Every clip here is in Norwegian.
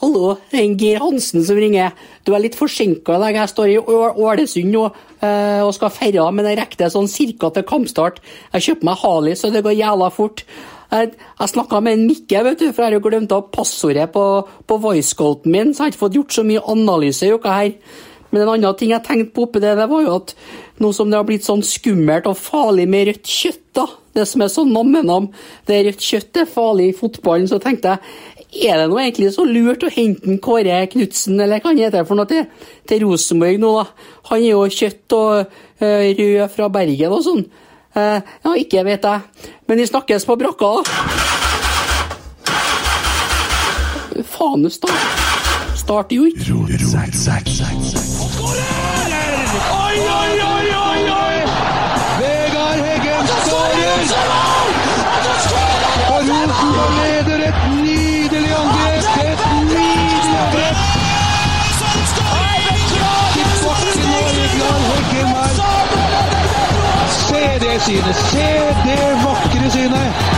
Hallo, det er Geir Hansen som ringer. Du er litt forsinka i dag. Jeg står i Ålesund nå eh, og skal feire, men jeg rekker det sånn cirka til kampstart. Jeg kjøper meg Harley, så det går jævla fort. Jeg, jeg snakka med en Mikke, vet du, for jeg har jo glemt av passordet på, på voicecouten min, så jeg har ikke fått gjort så mye analyse i uka her. Men en annen ting jeg tenkte på oppi det, det var jo at nå som det har blitt sånn skummelt og farlig med rødt kjøtt, da, det som er sånn nammenam, det rødt kjøtt er farlig i fotballen, så tenkte jeg er det nå egentlig så lurt å hente en Kåre Knutsen, eller hva han heter for noe, til, til Rosenborg nå, da? Han er jo kjøtt og uh, rød fra Bergen og sånn. Uh, ja, ikke vet jeg. Men vi snakkes på brakka, da. Fanus, da. start, starter jo ikke. Synet! Se det vakre synet!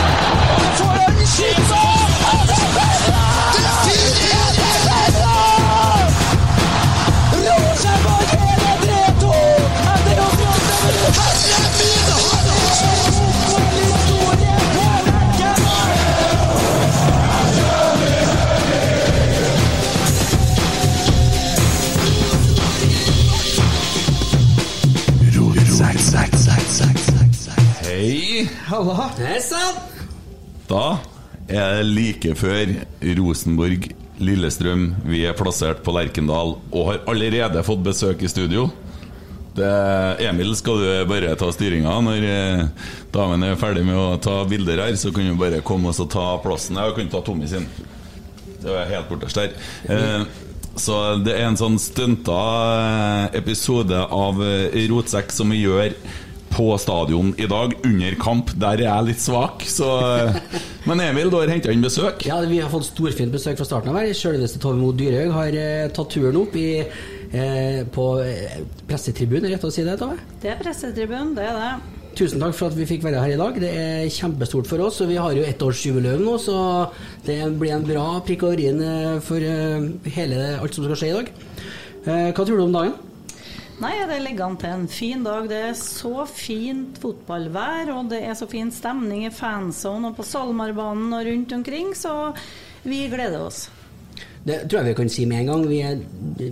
Hei, sann. Da er det like før Rosenborg-Lillestrøm. Vi er plassert på Lerkendal og har allerede fått besøk i studio. Det, Emil, skal du bare ta styringa når eh, damen er ferdig med å ta bilder her? Så kan du bare komme oss og ta plassen. Jeg kan ta Tommy sin. Det er helt borterst der. Eh, så det er en sånn stunta eh, episode av Rotsekk som vi gjør på stadion i dag, under kamp. Der er jeg litt svak, så eh, Men Emil, du har henta inn besøk. Ja, Vi har fått storfint besøk fra starten av her. Selveste Tove Mo Dyrhaug har eh, tatt turen opp i, eh, på eh, pressetribunen, rett å si det, Tove? Det er pressetribunen, det er det. Tusen takk for at vi fikk være her i dag. Det er kjempestort for oss. Og vi har jo ettårsjubileum nå, så det blir en bra prikk over i-en for hele alt som skal skje i dag. Eh, Hva tror du om dagen? Nei, det ligger an til en fin dag. Det er så fint fotballvær, og det er så fin stemning i fanzone og på SalMar-banen og rundt omkring, så vi gleder oss. Det tror jeg vi kan si med en gang. Vi er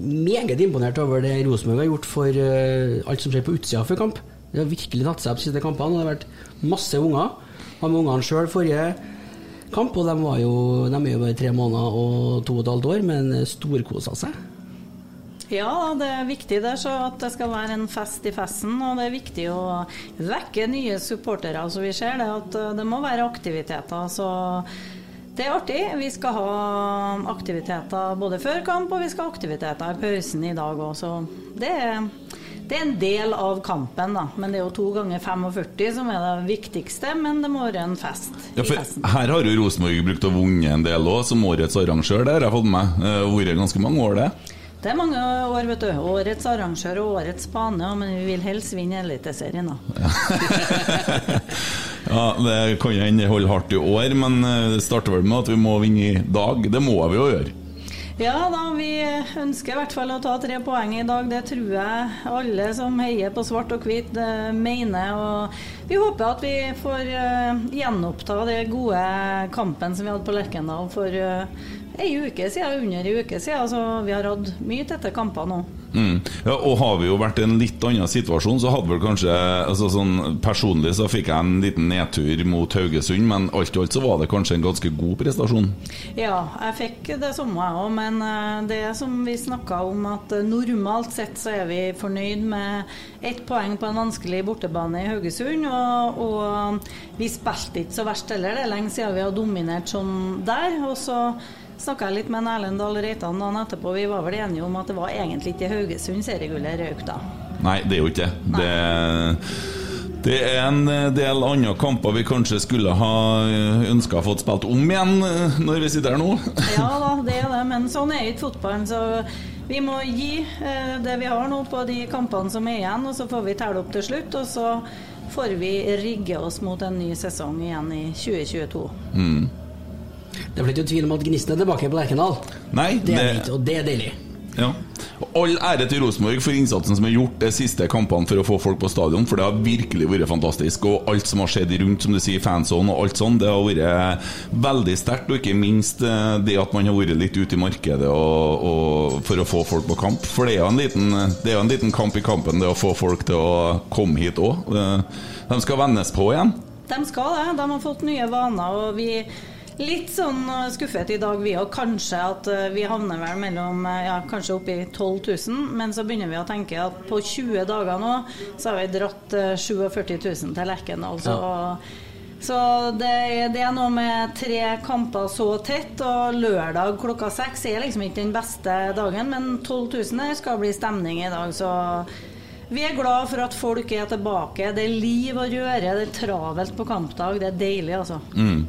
meget imponert over det Rosenborg har gjort for uh, alt som skjer på utsida før kamp. Det har virkelig tatt seg opp de siste kampene. Det har vært masse unger. Var med ungene sjøl forrige kamp, og de, jo, de er jo bare tre måneder og to og et halvt år, men storkosa seg. Ja, det er viktig det, så at det skal være en fest i festen. Og det er viktig å vekke nye supportere, så vi ser det at eh, det må være aktiviteter. Så det er artig. Vi skal ha aktiviteter både før kamp, og vi skal ha aktiviteter i pausen i dag òg. Så det er, det er en del av kampen, da. Men det er jo to ganger 45 som er det viktigste. Men det må være en fest. Ja, her har jo Rosenborg brukt å vunne en del òg, som årets arrangør. Det har jeg fått med. Det har vært ganske mange år, det. Det er mange år, vet du. Årets arrangør og årets bane, men vi vil helst vinne Eliteserien, da. Ja, Det kan hende det holder hardt i år, men eh, det starter vel med at vi må vinne i dag. Det må vi jo gjøre. Ja da, vi ønsker i hvert fall å ta tre poeng i dag. Det tror jeg alle som heier på svart og hvit eh, mener. Og vi håper at vi får eh, gjenoppta det gode kampen som vi hadde på Lerkendal for ei uke siden, under ei uke siden. Så vi har hatt mye tette kamper nå. Mm. Ja, og har vi jo vært i en litt annen situasjon, så hadde vel kanskje altså sånn, Personlig så fikk jeg en liten nedtur mot Haugesund, men alt i alt så var det kanskje en ganske god prestasjon. Ja, jeg fikk det samme jeg òg, men eh, det som vi snakka om, at normalt sett så er vi fornøyd med ett poeng på en vanskelig bortebane i Haugesund. Og, og vi spilte ikke så verst heller, det er lenge siden vi har dominert sånn der. Og så snakka jeg litt med en Erlend Dahl Reitan dagen etterpå, vi var vel enige om at det var egentlig ikke Haugesund seriegullet røyk da. Nei, det er jo ikke det. det. Det er en del andre kamper vi kanskje skulle ha ønska fått spilt om igjen eh, når vi sitter her nå. Ja da, det er det, men sånn er ikke fotballen. Så vi må gi eh, det vi har nå på de kampene som er igjen, og så får vi telle opp til slutt. Og så får vi rigge oss mot en ny sesong igjen i 2022. Det vel ikke tvil om at gnisten er tilbake på Lerkendal. Nei, Det er det- fint, og det er deilig. Ja. Og All ære til Rosenborg for innsatsen som er gjort de siste kampene for å få folk på stadion, for det har virkelig vært fantastisk. Og alt som har skjedd rundt, som du sier, fanzone og alt sånn, det har vært veldig sterkt. Og ikke minst eh, det at man har vært litt ute i markedet og, og for å få folk på kamp. For det er jo en liten, det er jo en liten kamp i kampen, det å få folk til å komme hit òg. De skal vennes på igjen. De skal det. De har fått nye vaner, og vi Litt sånn eh, skuffet i dag, vi òg. Kanskje at eh, vi havner vel mellom eh, ja, kanskje oppi 12 000. Men så begynner vi å tenke at på 20 dager nå så har vi dratt eh, 47 000 til Lerkendal. Så, så det, det er noe med tre kamper så tett, og lørdag klokka seks er liksom ikke den beste dagen. Men 12 000 her skal bli stemning i dag, så vi er glad for at folk er tilbake. Det er liv og røre, det er travelt på kampdag. Det er deilig, altså. Mm.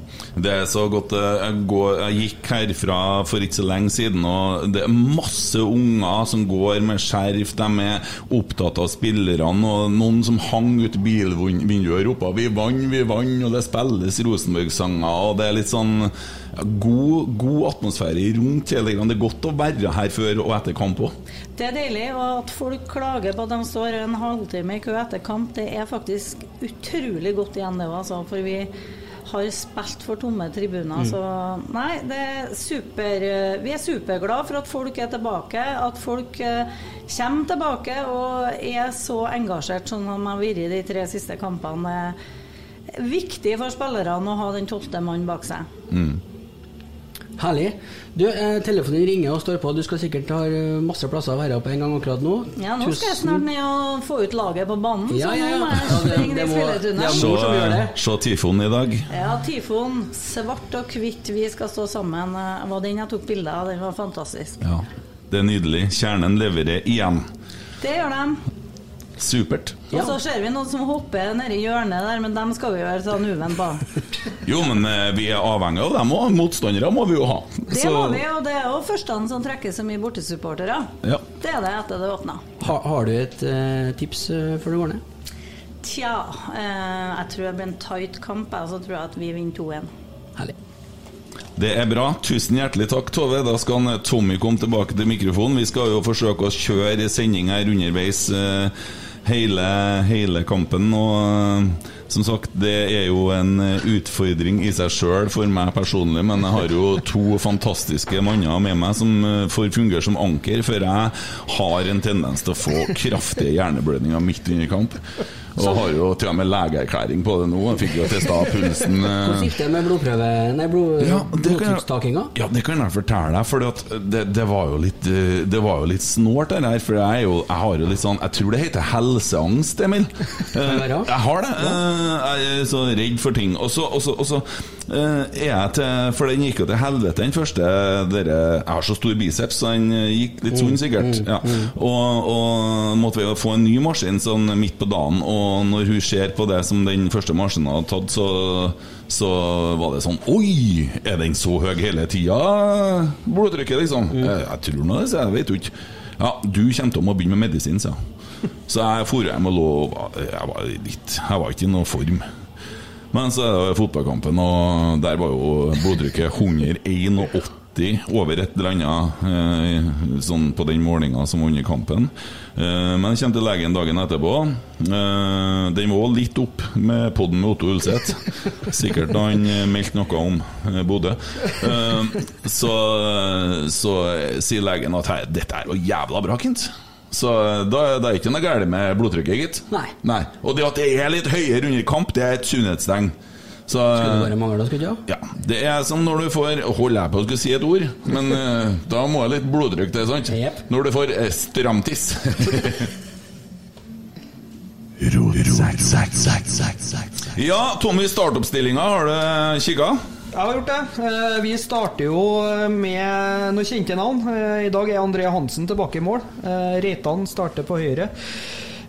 Det er så godt eh, jeg, gikk herfra for ikke så lenge siden, og det er masse unger som går med skjerf. De er opptatt av spillerne, og noen som hang ut bilvinduet og ropa 'Vi vant, vi vant', og det spilles Rosenborg-sanger, og det er litt sånn god, god atmosfære rundt hele greia. Det er godt å være her før og etter kamp òg. Det er deilig, og at folk klager på at de står en halvtime i kø etter kamp, det er faktisk utrolig godt igjen, det òg, altså. For vi har spilt for tomme tribuner. Så nei, det er super Vi er superglade for at folk er tilbake, at folk eh, kommer tilbake og er så engasjert som de har vært i de tre siste kampene. Det er viktig for spillerne å ha den tolvte mannen bak seg. Herlig. Du, eh, telefonen ringer og står på. Du skal sikkert ha eh, masse plasser å være på en gang akkurat nå. Ja, nå skal jeg snart ned og få ut laget på banen, Ja, så ja, ja. nå må jeg det- det må- i dag. Ja, tyfonen, Svart og hvitt, vi skal stå sammen. Det var den jeg tok bilde av. Den var fantastisk. Ja, Det er nydelig. Kjernen leverer igjen. Det gjør de. Supert. Og så ser vi noen som hopper nedi hjørnet der, men dem skal vi være sånn uvenn på. Jo, men eh, vi er avhengig av dem òg. Motstandere må vi jo ha. Det Så- må vi, og det er jo førstene som trekker så mye bortesupportere. Ja. Det er det etter det åpna. Ha, har du et eh, tips eh, før du går ned? Tja, eh, jeg tror det blir en tight kamp, og så tror jeg at vi vinner 2-1. Herlig. Det er bra. Tusen hjertelig takk, Tove. Da skal han, Tommy komme tilbake til mikrofonen. Vi skal jo forsøke å kjøre sending her underveis eh, hele, hele kampen. Og eh, som sagt, det er jo en eh, utfordring i seg sjøl for meg personlig, men jeg har jo to fantastiske manner med meg som eh, får fungere som anker, for jeg har en tendens til å få kraftige hjerneblødninger midt under kamp. Og har jo til og med legeerklæring på det nå. Jeg fikk jo testa pulsen. eh, Hvordan gikk det med blodprøve Nei, blod, ja, det kan jeg- Ja, det kan jeg fortelle deg, for det, det, var jo litt, eh, det var jo litt snålt det der. For jeg, jo, jeg har jo litt sånn Jeg tror det heter helseangst, Emil. Eh. Jeg har det. Eh, Jeg er så redd for ting. Og så, og så, og så eh, er jeg til For den gikk jo til helvete, den første dere, Jeg har så stor biceps, så den eh, gikk litt sånn sikkert. Ja. Og, og måtte vi jo få en ny maskin sånn midt på dagen, og når hun ser på det som den første maskinen hadde tatt, så, så var det sånn Oi! Er den så høy hele tida? Blodtrykket, liksom. Jeg, jeg tror nå det, så jeg vet jo ikke. Ja, du kommer til å begynne med medisin, sa hun. Så jeg dro hjem og lå Jeg var litt Jeg var ikke i noen form. Men så er det fotballkampen, og der var jo blodtrykket 181 over et eller annet eh, sånn på den målinga som var under kampen. Eh, men jeg kommer til legen dagen etterpå. Eh, den var litt opp med podden med Otto Ulseth. Sikkert da han eh, meldte noe om Bodø. Så, så sier legen at «Hei, dette er jo jævla bra, Kent. Så da, da er det ikke noe galt med blodtrykket, gitt. Nei. Og det at det er litt høyere under kamp, det er et sunnhetstegn. Så Skulle det bare mangle, skulle det ikke? ja, Det er som når du får Holder jeg på å skulle si et ord, men eh, da må jeg litt blodtrykk til, sant? Yep. Når du får eh, stramtiss. ja, Tommy, startoppstillinga, har du kikka? Jeg har gjort det. Eh, Vi starter jo med noen kjente navn. Eh, I dag er André Hansen tilbake i mål. Eh, Reitan starter på høyre.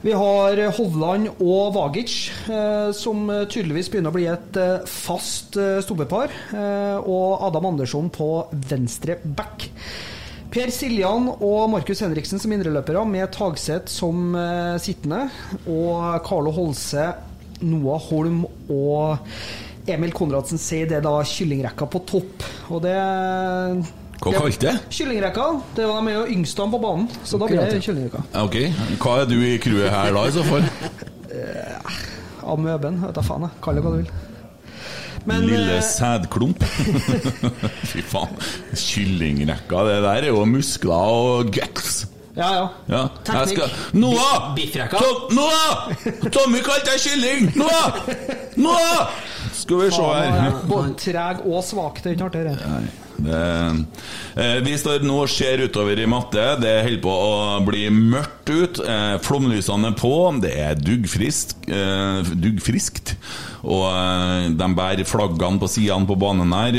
Vi har Hovland og Vagic, eh, som tydeligvis begynner å bli et eh, fast eh, stoppepar. Eh, Og Adam Andersson på venstre back. Per Siljan og Markus Henriksen som indreløpere, med Tagseth som eh, sittende. Og Carlo Holse, Noah Holm og Emil Konradsen sier det da kyllingrekka på topp. Og det Hva kalte det? Kyllingrekka. Det var de er jo yngste på banen, så da blir det kyllingrekka. Ok, Hva er du i crewet her da, i så fall? Amøben, vet da faen jeg. Kall det hva du vil. Men, Lille eh, sædklump. Fy faen. Kyllingrekka, det der er jo muskler og guts. Ja, ja. Ja. Teknikk. skal Noah! Biffrekka. Tom, Noah! Tommy kalte deg kylling! Noah! Noah! Skal vi se her. er Både treg og svak. Det er ikke artig, det. Eh, vi står nå og ser utover i matte. Det holder på å bli mørkt ut. Eh, flomlysene er på. Det er duggfriskt. Eh, duggfriskt. Og de bærer flaggene på sidene på banen her.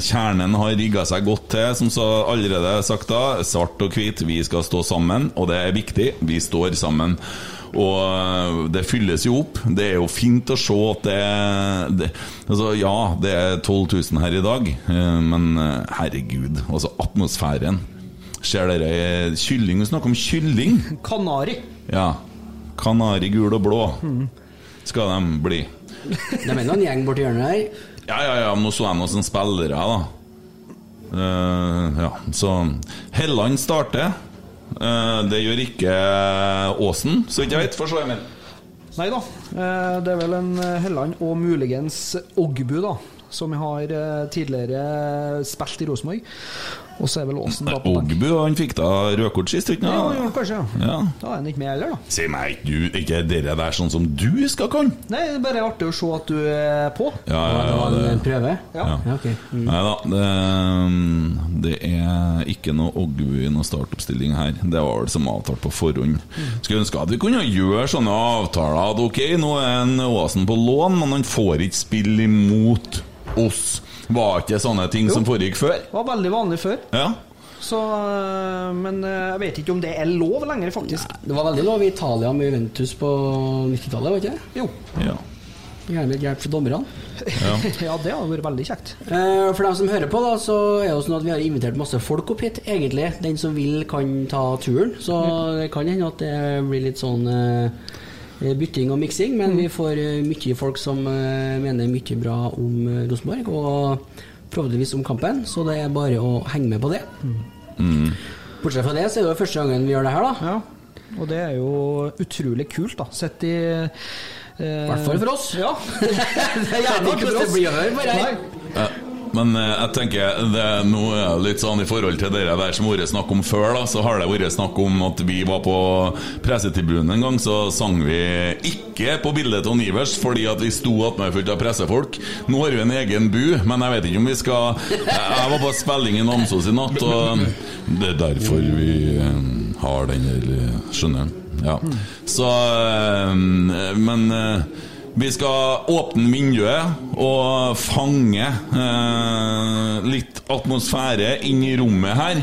Kjernen har rigga seg godt til, som så allerede sagt da. Svart og hvit, vi skal stå sammen, og det er viktig. Vi står sammen. Og øh, det fylles jo opp. Det er jo fint å se at det, det Altså, ja, det er 12 000 her i dag, øh, men øh, herregud, altså atmosfæren. Ser dere eh, kylling? Vi snakker om kylling? Kanari. Ja. Kanari gul og blå skal de bli. Det er vel en gjeng borti hjørnet her. Ja, ja, ja, nå så jeg noen sånne spillere, da. Uh, ja, så Helland starter. Eh, det gjør ikke Åsen, så vidt jeg vet. Få se, Emil. Nei da. eh, Det er vel en eh, Helland og muligens Ogbu, da. Som har eh, tidligere spilt i Rosenborg. Og så er vel Åsen da på benk. Ogbu han fikk da rødkort sist, ikke Ja, sant? ja, kanskje. Ja. Ja. Da er han ikke med heller, da. Si meg, du, ikke dere der sånn som du skal kan? Nei, det er bare artig å se at du er på. Ja, ja, Det ja. Det, en prøve. Ja. ja. Ja, ok. Mm. Nei da, det, det er ikke noe Ogbu i noen startoppstilling her. Det var vel som avtalt på forhånd. Skulle ønske at vi kunne gjøre sånne avtaler at ok, nå er en Åsen på lån, men han får ikke spille imot oss. Var ikke sånne ting som foregikk før? Det var veldig vanlig før. Ja. Så, øh, men øh, jeg vet ikke om det er lov lenger, faktisk. Nei, Det var veldig lov i Italia med Juventus på 90-tallet, var ikke det? Jo. ja. Gjerne litt hjelp fra dommerne. Ja, det hadde vært veldig kjekt. Eh, For dem som hører på, da, så er det jo sånn at vi har invitert masse folk opp hit, egentlig. Den som vil, kan ta turen. Så det kan hende at det blir litt sånn eh, bytting og miksing, men vi får eh, mye folk som eh, mener mye bra om eh, Rosenborg, og forhåpentligvis om kampen, så det er bare å henge med på det. Bortsett fra det, så er det jo første gangen vi gjør det her, da. Ja. Og det er jo utrolig kult, da. Sett i eh, hvert fall for oss. Ja. det er ikke hvordan det blir å høre, bare. Nei. Men eh, jeg tenker det, er noe litt sånn i forhold til dere der som har vært snakk om før, da, så har det vært snakk om at vi var på pressetribunen en gang, så sang vi ikke på bildet til Nivers fordi at vi sto attmed fullt av pressefolk. Nå har vi en egen bu, men jeg vet ikke om vi skal Jeg var på spilling i Namsos i natt, og det er derfor vi eh, har den der, skjønner du. Ja. Så eh, Men vi skal åpne vinduet og fange eh, litt atmosfære inn i rommet her.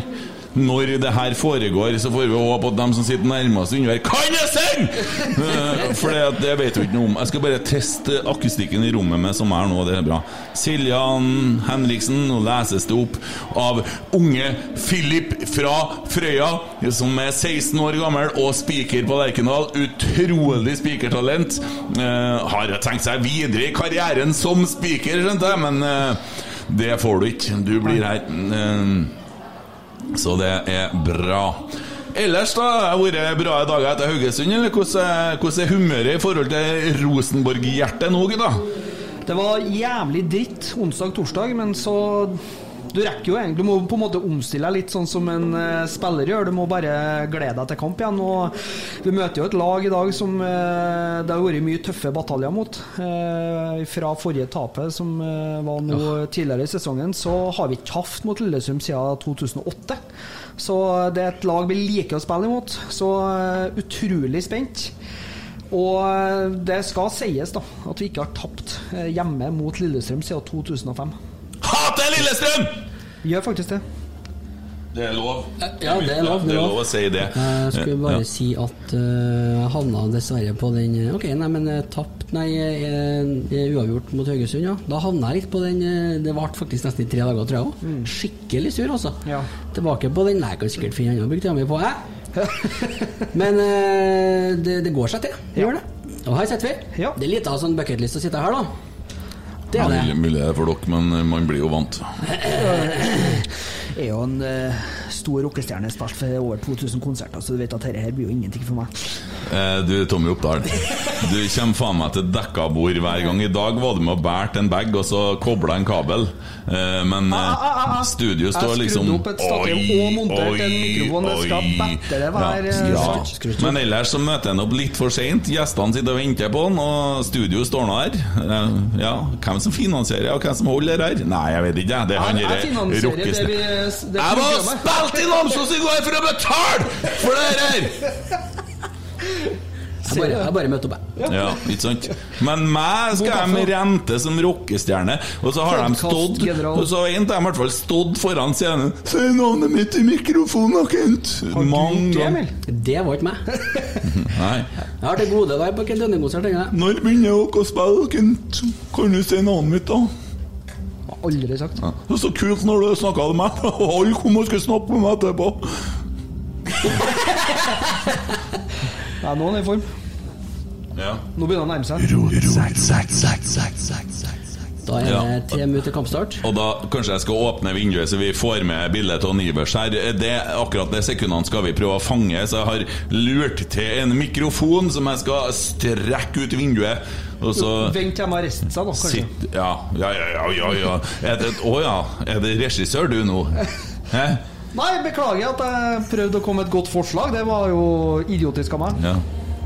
Når det her foregår, så får vi håpe at de som sitter nærmest unna her, kan jeg synge! Eh, For det, vet jeg ikke noe om. Jeg skal bare teste akustikken i rommet med som er nå. Det er bra. Siljan Henriksen, nå leses det opp av unge Philip fra Frøya, som er 16 år gammel og spiker på Lerkendal. Utrolig spikertalent. Eh, har tenkt seg videre i karrieren som spiker, skjønte jeg, men eh, det får du ikke. Du blir her. Så det er bra. Ellers da, har det vært bra dager etter Haugesund, eller er, hvordan er humøret i forhold til Rosenborg-hjertet nå, gutta? Det var jævlig dritt onsdag-torsdag, men så Du rekker jo egentlig Du må på en måte omstille deg litt sånn som en uh, spiller gjør. Du må bare glede deg til kamp igjen. Og vi møter jo et lag i dag som uh, det har vært mye tøffe bataljer mot. Uh, fra forrige tapet, som var nå tidligere i sesongen, så har vi ikke tapt mot Lillesund siden 2008. Så det er et lag vi liker å spille imot. Så utrolig spent. Og det skal sies da at vi ikke har tapt hjemme mot Lillestrøm siden 2005. Hater Lillestrøm! Vi gjør faktisk det. Det er lov. Ja, det er lov. Det er lov å si det. Jeg skulle bare Ja. si at eh, jeg havna dessverre på den eh, Ok, nei, men eh, tapt Nei, eh, eh, uavgjort mot Haugesund, ja. Da havna jeg litt på den eh, Det varte faktisk nesten i tre dager, tror jeg òg. Skikkelig sur, altså. Ja. Tilbake på den. Nei, jeg kan sikkert finne en annen brukt mi på, jeg. men eh, det, det går seg til. Det gjør det. Og her sitter vi. Ja. Det er litt av sånn bucketlist å sitte her, da. Det er Mulig, det. mulig det er for dere, men man blir jo vant. Jeg er jo en uh, stor rockestjerne, spilt for over 2000 konserter, så du vet at dette her blir jo ingenting for meg. Eh, Du, Tommy Oppdal. Du kommer faen meg til dekka bord hver gang. I dag var du med og bærte en bag, og så kobla en kabel. Eh, Men Ah, ah, ah, eh, studio står liksom ja, eh, ja. Men ellers så møter en opp litt for seint. Gjestene sitter og venter på han, og studio står nå her. Eh, Ja, hvem som finansierer, og hvem som holder her? Nei, jeg vet ikke. Det er han derre det Jeg var spilt i Namsos i går for å betale for det her! Jeg bare, jeg bare møter opp, jeg. Ja, ikke sant? Men meg skal med rente som rockestjerne, og så har de stått Og så har en av dem i hvert fall stått foran scenen Si navnet mitt i mikrofonen, Kent! Mange Det, ganger. Det var ikke meg. Nei. Jeg har til gode å være på Kent Lønning-konsert. Når begynner dere å spille, Kent? Kan du si navnet mitt, da? Aldri sagt. Ja. Det er så kult når du snakka med meg. Alle kom og skulle snakke med meg etterpå. Ja, nå er han i form. Ja. Nå begynner han å nærme seg. Da er det tre minutter kampstart. Og da kanskje jeg skal åpne vinduet så vi får med bildet av Nivers her. Det, akkurat det sekundene skal vi prøve å fange, så jeg har lurt til en mikrofon som jeg skal strekke ut vinduet. Og så Vent til de har reist seg, da, kanskje. sitt, ja, ja, ja, ja, ja, ja. Er det, å ja, er det regissør du nå? Hæ? Nei, beklager at jeg prøvde å komme med et godt forslag. Det var jo idiotisk av meg. Ja.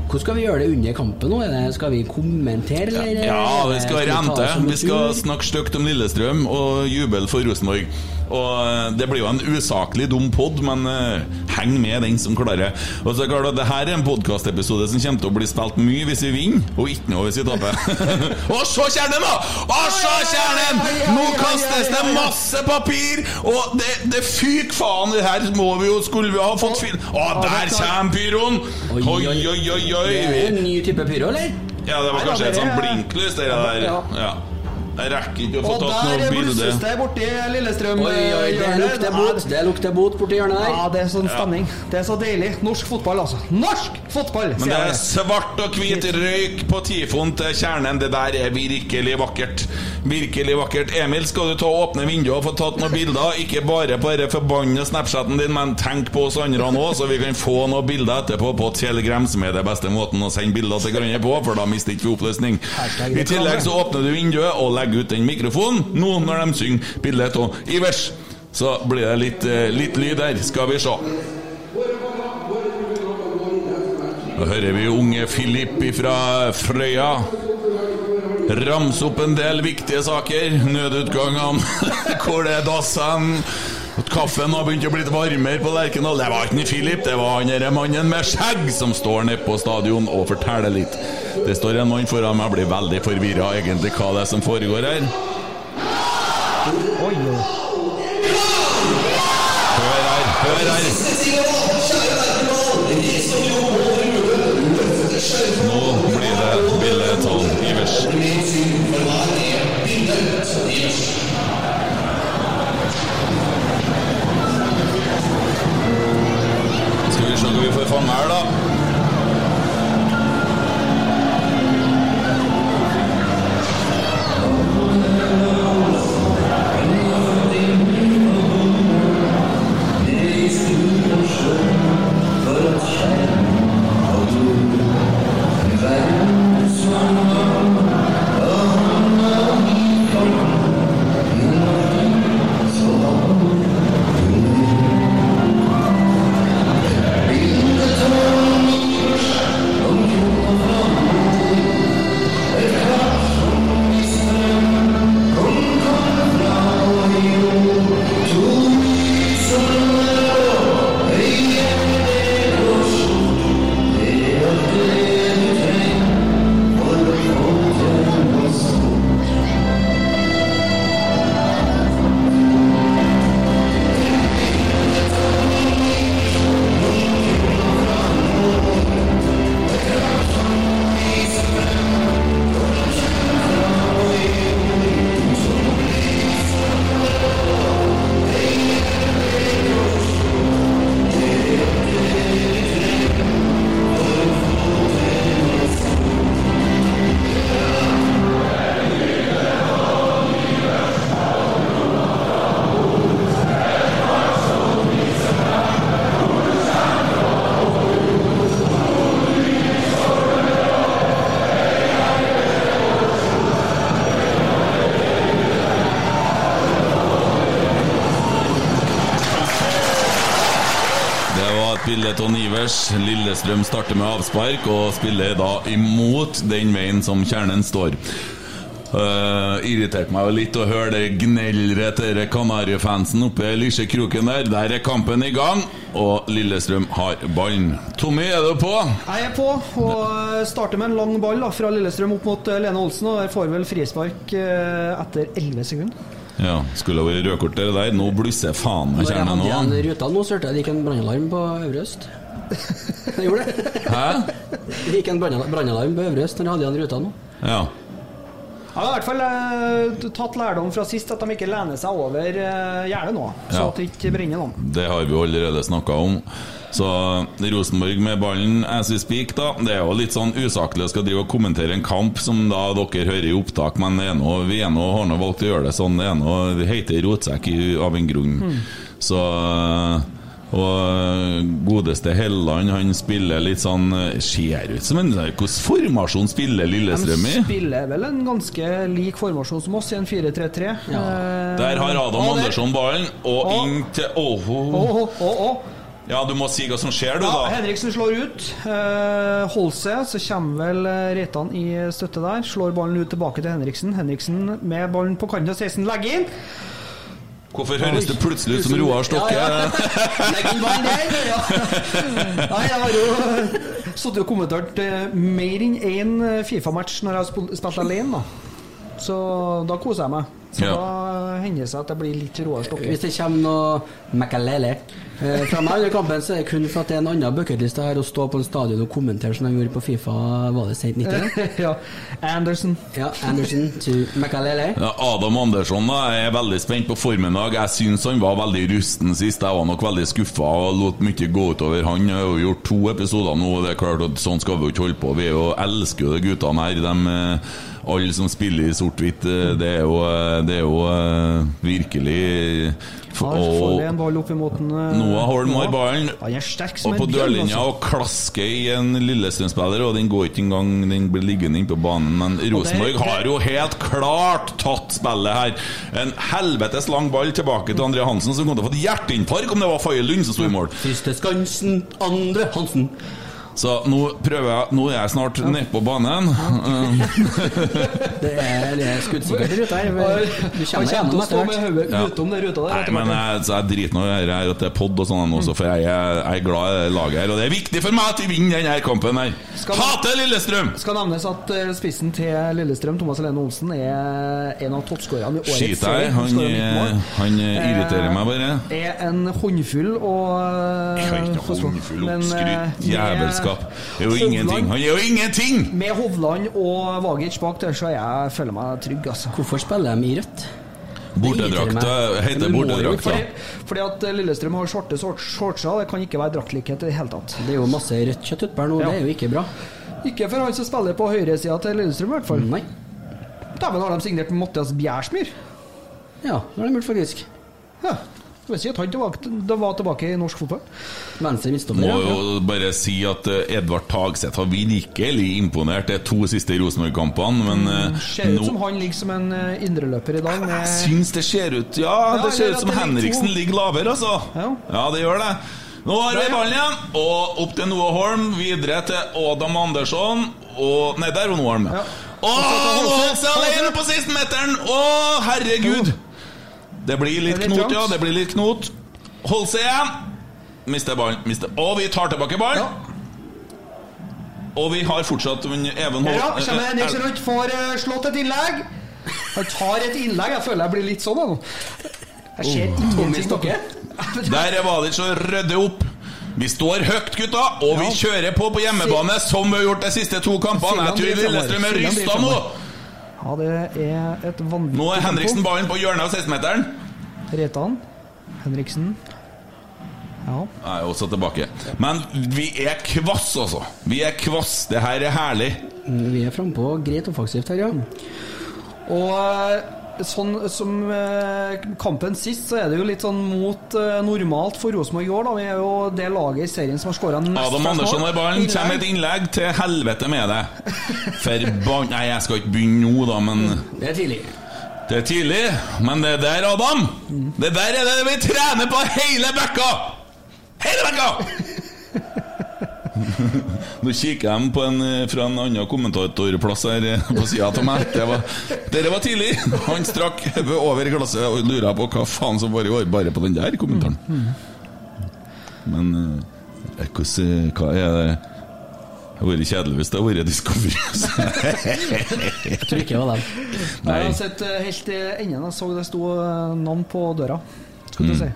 Hvordan skal vi gjøre det under kampen nå? Skal vi kommentere, eller? Ja, vi skal rente. Vi skal snakke stygt om Lillestrøm og juble for Rosenborg. Og eh, Det blir jo en usaklig dum pod, men uh, heng med den som klarer. Og så det klart at det her er en podkastepisode som kommer til å bli spilt mye hvis vi vinner, og ikke noe hvis vi taper. og se kjernen, da! Å, se kjernen! Nå kastes det masse papir, og det, det fyk faen, det her må vi jo Skulle vi ha fått film Å, der kommer pyroen! Oi, oi, oi, oi! Det er en ny type pyro, eller? Ja, det var kanskje et sånt blinklys, det der. Ja. Ja. Jeg rekker ikke å få tatt der Og er bilde. det borti Lillestrøm. Oi, oi, det lukter bot. Det lukter bot borti hjørnet der. Ja, det er sånn stemning. Det er så deilig. Norsk fotball, altså. Norsk fotball! Men det er svart og hvit røyk på tifoen til kjernen. Det der er virkelig vakkert. Virkelig vakkert. Emil, skal du ta og åpne vinduet og få tatt noen bilder? Ikke bare på denne forbanna Snapchaten din, men tenk på oss andre nå, så vi kan få noen bilder etterpå på Telegram, som er den beste måten å sende bilder til hverandre på, for da mister ikke vi oppløsning. I tillegg så åpner du vinduet og legger ut den mikrofonen nå når de synger bildet av Ivers. Så blir det litt, eh, litt lyd her. Skal vi se. Da hører vi unge Filip fra Frøya ramse opp en del viktige saker. Nødutgangene, hvor det er dassene. At kaffen har begynt å bli varmere på Lerkendal. Det var ikke en Filip, det var han derre mannen med skjegg som står nede på stadion og forteller litt. Det står en mann foran meg, og blir veldig forvirra egentlig hva det er som foregår her. Oi. Hør her, hør her. Nå blir det billedtall, Ivers. Vi se hva vi får fange her, da. Lillestrøm starter med avspark og spiller da imot den veien som kjernen står. Uh, irriterte meg jo litt å høre det gnelleret til Kanariøy-fansen oppe i lysjekroken der. Der er kampen i gang, og Lillestrøm har ballen. Tommy, er du på? Jeg er på og starter med en lang ball da, fra Lillestrøm opp mot eh, Lene Olsen. Og der får vel frispark uh, etter 11 sekunder. Ja, skulle ha vært rødkort der. der. Nå blusser faen meg Når jeg kjernen hadde igjen nå. ruta nå, så hørte jeg det gikk en brannalarm på Øvre Øst. Det gjorde det. Hæ? Det gikk en brann- brannalarm på Øvre Øst når de hadde igjen ruta nå. Ja. Jeg har i hvert fall eh, tatt lærdom fra sist at de ikke lener seg over eh, gjerdet nå. Så Ja. at det ikke brenner noen. Det har vi jo allerede snakka om. Så Rosenborg med ballen as we speak, da. Det er jo litt sånn usaklig å skal drive og kommentere en kamp som da dere hører i opptak, men det er nå, vi er nå, har nå valgt å gjøre det sånn. Det er nå det heter rotsekk i- av en grunn. Så og godeste Helland, han spiller litt sånn Ser ut som en Hvilken formasjon spiller Lillestrøm i? De spiller vel en ganske lik formasjon som oss, i en 4-3-3. Eh, Der har Adam og Andersson ballen, og Å. inn til Åh, oh, oh, oh. Ja, du må si hva som skjer, du, Ja, da. Henriksen slår ut. Eh, seg, så kommer vel eh, Reitan i støtte der. Slår ballen ut tilbake til Henriksen. Henriksen med ballen på kanten av 16 legger inn. Hvorfor høres det plutselig ut som Roar Stokke? Ja, ja. Legg inn ballen der, ja. Nei, jeg har jo sittet og kommentert eh, mer enn én Fifa-match når jeg har spilt alene, da. Så da koser jeg meg. Så Ja. da hender det seg at jeg blir litt Roar Stokke. Hvis det kommer noe Makalele eh, fra meg under kampen, så er det kun for at det er en annen bucketliste her å stå på en stadion og kommentere som de gjorde på Fifa, var det sent 90? ja. Anderson. Ja, Anderson to Makalele. Ja, Adam Andersson da, jeg er veldig spent på formen i. Jeg syns han var veldig rusten sist. Jeg var nok veldig skuffa og lot mye gå utover han. Jeg har jo gjort to episoder nå, og det er klart at sånn skal vi jo ikke holde på. Vi er jo elsker jo de guttene her. De, eh, alle som spiller i sort-hvitt. eh, Det er jo, eh, det er jo eh, virkelig Her får ball opp imot eh, Noah Holm har ballen. Og på dørlinja altså. og klasker i en Lillestrøm-spiller, og den går ikke engang Den blir liggende inne på banen. Men Rosenborg har jo helt klart tatt spillet her. En helvetes lang ball tilbake til André Hansen, som kom til å få et hjerteinfarkt om det var Faye Lund som sto i mål. Siste Skansen, andre Hansen. Så nå prøver jeg Nå er jeg snart nede på banen. Det er, det er skuddsikkert i ruta her. Du Han kommer kommer gjennom etter med hvert. Ja. utom den ruta der. Nei, men jeg, så jeg driter nå i dette her at det er pod og sånn også, for jeg er, jeg er glad i det laget her. Og det er viktig for meg at vi vinner denne kampen her. Hater Lillestrøm! skal nevnes at eh, spissen til Lillestrøm, Thomas Helene Olsen, er en av toppskårerne i årets Skit serie. deg. Han, skårer 19 eh, mål. han eh, irriterer meg bare. Er en håndfull og Jeg har ikke håndfull oppskrytt. eh, med Det er jo Hovland- ingenting. Han er jo ingenting! Med Hovland og Vagic bak der, så jeg føler meg trygg, altså. Hvorfor spiller de i rødt? Bortedrakta heter Men bortedrakta. Fordi, fordi at Lillestrøm har svarte short- shortser, det kan ikke være draktlikhet i det hele tatt. Det er jo masse rødt kjøtt utpå her nå, Ja. det er jo ikke bra. Ikke for han som spiller på høyresida til Lillestrøm, i hvert fall. Nei. Dæven, har de signert Mathias Bjærsmyr? Ja, det har de gjort faktisk. Ja. Jeg visste ikke at han tilbake, det var tilbake i norsk fotball. Venstre midtstopper. Må ja. jo bare si at eh, Edvard Tagseth har virkelig imponert de to siste Rosenborg-kampene, men eh, Ser ut nå som han ligger som en eh, indreløper i dag. Jeg Med syns det ser ut Ja, Ja, det ser ut som ligger Henriksen to. ligger lavere, altså. Ja. Ja, det gjør det. Nå har vi ballen igjen, og opp til Noah Holm. Videre til Adam Andersson. Og Nei, der var Noah Holm. Ja. Å, Og til Holse. Holse alene på 16-meteren! Å, herregud! Det blir litt Det knot, ja. Det blir litt knot. Holse igjen. Mister ballen. Mister. Og vi tar tilbake ballen. Og vi har fortsatt Even Ja, Hol- kommer Henriksen rundt, får eh, slått et innlegg. Han tar et innlegg. Jeg føler jeg blir litt sånn, jeg nå. Jeg ser ingenting. Stokke. Der er Valic og rydder opp. Vi står høyt, gutta, og vi kjører på på hjemmebane som vi har gjort de siste to kampene. Jeg tror Lillestrøm er rysta nå. Ja, det er et vanvittig Nå er Henriksen ballen på hjørnet av 16-meteren. Reitan. Henriksen. Ja. Jeg er også tilbake. Men vi er kvass, altså. Vi er kvass. Det her er herlig. Vi er frampå greit offensivt her, ja. Og sånn som eh, kampen sist, så er det jo litt sånn mot eh, normalt for Rosenborg i år. da Vi er jo det laget i serien som har skåra nest Adam Andersson mål. har ballen. Kommer et innlegg til helvete med det. Forbann... Nei, jeg skal ikke begynne nå, da, men Det er tidlig. Det er tidlig, men det der, Adam Det der er det vi trener på hele bekka! Hele vekka! Nå kikker jeg på en eh, fra en annen kommentatorplass her eh, på sida av meg. Det var, dere var tidlig! Han strakk hodet over glasset og lurer på hva faen som foregår, bare på den der kommentaren. Men eh, hvordan, hva er det Det hadde vært kjedelig hvis det hadde vært Discovery. Jeg tror ikke det var dem. Nei. Jeg har sett eh, helt til enden. Jeg så det sto eh, navn på døra. Skal du Mm. si.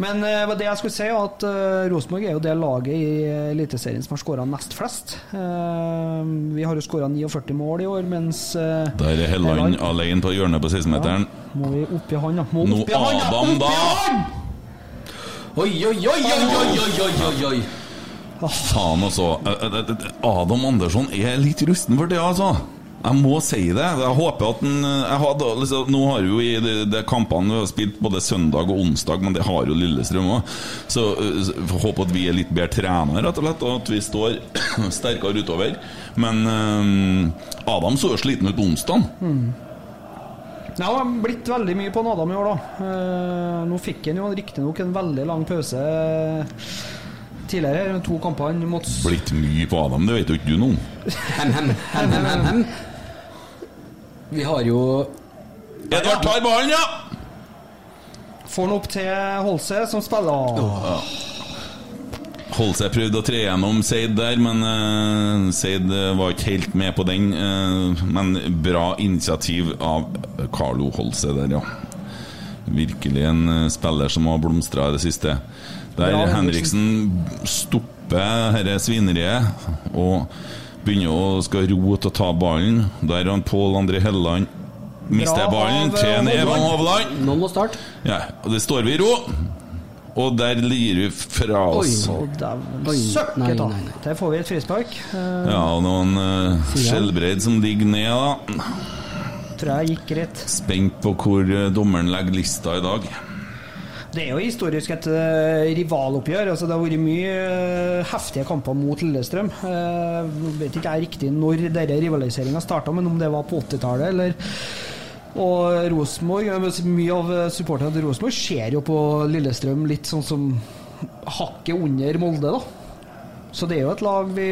Men uh, det jeg skulle si, er at uh, Rosenborg er jo det laget i eh, Eliteserien som har skåra nest flest. Uh, vi har jo skåra 49 mål i år, mens uh, Der er Helland alene på hjørnet på 16-meteren. Ja, må vi opp i han, da. Må Adam, da! Oi, oi, oi, oi, oi, oi, oi, oi. Ah. Faen, altså. Adam Andersson er litt rusten for tida, altså. Jeg må si det. Jeg håper at den jeg hadde, liksom, Nå har jo i de, de kampene vi har spilt både søndag og onsdag, men det har jo Lillestrøm òg. Så eh, så får håpe at vi er litt bedre trenere, rett og slett, og at vi står sterkere utover. Men eh, Adam så jo sliten ut på onsdag. Ja, det har blitt veldig mye på en Adam i år, da. Eh, nå fikk han jo riktignok en veldig lang pause tidligere. To kamper han Blitt mye på Adam, det vet jo ikke du noe om. Vi har jo Edvard tar ballen, ja! Får han opp til Holse, som spiller Holse prøvde å tre gjennom Seid der, men uh, Seid eh, var ikke helt med på den. Uh, men bra initiativ av Carlo Holse der, ja. Virkelig en uh, spiller som har blomstra i det siste. Der Bra, Henriksen stopper dette svineriet og begynner å skal rote og ta ballen. Der har han Pål André Helleland mister Bra ballen av, til en eh, Evan Hovland. Nå må starte. Ja, og det står vi i ro. Og der lir vi fra oss. Dæven Oi, søkke nei, ta. nei, nei. Der får vi et frispark. Eh, Ja, og noen uh, Sier skjellbreid som ligger ned, da. Tror jeg gikk greit. Spent på hvor eh, dommeren legger lista i dag. Det er jo historisk et uh, rivaloppgjør. Altså, det har vært mye uh, heftige kamper mot Lillestrøm. Uh, vet ikke jeg riktig når rivaliseringa starta, men om det var på 80-tallet eller Og Rosenborg Mye av supporterne til Rosenborg ser jo på Lillestrøm litt sånn som hakket under Molde, da. Så det er jo et lag vi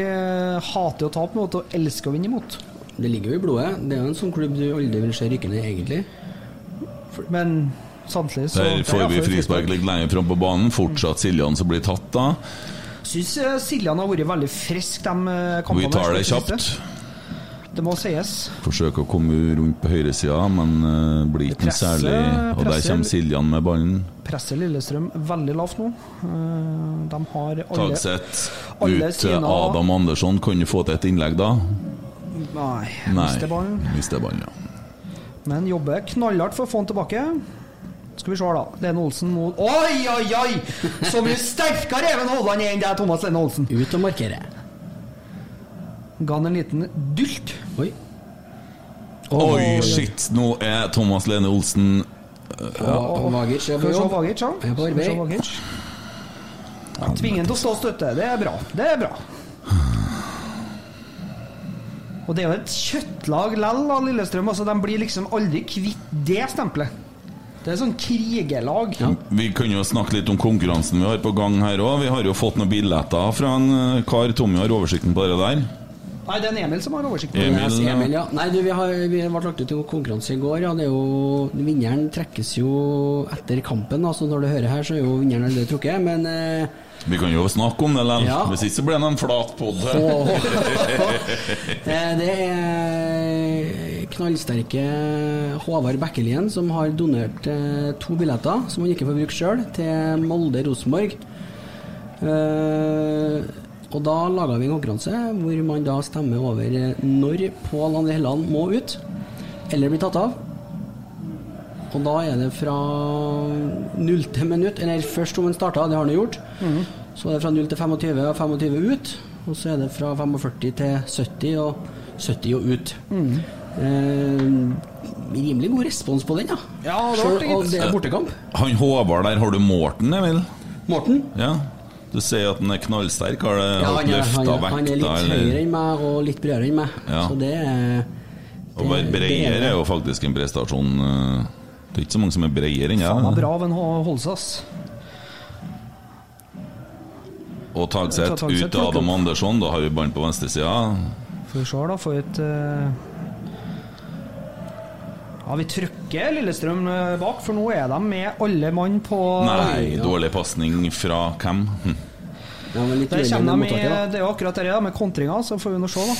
hater å tape mot og elsker å vinne imot. Det ligger jo i blodet. Det er jo en sånn klubb du aldri vil se rykke ned, egentlig. Men samtidig så Der får vi frispark litt lenger fram på banen. Fortsatt Siljan som blir tatt, da. Syns eh, Siljan har vært veldig frisk de eh, kampene. Vi tar det kjapt. Det må sies. Forsøker å komme rundt på høyresida, men uh, blir ikke særlig Og der kommer Siljan med ballen. Presser Lillestrøm veldig lavt nå. Uh, De har alle Tagseth ut til Adam Andersson. Kan du få til et innlegg da? Nei, Nei. mister ballen. Mister ballen, ja. Men jobber knallhardt for å få den tilbake. Skal vi se, da. Lene Olsen mot Oi, oi, oi! Så mye sterkere Even Hovland er enn det er Thomas Lene Olsen. Ut og markere. Ga han en liten dult. Oi. Oi, shit! Nå er Thomas Lene Olsen ja, Vagic er Skal på vi se jobb. Vagic, ja. Er på arbeid. Vagic. Tvingen til å stå og støtte. Det er bra. Det er bra. Og det er jo et kjøttlag lell av Lillestrøm. Altså, de blir liksom aldri kvitt det stempelet. Det er sånn krigerlag. Ja. Vi kunne jo snakke litt om konkurransen vi har på gang her òg. Vi har jo fått noen billetter fra en eh, kar. Tommy har oversikten på det der. Nei, det er en Emil som har oversikten. Emil. Emil, ja. Nei, du, vi, har, vi ble lagt ut i konkurranse i går. Ja. Det er jo, vinneren trekkes jo etter kampen. Altså, når du hører her, så er jo vinneren allerede trukket. Men eh, Vi kan jo snakke om det likevel. Ja. Hvis ikke så blir det en flat pod. Det er knallsterke Håvard Bekkelien som har donert eh, to billetter som han ikke får bruke sjøl, til Molde-Rosenborg. Eh, og da laga vi en konkurranse hvor man da stemmer over eh, når Pål André Helland må ut, eller blir tatt av. Og da er det fra nullte minutt, eller først om en starta, det har han jo gjort. Så er det fra 0 til 25 og 25 ut. Og så er det fra 45 til 70 og 70 og ut. Eh, rimelig god respons på den, da. Ja, det var det, og det er bortekamp. Han Håvard der, har du Morten, Emil? Morten? Ja. Du sier at han er knallsterk. Har det Ja, han, er, han, løfta er, han er litt høyere enn meg og litt bredere enn meg. Ja. Så det er Å være bredere er jo faktisk en prestasjon. eh, Det er ikke så mange som er bredere enn Han var jeg. bra av en H- Holsas. Og Tagseth ut til Adam. Andersson. Da har vi ballen på venstresida. Får vi se, da. Får et eh, Ja, vi trykker Lillestrøm eh, bak, for nå er de med alle mann på Nei, dårlig pasning fra hvem? Hm. ja, men litt Der kommer de i, det er jo akkurat det med kontringa, så får vi nå se, da.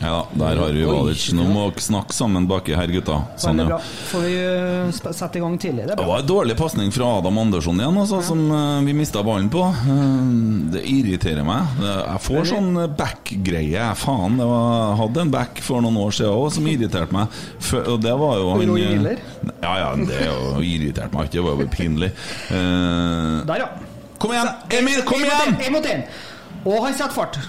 Ja, der har vi Valic. Nå må dere snakke sammen baki her, gutta. Sånn, ja. Får vi eh, sette i gang tidlig. Det Det var en dårlig pasning fra Adam Andersson igjen, altså, som uh, vi mista ballen på. Uh, det irriterer meg. Jeg får sånn back-greie. Faen, det var, jeg hadde en back for noen år siden òg som irriterte meg. For, og det var jo han? Ja, ja, det er jo irriterte meg ikke. Det var jo pinlig. Uh, Der, ja. kom igjen! Emil, kom igjen! Og han setter fart.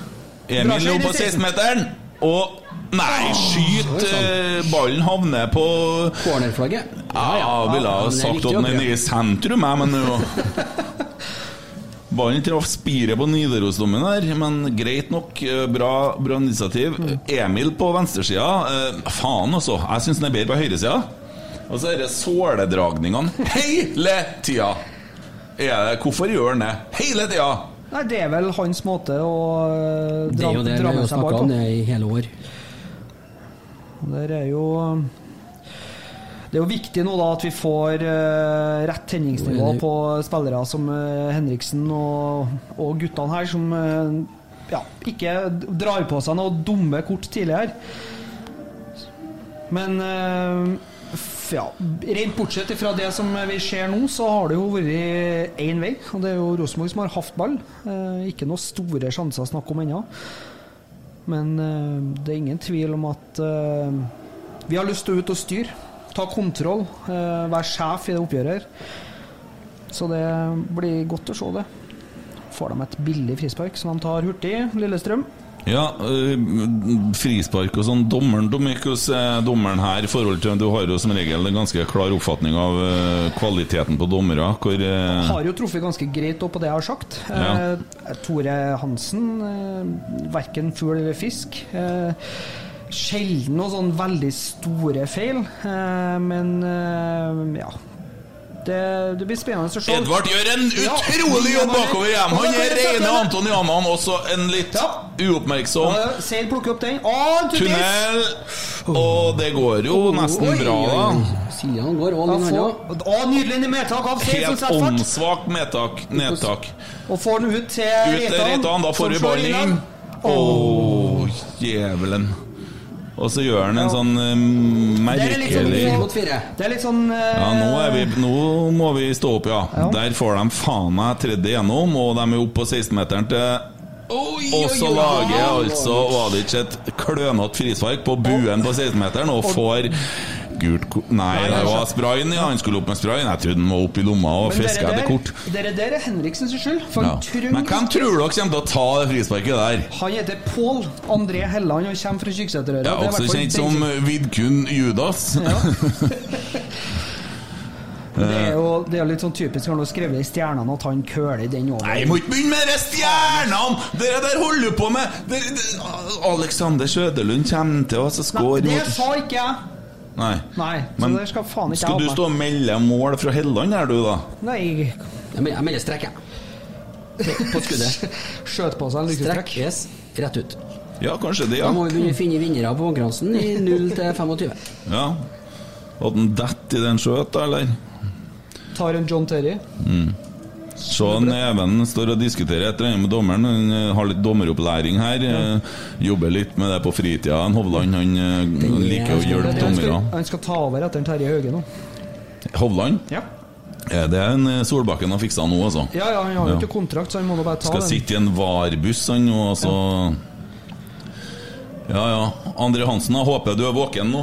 Emil i på 16. 16-meteren, og Nei, skyt! eh, Ballen havner på Cornerflagget. Ja, ville ha sagt at den er nede i sentrum, jeg, men jo Ballen traff spiret på Nidarosdomen her, men greit nok. eh, Bra, bra initiativ. Emil på venstresida, eh, faen altså. Jeg syns den er bedre på høyresida. Og så er det såledragningene hele tida. Hvorfor gjør han det? Hele tida! Nei, det er vel hans måte å eh, Det er jo det vi dra har snakka om det i hele år. Der er jo Det er jo viktig nå da at vi får uh, rett tenningsnivå på spillere som uh, Henriksen og, og guttene her, som uh, ja, ikke drar på seg noe dumme kort tidligere. Men f- ja, rent bortsett fra det som vi ser nå, så har det jo vært én vei. Og det er jo Rosenborg som har hatt ball. Eh, ikke noen store sjanser å snakke om ennå. Men eh, det er ingen tvil om at eh, vi har lyst til å ut og styre. Ta kontroll. være sjef i det oppgjøret her. Så det blir godt å se det. Får de et billig frispark som de tar hurtig, Lillestrøm. Ja, øh, frispark og sånn. Dommeren er dommeren her i forhold til Du har jo som regel en ganske klar oppfatning av øh, kvaliteten på dommere. Hvor øh, Har jo truffet ganske greit opp på det jeg har sagt. Ja. Eh, Tore Hansen, eh, verken fugl eller fisk. Eh, sjelden noen sånn veldig store feil, eh, men eh, ja. Det, det blir spennende å se. Edvard gjør en Ja, utrolig jobb bakover hjem! Han er rene Anton Janan, også en litt Ja. uoppmerksom Ja, Seil plukker opp den. Å, tunnel. Og det går jo nesten Oi, bra, da. Siljan går all Ja, in, han òg. Nydelig medtak av Seil som Helt setter fart. åndssvakt medtak, nedtak. Og får den ut til Reitan, da får vi inn. Å, djevelen. Og så gjør han en sånn Merkelig Det er litt sånn- merkelig. Det er litt sånn uh... Ja, nå, er vi, nå må vi stå opp, ja. Ja. Der får de faen meg tredje gjennom, og de er oppe på 16-meteren til Og så lager altså Vadic et klønete frispark på buen på 16-meteren og får gult kort Nei, det var sprayen, ja. Han skulle opp med sprayen. Jeg trodde han var oppi lomma og fiska etter kort. der- Dere der er Henriksens skyld. Ja. Men hvem tror dere kommer til å ta det frisparket der? Han heter Pål André Helland og kommer fra Kyrksæterøra. Ja, også kjent som Vidkun Judas. Det er jo det er litt sånn typisk han har skrevet i stjernene at han køler den over. Nei, må ikke begynne med de stjernene! Dere der holder du på med dere, Alexander Sjødelund kommer til oss skåre Nei, det sa ikke jeg! Nei. Nei, så Men det skal faen ikke Skal du stå og melde mål fra Helland her, du, da? Nei, Jeg melder strekk, jeg. På skuddet. skjøt på seg en lykkestrekk. Strekk, yes. Rett ut. Ja, kanskje det, Da må vi begynne å finne vinnere på konkurransen i 0 til 25. ja. Hadde han dett i den skjøt, da, eller? Tar en John Terry. Se Even står og diskuterer et eller annet med dommeren. Han eh, har litt dommeropplæring her. Ja. Jobber litt med det på fritida. Hovland han eh, liker å hjelpe Han dommere. han skal ta over etter Terje Hauge nå. Hovland? Ja. Ja, det er en eh, Solbakken har fiksa nå, altså. ja, ja, han har jo Ja. ikke kontrakt, så han må nå bare ta Skal den. sitte i en VAR-buss, han nå, altså. Ja ja. André Hansen, jeg håper du er våken nå.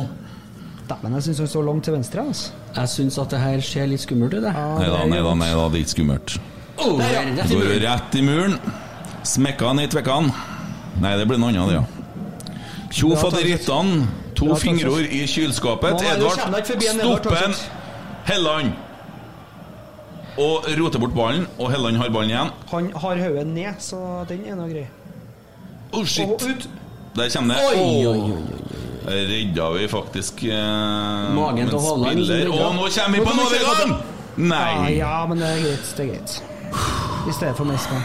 Dæven, jeg syns han står langt til venstre. Altså. Jeg syns at det her ser litt skummelt ut, Ah, Nei da, nei da, nei da, det er ikke skummelt. Oh, rett i Går muren. rett i muren. Smekka han i tvekkan. Nei, det blir noe annet, det, ja. Tjo faderittan. To fingre fingrer i kjøleskapet. Edvard, kommer deg ikke forbi en Edvard, stopp en. Helland. Og roter bort ballen, og Helland har ballen igjen. Han har hodet ned, så den er nå grei. Oh, Og shit. ut. Der kommer det. Oi, oi, oi, oi. Redda vi faktisk eh, Magen til Haaland Og nå kommer vi på vi en overgang! Ja, Nei! ja, men det er greit. Det er greit. I stedet for Mesman.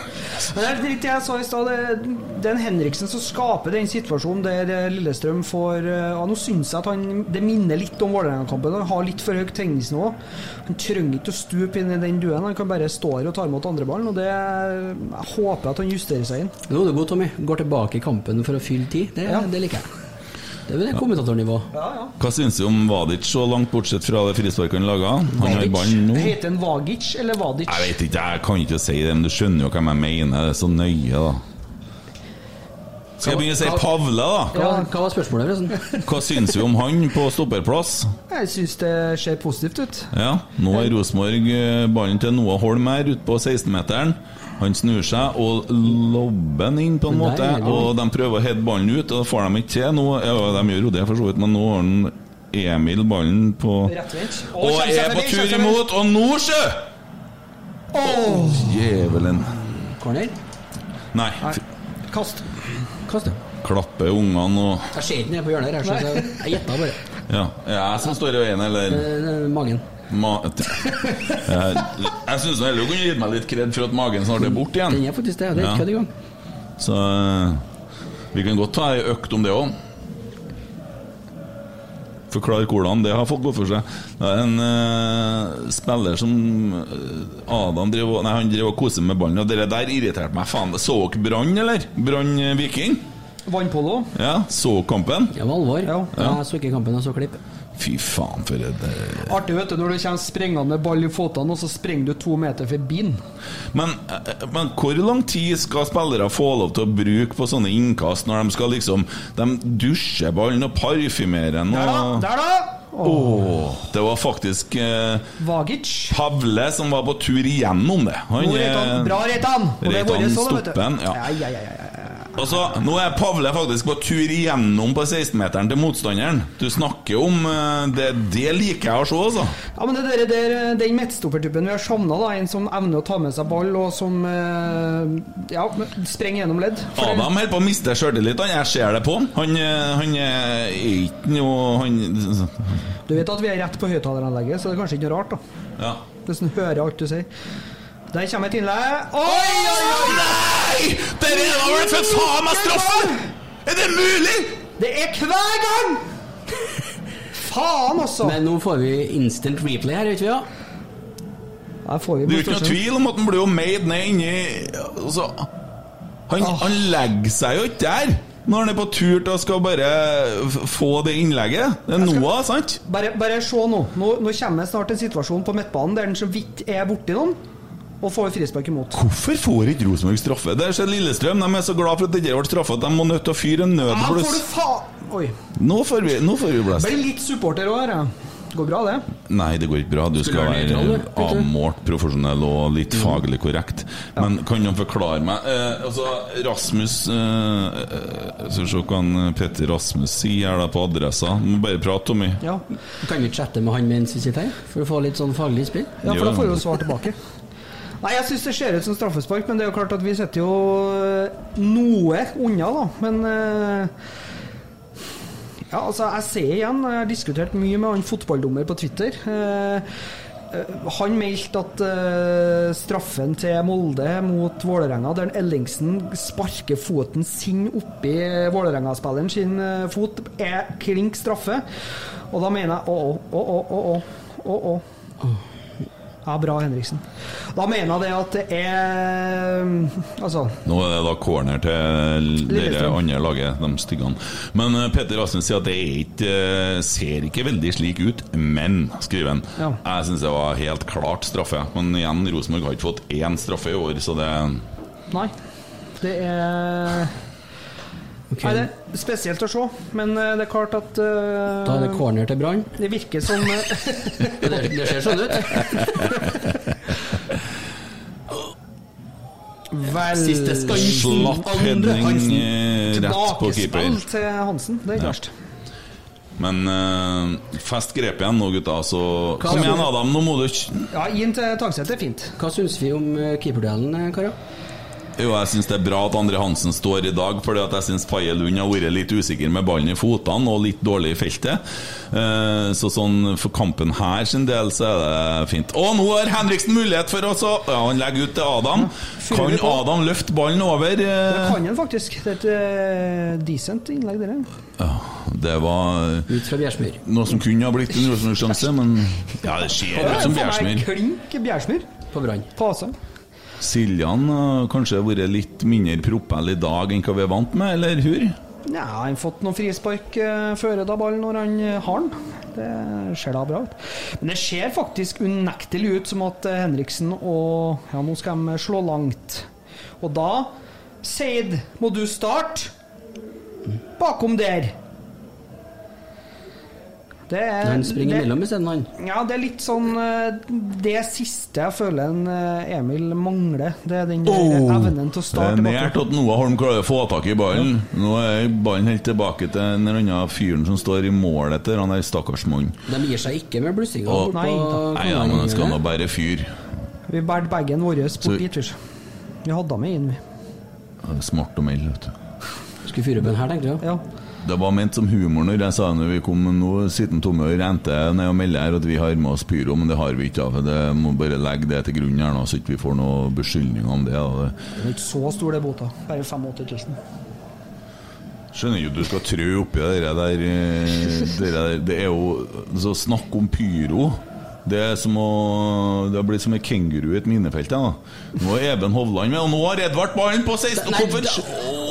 Men det er litt jeg sa i stad. Det, det er en Henriksen som skaper den situasjonen der eh, Lillestrøm får eh, ja, Nå syns jeg at han Det minner litt om Vålerenga-kampen. Han har litt for høyt tegningsnivå. Han trenger ikke å stupe inn i den duen. Han kan bare stå her og ta imot andreballen. Og det Jeg håper at han justerer seg inn. Nå er du god, Tommy. Går tilbake i kampen for å fylle tid. Det, Ja. det liker jeg. Det er kommentatornivå. Ja, ja. Hva syns du om Vadic så langt, bortsett fra det frisparket han laga? Han har ballen nå. Heter han Vagic eller Vadic? Jeg vet ikke, jeg kan ikke si det, men du skjønner jo hvem jeg mener. Det er så nøye, da. Skal jeg begynne å si Pavle, da? Ja, hva var spørsmålet, forresten? Hva syns vi om han på stopperplass? Jeg syns det ser positivt ut. Ja, nå er Rosenborg eh, ballen til Noah Holm her ute på 16-meteren. Han snur seg og lobber den inn på en måte, og de prøver å heade ballen ut, og det får de ikke til. Nå, ja, de gjør jo det, for så vidt, men nå har han Emil ballen på. Og er på tur imot, og nå, sjø! Djevelen. Corner? Nei, Kast. Kast ja. klappe ungene og Jeg ser ikke ned på hjørnet her, så jeg, gjetta bare. Ja, er jeg som står i veien, eller? Eh, Magen. Ma jeg syns heller du kunne gitt meg litt kred for at magen snart er borte igjen. Den er faktisk det. Det er Ja. ikke kødd engang. Så eh, vi kan godt ta ei økt om det òg. Forklar hvordan. Det har fått gått for seg. Det er en uh, spiller som eh, Adam drev, og- nei, han drev og koste med ballen, og det der irriterte meg faen. Så dere Brann, eller? Brann eh, Viking? Vannpolo. Ja, så kampen? Det var alvor. Ja. Jeg så ikke kampen, jeg så klipp. Fy faen, for et eh, Artig vet du når du kommer sprengende ball i føttene, og så springer du to meter forbi den. men, eh, men hvor lang tid skal spillere få lov til å bruke på sånne innkast når de skal liksom De dusjer ballen og parfymerer den Der, da! Der, da! Åh, Det var faktisk eh, Vagic. Pavle som var på tur igjennom det. Han Reitan. Bra, Reitan! Og Reitan sånn. Stoppen. Ja, ja, ja, ja, ja. Altså, nå er Pavle faktisk på tur igjennom på 16-meteren til motstanderen. Du snakker om eh, Det, det liker jeg å se, altså. Ja, men det der, der, Den midtstoppertuppen vi har savna, en som evner å ta med seg ball, og som eh, ja, sprenger gjennom ledd. For- Adam holder på å miste sjøltilliten. Jeg ser det på han. Han, eh, han er ikke noe Han Du vet at vi er rett på høyttaleranlegget, så det er kanskje ikke noe rart. da Ja. Hvis han hører alt du sier. Der kommer et innlegg. Oi, oi, oi! Nei! Der er det vel for faen meg straffe! Er det mulig?! Det er hver gang! Faen, altså! Men nå får vi instant replay her, vet vi ja? Her får vi Det er jo ikke noe tvil om at han blir jo made ned inni altså, han, han legger seg jo ikke der når han er på tur til å skal bare få det innlegget. Det er Noah, sant? Bare, bare se nå. nå. Nå kommer det snart en situasjon på midtbanen der den så vidt er borti noen, og får frispark imot. Hvorfor får ikke Rosenborg straffe? Det er Lillestrøm. De er så glad for at det ikke ble straffa at de må nødt til å fyre en Ja, nødbluss. Oi. Nå får vi, nå får vi blest. Blir litt supporter òg her. ja. Går bra, det. Nei, det går ikke bra. Du skal være avmålt, profesjonell og litt faglig korrekt. Men kan du forklare meg eh, Altså, Rasmus eh, eh, Skal vi se hva han Petter Rasmus sier her da på adressa. Må bare prate, Tommy. Ja, Kan vi chatte med han mens vi sitter her? For å få litt sånn faglig spill? ja for da får du jo svar tilbake. Nei, jeg syns det ser ut som straffespark, men det er jo klart at vi sitter jo eh, noe unna, da. Men eh, Ja, altså, jeg ser igjen, jeg har diskutert mye med han fotballdommer på Twitter. Eh, han meldte at uh, straffen til Molde mot Vålerenga, der Ellingsen sparker foten sin oppi Vålerenga-spilleren sin uh, fot, er klink straffe. Og da mener jeg å, å, å, å, å, å, å. Ja, bra, Henriksen. Da mener jeg det at det er Altså Nå er det da corner til dere andre laget, de styggene. Men Peter Petter Rasmus sier at det ikke, eh, ser ikke veldig slik ut, men, skriver han. Ja. Jeg syns det var helt klart straffe. Men igjen, Rosenborg har ikke fått én straffe i år, så det Nei. Det er Ok. Nei, det er spesielt å se, men eh, det er klart at uh, Da er det corner til Brann. Det virker som eh, Det, det ser sånn ut. Vel Siste skansen. Andre Hansen. på keeper. Tilbakespill til Hansen. Det er ikke verst. Men uh, fest grep igjen nå, gutta. Så Hva kom igjen. Adam. Nå må du ikke Ja, inn til Tagset er fint. Hva syns vi om keeperduellen, karer? Jo, jeg syns det er bra at Andre Hansen står i dag, fordi at jeg syns Faye Lund har vært litt usikker med ballen i fotene og litt dårlig i feltet. Eh, Så sånn for kampen her sin del så er det fint. Og nå har Henriksen mulighet for å så Ja, han legger ut til Adam. Kan. Adam løfte ballen over? Det Eh, kan han faktisk. Det er et eh, decent innlegg, det der. Ja, det var Ut fra Bjærsmyr. noe som kunne ha blitt en Rosenborg-sjanse, men ja, det skjer ut som Bjærsmyr. Klink Bjærsmyr. På Brann. Siljan har kanskje vært litt mindre propell i dag enn hva vi er vant med, eller hur? Ja, han har fått noen frispark uh, før da ballen når han eh, har den. Det ser da bra ut. Men det ser faktisk unektelig ut som at eh, Henriksen og Ja, nå skal de slå langt. Og da, Seid, må du starte bakom der. Det er, Han springer det- imellom isteden, han. Ja, det er litt sånn eh, Det siste jeg føler en eh, Emil mangler. Det er den oh, evnen til å Det starte er nært at Noah Holm klarer å få tak i ballen. Nå er ballen helt tilbake til den andre fyren som står i mål etter han der stakkars mannen. De gir seg ikke med blussinga Nei, på Nei, ja, men han skal nå bære bare fyre. Vi bærte bagen vår bort dit. vi. Vi hadde med inn, vi. Det Smart og mild, vet du. Skulle fyre opp en her, tenkte jeg. Ja. Det var ment som humor når jeg sa når vi kom, nå sitter og renter ned og melder her at vi har med oss pyro, men det har vi ikke. for Det må bare legge det til grunn her nå, så ikke vi får noe beskyldning om det. da. Det- er ikke så stor, det bota. Bare 85 000. Skjønner jo du skal trø oppi det der, eh, der Det er jo så Snakk om pyro. Det er som å Det har blitt som en kenguru i et minefelt. Ja. Nå er Even Hovland med, og nå har Edvard ballen på 16 Nei,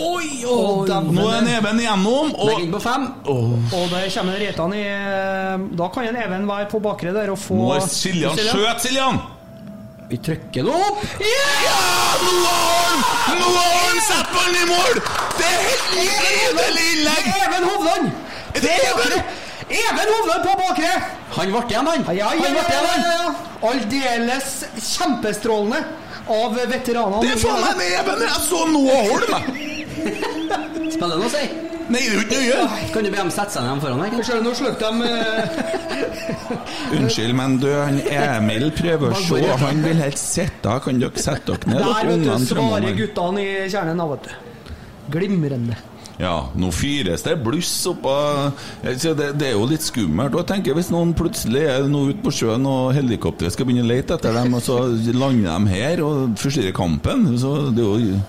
Oi, oi. Nå er Even igjennom, og på fem. Og der kommer Reitan i Da kan en Even være på bakre der og få nå er Siljan skjøt Siljan! Vi trykker det opp. Ja! Nå har han Nå har han satt ballen i mål! Det er helt nydelig innlegg! Even Hovland! Er det Even? Even Hovland på bakre! Han ble igjen, han. Ja, ja, Han ja, ble ja, ja, ja. Aldeles kjempestrålende av veteranene. Det er faen meg med Even! Jeg så Noah Holm! Spiller det noe å si? Nei, det er jo ikke nøye! Kan du be dem sette seg ned foran deg? Kanskje du, nå slukte de eh, Unnskyld, men du, han Emil prøver å se. Han vil helt sitte. Kan dere sette dere ned? Der, vet du, svarer guttene i kjernen da, vet du. Glimrende. Ja, nå fyres det bluss oppå det, det er jo litt skummelt. Og jeg tenker Hvis noen plutselig er nå ute på sjøen og helikopteret skal begynne å lete etter dem, og så lander de her og forstyrrer kampen Så det er jo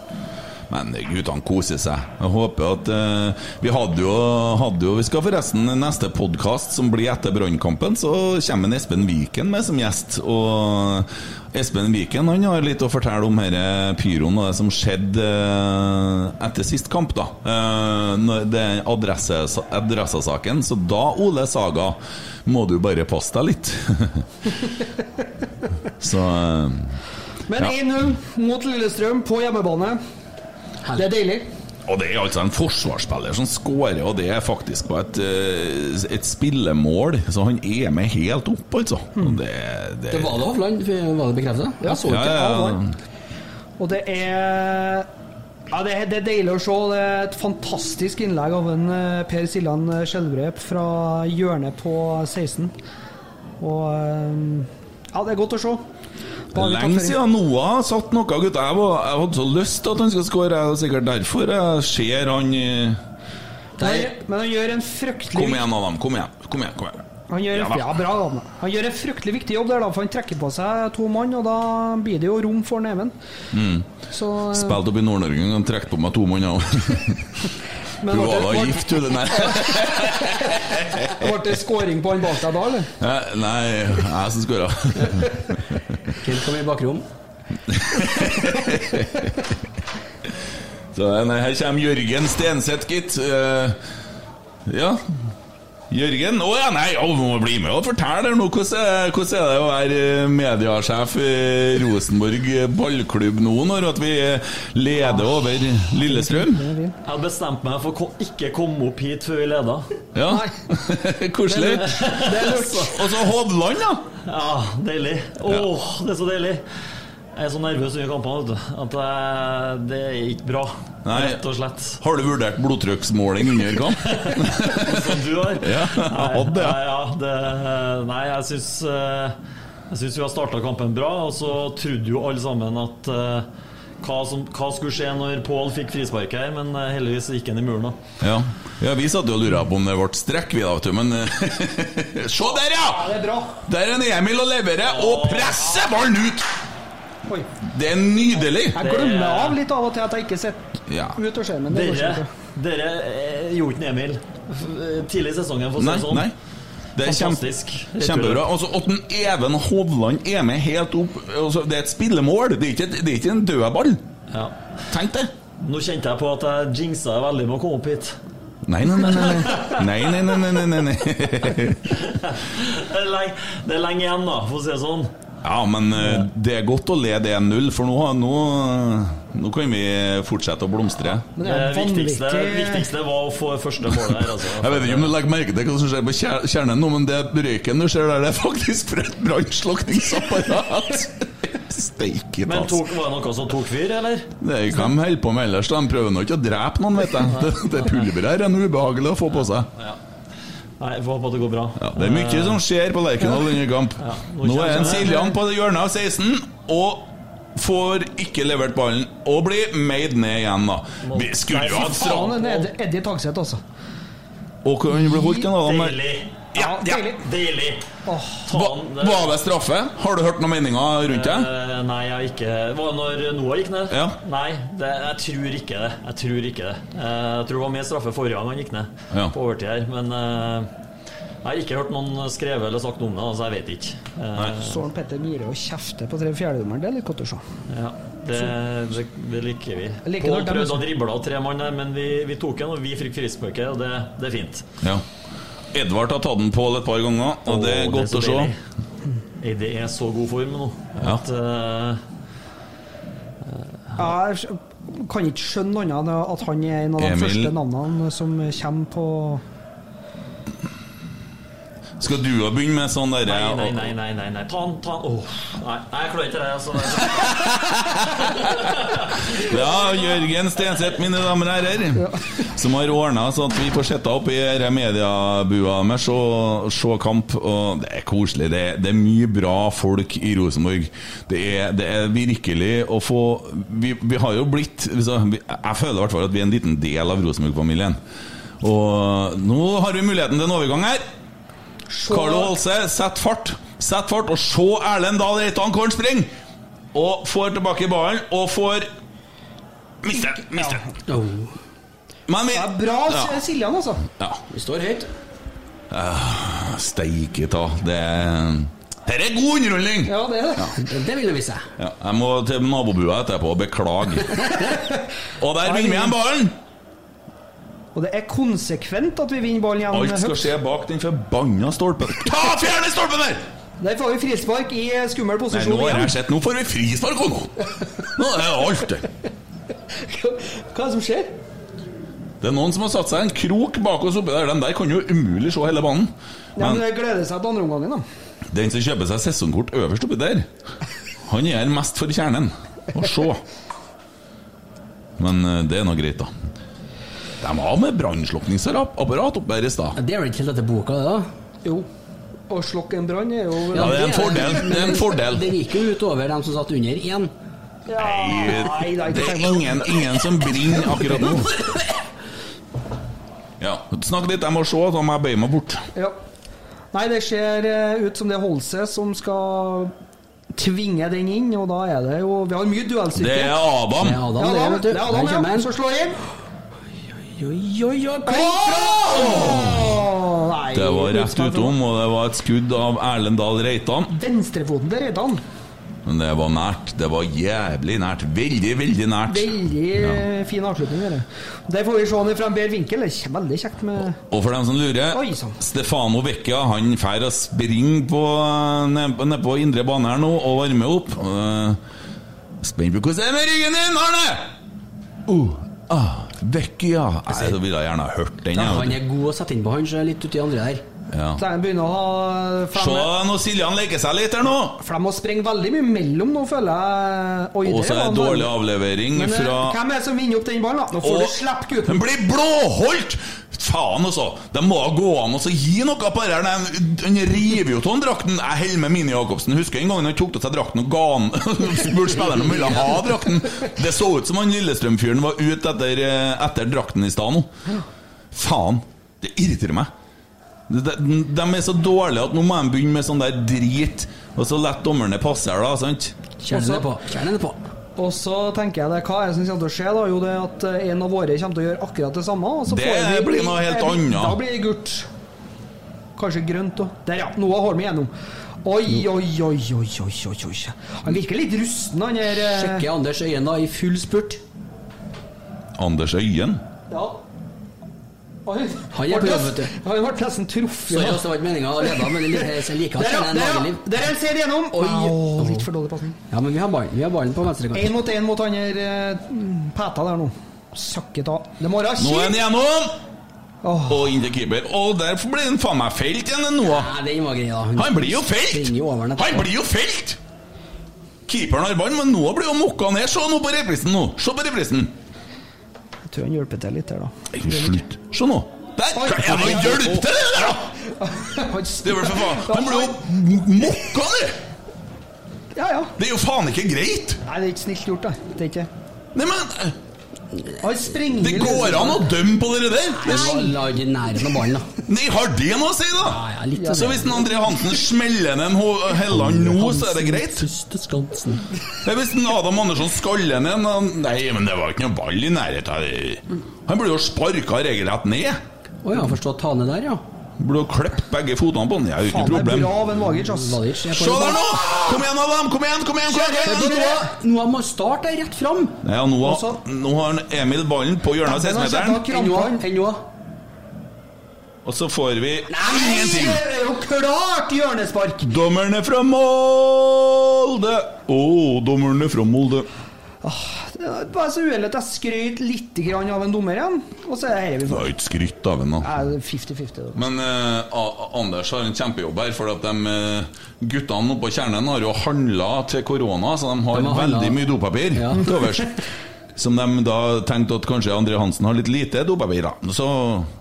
men guttene koser seg. Jeg håper at eh, Vi hadde jo, hadde jo Vi skal forresten neste podkast som blir etter Brannkampen, så kommer en Espen Viken med som gjest. Og Espen Viken han har litt å fortelle om denne pyroen og det som skjedde eh, etter sist kamp. da Eh, Det er adresse, adressasaken. Så da, Ole Saga, må du bare passe deg litt. så eh, Men Ja. 1-0 mot Lillestrøm på hjemmebane. Det er deilig. Og det er altså en forsvarsspiller som skårer, og det er faktisk på et, eh, et spillemål. Så han er med helt opp, altså. Og det, det, Det var det Hovland, var det bekreftet? Jeg så ja, ikke. ja, ja. Og det er ja, det er, det er deilig å se. Det er et fantastisk innlegg av en eh, Per Siljan Skjelbred fra hjørnet på 16. Og eh, ja, det er godt å se. Da har vi tatt Lenge siden Noah har satt noe, gutter. Jeg, var, jeg hadde så lyst til at han skulle skåre, og sikkert derfor jeg ser han Nei, Der. Men han gjør en fryktelig Kom igjen, Adam. Kom igjen. Kom igjen, kom igjen. Han gjør, en, ja, bra, Han gjør en fryktelig viktig jobb der, da, for han trekker på seg to mann, og da blir det jo rom for Neven. Mm. Så eh, Spilte opp i Nord-Norge en gang, trekte på meg to mann. men Du var da gift, du. det Nei. Ble det skåring på han bak deg da, eller? Eh, Nei, jeg som skåra. Kent kom i bakrom. Så nei, her kommer Jørgen Stenseth, gitt. Uh, ja. Jørgen Å ja, nei, å, må bli med og fortelle nå. Hvordan hvordan er det å være eh, mediasjef i Rosenborg ballklubb nå, når at vi leder over Lillestrøm? Jeg har bestemt meg for å ikke komme opp hit før vi leder. Ja, koselig. Og så Hovland, da. Ja, deilig. Åh, det er så deilig. Jeg er så nervøs under kampene at det er ikke bra. Nei. Rett og slett. Har du vurdert blodtrykksmåling under kamp? Som du har. Ja, jeg hadde det. Nei, ja, det, nei jeg syns eh, Jeg syns vi har starta kampen bra, og så trodde jo alle sammen at eh, hva, som, hva skulle skje når Pål fikk frispark her, men eh, heldigvis gikk han i muren, da. Ja. ja, vi satt jo og lura på om det ble strekk, vi da, vet du, men Se der, ja! Det er bra. Der er Emil og leverer, og presser ballen ut! Oi. Det er nydelig! Jeg glemmer av litt av og til at jeg ikke sitter Ja. ut og ser, men det går Dere, dere eh, gjorde ikke Emil tidlig i sesongen, for å si det sånn. nei. Det er kjempe, kjempebra. Altså, at en Even Hovland er med helt opp altså, Det er et spillemål, det er ikke, det er ikke en dødball. Ja. Tenk det. Nå kjente jeg på at jeg jinxa veldig med å komme opp hit. Nei, nei, nei. Nei, nei, nei, nei, nei, er det er lenge igjen, da, for å si det sånn. Ja, men eh, det er godt å lede 1-0, for nå, nå, nå kan vi fortsette å blomstre. Men Det det viktigste, viktigste var å få første målet her. Altså. Jeg vet ikke om du legger merke til hva som skjer på kjernen nå, men det røyken du ser der, det er faktisk fra et brannslukningsapparat. Steike Men tok, var det noe som tok fyr, eller? Det er hva de holder på med ellers. De prøver nå ikke å drepe noen, vet jeg. Det, det pulveret her er noe ubehagelig å få på seg. Nei, får håpe at det går bra. Ja, det er mye som skjer på Lerkendal under kamp. nå Nå er en. Siljan på hjørnet av 16 og får ikke levert ballen og blir made ned igjen, da. Vi skulle jo hatt straff Eddie Tagseth, altså. Og kan bli holdt en da. der. Deilig. Ja, ja. Deilig. Det- var det straffe? Har du hørt noen meninger rundt det? Uh, nei, jeg har ikke Var det når Noah gikk ned? Ja. Nei, det, jeg tror ikke det. Jeg tror ikke det. uh, jeg tror det var mer straffe forrige gang han gikk ned, Ja. på overtid her. Men uh, jeg har ikke hørt noen skrevet eller sagt noe om det, altså jeg vet ikke. Søren Petter Myhre og kjefte på tre fjerdedommeren, det er litt godt å se. ja, det, det, det liker vi. Like Pål prøvde å drible av tre mann der, men vi, vi tok den, og vi fikk frisparket, og det, det er fint. Ja. Edvard har tatt den på et par ganger, og det er godt godt er å se. deilig. Eide er så god form nå Ja. at eh, Jeg kan ikke skjønne annet enn at han er en av de Emil. første navnene som kommer på Skal du ha begynt med sånn derre Nei, nei, nei, nei, nei, nei. Ta den, ta den. Åh, nei, nei, jeg klarer ikke det. Altså. Ja, Jørgen Stenseth, mine damer og herrer. Som har ordna så at vi får sitte oppe i denne mediebua med se, se kamp. Og det er koselig. Det det er mye bra folk i Rosenborg. Det er, det er virkelig å få Vi, vi har jo blitt så vi- Jeg føler i hvert fall at vi er en liten del av Rosenborg-familien. Og nå har vi muligheten til en overgang her. Carlo Holse, sett fart. Sett fart, og se Erlend Dahl Reitan hvor han springer! Og får tilbake ballen, og får Mister den! Mister den. Oh. Men vi Det er bra Ja. Siljan, altså. Ja. Vi står høyt. Steike ta. Det er Her er god underholdning! Ja, det er det. Det, det vil det vise. Ja, jeg må til nabobua etterpå og beklage. og der vinner vi igjen ballen! Og det er konsekvent at vi vinner ballen igjen. Alt skal skje bak den forbanna stolpen. Ta Fjerne stolpen der! Der får vi frispark i skummel posisjon. Nei, nå har jeg sett Nå får vi frispark òg, nå! Nå er det alt det. Hva er det som skjer? Det er noen som har satt seg en krok bak oss oppi der. Den der kan jo umulig se hele banen. Ja, men Men det gleder seg til andre omgangen, da. den som kjøper seg sesongkort øverst oppi der, han her mest for kjernen. Å se. Men eh, det er nå greit, da. De har med brannslukningsapparat oppe her i stad. Det er vel ikke helt etter boka, det, da? Jo. Å slokke en brann er jo Ja, det er en fordel. Det er en fordel. Det gikk jo utover dem som satt under én. Nei, Nei, det er ingen, ingen som brenner akkurat nå. Ja, Snakk litt, jeg må se, da må jeg bøye meg bort. Ja. Nei, det ser eh, ut som det er Holse som skal tvinge den inn, og da er det jo Vi har mye duellstyrke. Det er Adam. Det er Adam, Ja, det, vet du. det er Adam, ja, som slår inn. Oi, oi, oi, oi nei, Det var rett utom, og det var et skudd av Erlend Dahl Reitan. Venstrefoten til Reitan. Men det var nært. Det var jævlig nært. Veldig, veldig nært. Veldig ja. fin avslutning. Dere. Der får vi se den fra en bedre vinkel. Det er veldig kjekt med Og for dem som lurer, Oi, sånn. Stefano Vecchia han drar og springer på- ned på indre bane her nå og varmer opp. Uh, Spent på hvordan det er med ryggen din, Arne! Uh, ah, Vecchia Nei, Så ville jeg gjerne ha hørt den. Ja, han er god å sette inn på han, så er litt uti andre der. ja. Så jeg begynner å ha Se nå Siljan leker seg litt her nå! For de må sprenge veldig mye mellom nå, føler jeg. Oi, Og så er det en dårlig avlevering Men, eh, fra Hvem er det som vinner opp den ballen, da? Nå får Og- du slippe gutten. Den blir blåholdt! Faen, altså! Det må gå an å så gi noe på det her. Den river jo av drakten. Jeg holder med Mini Jacobsen. Husker en gang han tok av seg drakten og ga han spurte spilleren om han ville ha drakten. Det så ut som han Lillestrøm-fyren var ute etter, eh, etter drakten i stad nå. Faen! Det irriterer meg. De, de, er så dårlige at nå må de begynne med sånn der drit, og så lett dommerne passe her, da. sant? Kjernen Også- er på. Kjenner det på. Og så tenker jeg det, hva er det som kommer til å skje? da? Jo, det er at eh, en av våre kommer til å gjøre akkurat det samme. Og så Det får vi, blir noe helt annet. Da blir det gult. Kanskje grønt òg. Der, ja. Noah har vi gjennom. Oi, oi, oi, oi, oi, oi, oi. Han virker litt rusten, han her. eh. Sjekker Anders Øyen da i full spurt. Anders Øyen. Ja. Han Han er på jobb, vet du. Han ble nesten truffet. Sorry, det var ikke meninga å lede, men jeg liker- at Der, er. Der er. Oi. Åh, litt for dårlig pasning. Ja, men vi har ballen, vi har ballen på venstre Én mot én mot han der eh, Pæta der nå. Søkket av. Det må være Nå er han igjennom! gjennom! Og inn til keeper. Og der blir han faen meg felt igjen, den Noah. Ja, den var grei, da. Han blir jo felt! Han blir jo felt! Keeperen har ballen, men Noah blir jo mokka ned. Se nå på reprisen nå! Se på reprisen! Tror han hjelper til litt her, da. Slutt. Se nå. Der! Hva er det han hjelper til det der, da?! Det er vel for faen Han blir jo mokka det! Ja, ja. Det er jo faen ikke greit! Nei, det er ikke snilt gjort, da. Det er ikke Nei, men eh, Det går an å dømme på dere der! Er ballen, da. Nei, har det noe å si, da? ja, litt så hvis en André Hansen smeller ned en Helland nå, så er det greit? Første skansen. Men hvis en Adam Andersson skaller ned en Nei, men det var ikke noe ball i nærheten. Han blir jo sparka regelrett ned. Å ja, forstå Tane der, ja. Burde ha klippet begge fotene på han. Jeg jo ikke noe problem. bra av en Vagic, ass. Valic er Se der nå! Kom igjen, Adam! Kom igjen, kom igjen! Kom igjen! Noah. Noah må starte rett fram. Ja, nå, har, nå har Emil ballen på hjørnet av 16-meteren, Enn Noah. krampene. Enn Noah. og så får vi Nei, ingenting. det er jo klart hjørnespark! Dommeren er fra Molde! Å, dommerne er fra Molde. Det er Bare så uheldig at jeg skrøt litt grann av en dommer igjen, og så er det her vi Det får. var ikke skrytt av en, da. Nei, 50-50. Men eh, Anders har en kjempejobb her, for at de eh, guttene oppe på kjernen har jo handla til korona, så de har De har handlet. veldig mye dopapir Ja. til overs. Som de da tenkte at kanskje André Hansen har litt lite dopapir. Så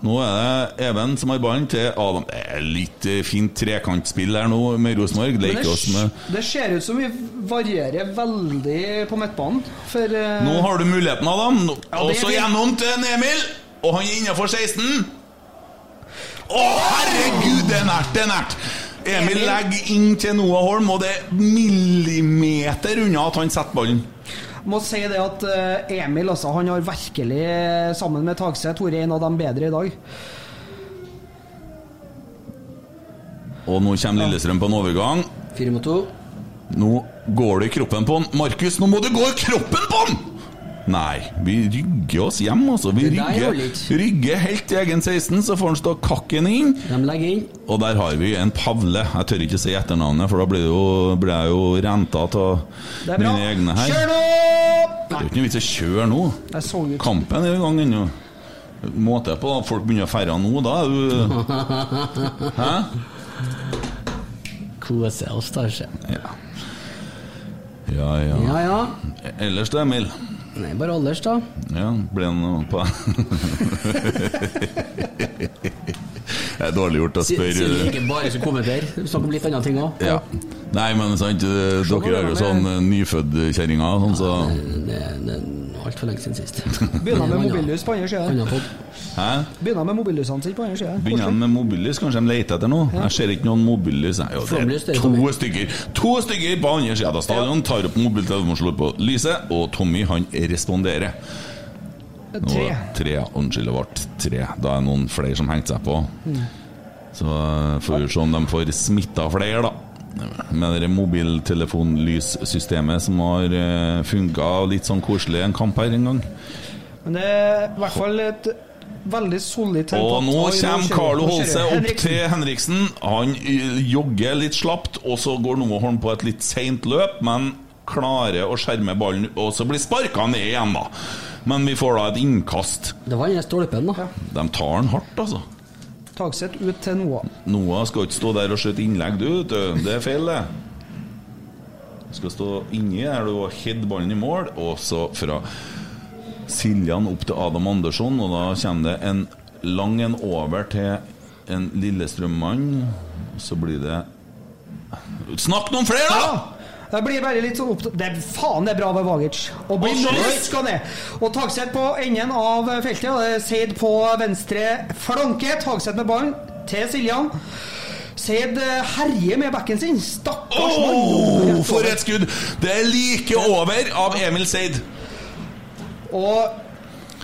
nå er det Even som har ballen til Adam. Det er litt eh, fint trekantspill her nå med Rosenborg. Leker oss med det, det ser ut som vi varierer veldig på midtbanen, for uh... Nå har du muligheten, Adam. Ja, Og det så gjennom til Emil. Og han er innafor 16. Å, herregud, det er nært, det er nært! Emil Emil. legger inn til Noah Holm, og det er millimeter unna at han setter ballen. Må si det at eh, Emil altså, han har virkelig, eh, sammen med Tagseth, vært en av de bedre i dag. Og nå kommer Lillestrøm på en overgang. Fire mot to. Nå går det i kroppen på han. Markus, nå må du gå i kroppen på han! Nei, vi rygger oss hjem, altså. Vi rygger, rygger helt til egen 16, så får han stå kakken inn. De legger inn. Og der har vi en Pavle. Jeg tør ikke si etternavnet, for da blir, det jo, blir jeg jo renta av mine egne her. Kjør nå! Det er jo ikke noe vits i å kjøre nå. Kampen er i gang ennå. Måte på da. folk begynner å feire nå, da er du Hæ? Kose oss, da. ikke? Ja. Ja, ja. Ja ja. Ellers Emil? Nei, bare alders, da. Ja, ble han noe på Det er dårlig gjort å spørre. Sier ikke bare som kommentere, Snakk om litt andre ting òg. ja. Nei, men sant, dere er jo sånn eh, nyfødtkjerringer, sånn, så Det det er altfor lenge siden sist. Begynner med mobillys på andre sida. Begynner med mobillysene sine på andre sida. Begynner med mobillys? Kanskje de leter etter noe? Jeg ser ikke noen mobillys. Jo, det er to stykker To stykker på andre sida av stadion tar opp mobiltelefonen, og slår på lyset, og Tommy han responderer. Nå, Tre. tre. Unnskyld, det ble tre. Da er det noen flere som hengte seg på. Mm. Så eh, får vi se om de får smitta flere, da. Med det mobiltelefonlyssystemet som har uh, funka litt sånn koselig en kamp her en gang. Men det er i hvert fall et veldig solid tempo. Og nå kommer Carlo Holse opp til Henriksen. Han jogger litt slapt, og så går noe Holm på et litt seint løp, men klarer å skjerme ballen, og så blir sparka ned igjen, da. Men vi får da et innkast. Det var den stolpen, da. De tar den hardt, altså. Tagseth ut til Noah. Noah skal ikke stå der og skyte innlegg, du. Det er feil, det. Du skal stå inni der du har head ballen i mål, og så fra Siljan opp til Adam Andersson, og da kommer det en lang en over til en Lillestrøm-mann. Så blir det Snakk noen flere, da! Det blir bare litt sånn opptatt Det er faen det er bra ved Vagic. Og blir Og ned. Og Tagseth på enden av feltet. Og Seid på venstre flanke. Tagseth med ballen til Siljan. Seid eh, herjer med bekken sin. Stakkars mann. For et skudd! Det er like over av Emil Seid. Og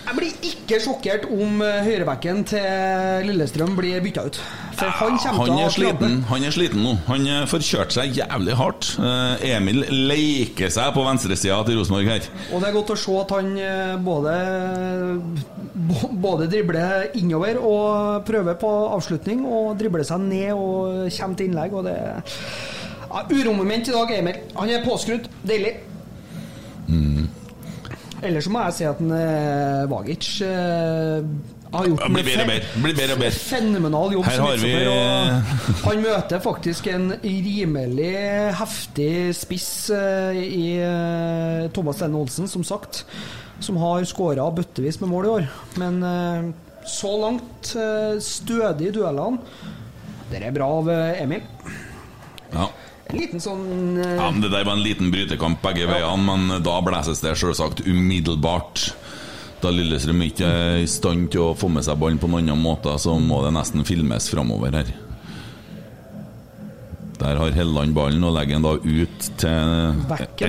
jeg blir ikke sjokkert om eh, høyrebekken til Lillestrøm blir bytta ut. For han kommer Han til å er sliten. Han er sliten nå. Han eh, får kjørt seg jævlig hardt. Eh, Emil leker seg på venstresida til Rosenborg her. Og det er godt å se at han både Både dribler innover og prøver på avslutning, og dribler seg ned og kommer til innlegg. Og det ja, Uromoment i dag, Emil. Han er påskrudd. Deilig. Ellers må jeg si at en, eh, Vagic eh, har gjort Ja, blir en bedre og bedre. Blir bedre og bedre. Fenomenal jobb Her som har vi- midtstopper, og Han møter faktisk en rimelig heftig spiss eh, i eh, Thomas Denne Olsen, som sagt. Som har skåra bøttevis med mål i år. Men eh, så langt eh, stødig i duellene. Det er bra av eh, Emil. Ja. En liten sånn uh... ja, men Det der var en liten brytekamp begge veiene, men da blæses det selvsagt umiddelbart. Da Lillestrøm ikke er i stand til å få med seg ballen på noen annen måte, så må det nesten filmes framover her. Der har Helland ballen og legger den da ut til et,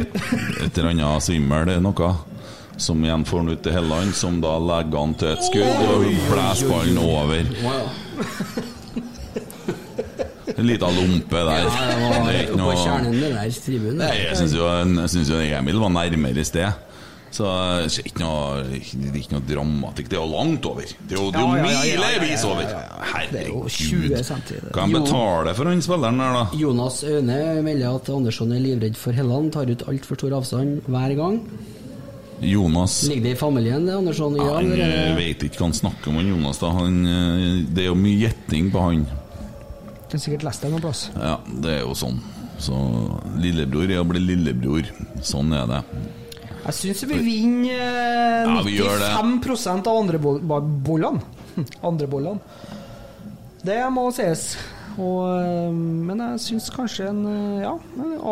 et eller annet svimmel noe. Som igjen får den ut til Helland, som da legger han til et skudd og blåser ballen over. En liten lompe der. Ja, var Det er ikke noe. Nei, jeg syns jo, jo Emil var nærmere i sted. Så det er ikke noe, det er ikke noe dramatikk. Det er jo langt over. Det er jo, det er jo milevis over! Det er jo 20 Herregud. Kan han betale for han spilleren der, da? Jonas Aune melder at Andersson er livredd for Helland, tar ut altfor stor avstand hver gang. Jonas Ligger det i familien, det, Andersson? Ja, Han eh, vet ikke hva han snakker om, Jonas. da han, eh, Det er jo mye gjetting på han. Du sikkert lest det noen plass. Ja, det er jo sånn. Så lillebror er å bli lillebror. Sånn er det. Jeg syns vi vinner eh, Ja, vi 95 av andrebollene. Andrebollene. Det må sies. Og, eh, men jeg syns kanskje en eh, Ja,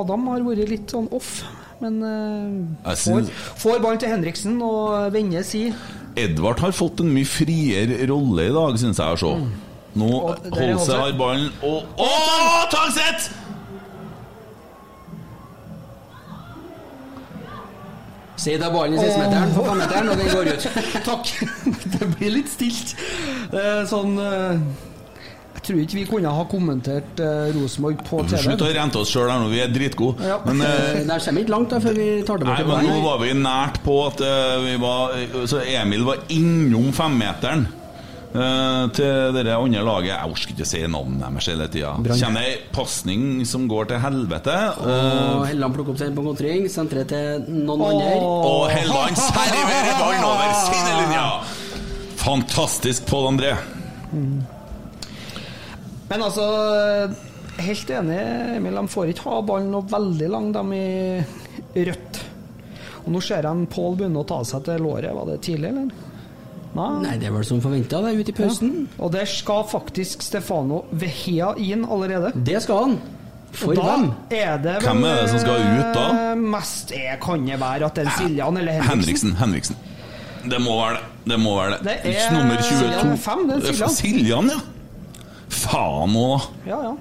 Adam har vært litt sånn off. Men eh, får, får ballen til Henriksen og vender si. Edvard har fått en mye friere rolle i dag, syns jeg å se. Nå Holse har ballen og Å, Tangseth! Si det er ballen i 16-meteren på 5-meteren, og den går ut. Takk. Det blir litt stilt. Sånn eh, Jeg tror ikke vi kunne ha kommentert eh, Rosenborg på TV. Slutt å rente oss sjøl her nå, vi er dritgode. Ja. Men eh, Der kommer ikke langt da før vi tar tilbake ballen. nå var vi nært på at vi var Så Emil var innom femmeteren uh, til det andre laget. Jeg orker ikke å si navnet deres hele tida. Kommer ei pasning som går til helvete. Og eh, Helland plukker opp seg på kontring, sentrer til noen andre. og Helland serverer ballen over sidelinja! Fantastisk, Pål André. Men altså Helt enig, Emil. De får ikke ha ballen noe veldig lang, de i rødt. Og nå ser jeg Pål begynne å ta seg til låret. Var det tidlig, eller? Nei, det er vel som forventa, det, ute i pausen. Ja. Og der skal faktisk Stefano Vehea inn allerede. Det skal han. For da hvem? Er det vel, Hvem er det som skal ut da? eh, Mest er, kan det være at det er Siljan eller Henriksen. Henriksen. Henriksen. Det må være det. Det må være det. Det er Nummer 22. Siljan 5, det er Siljan. Siljan, ja. Faen òg, da. Ja, ja.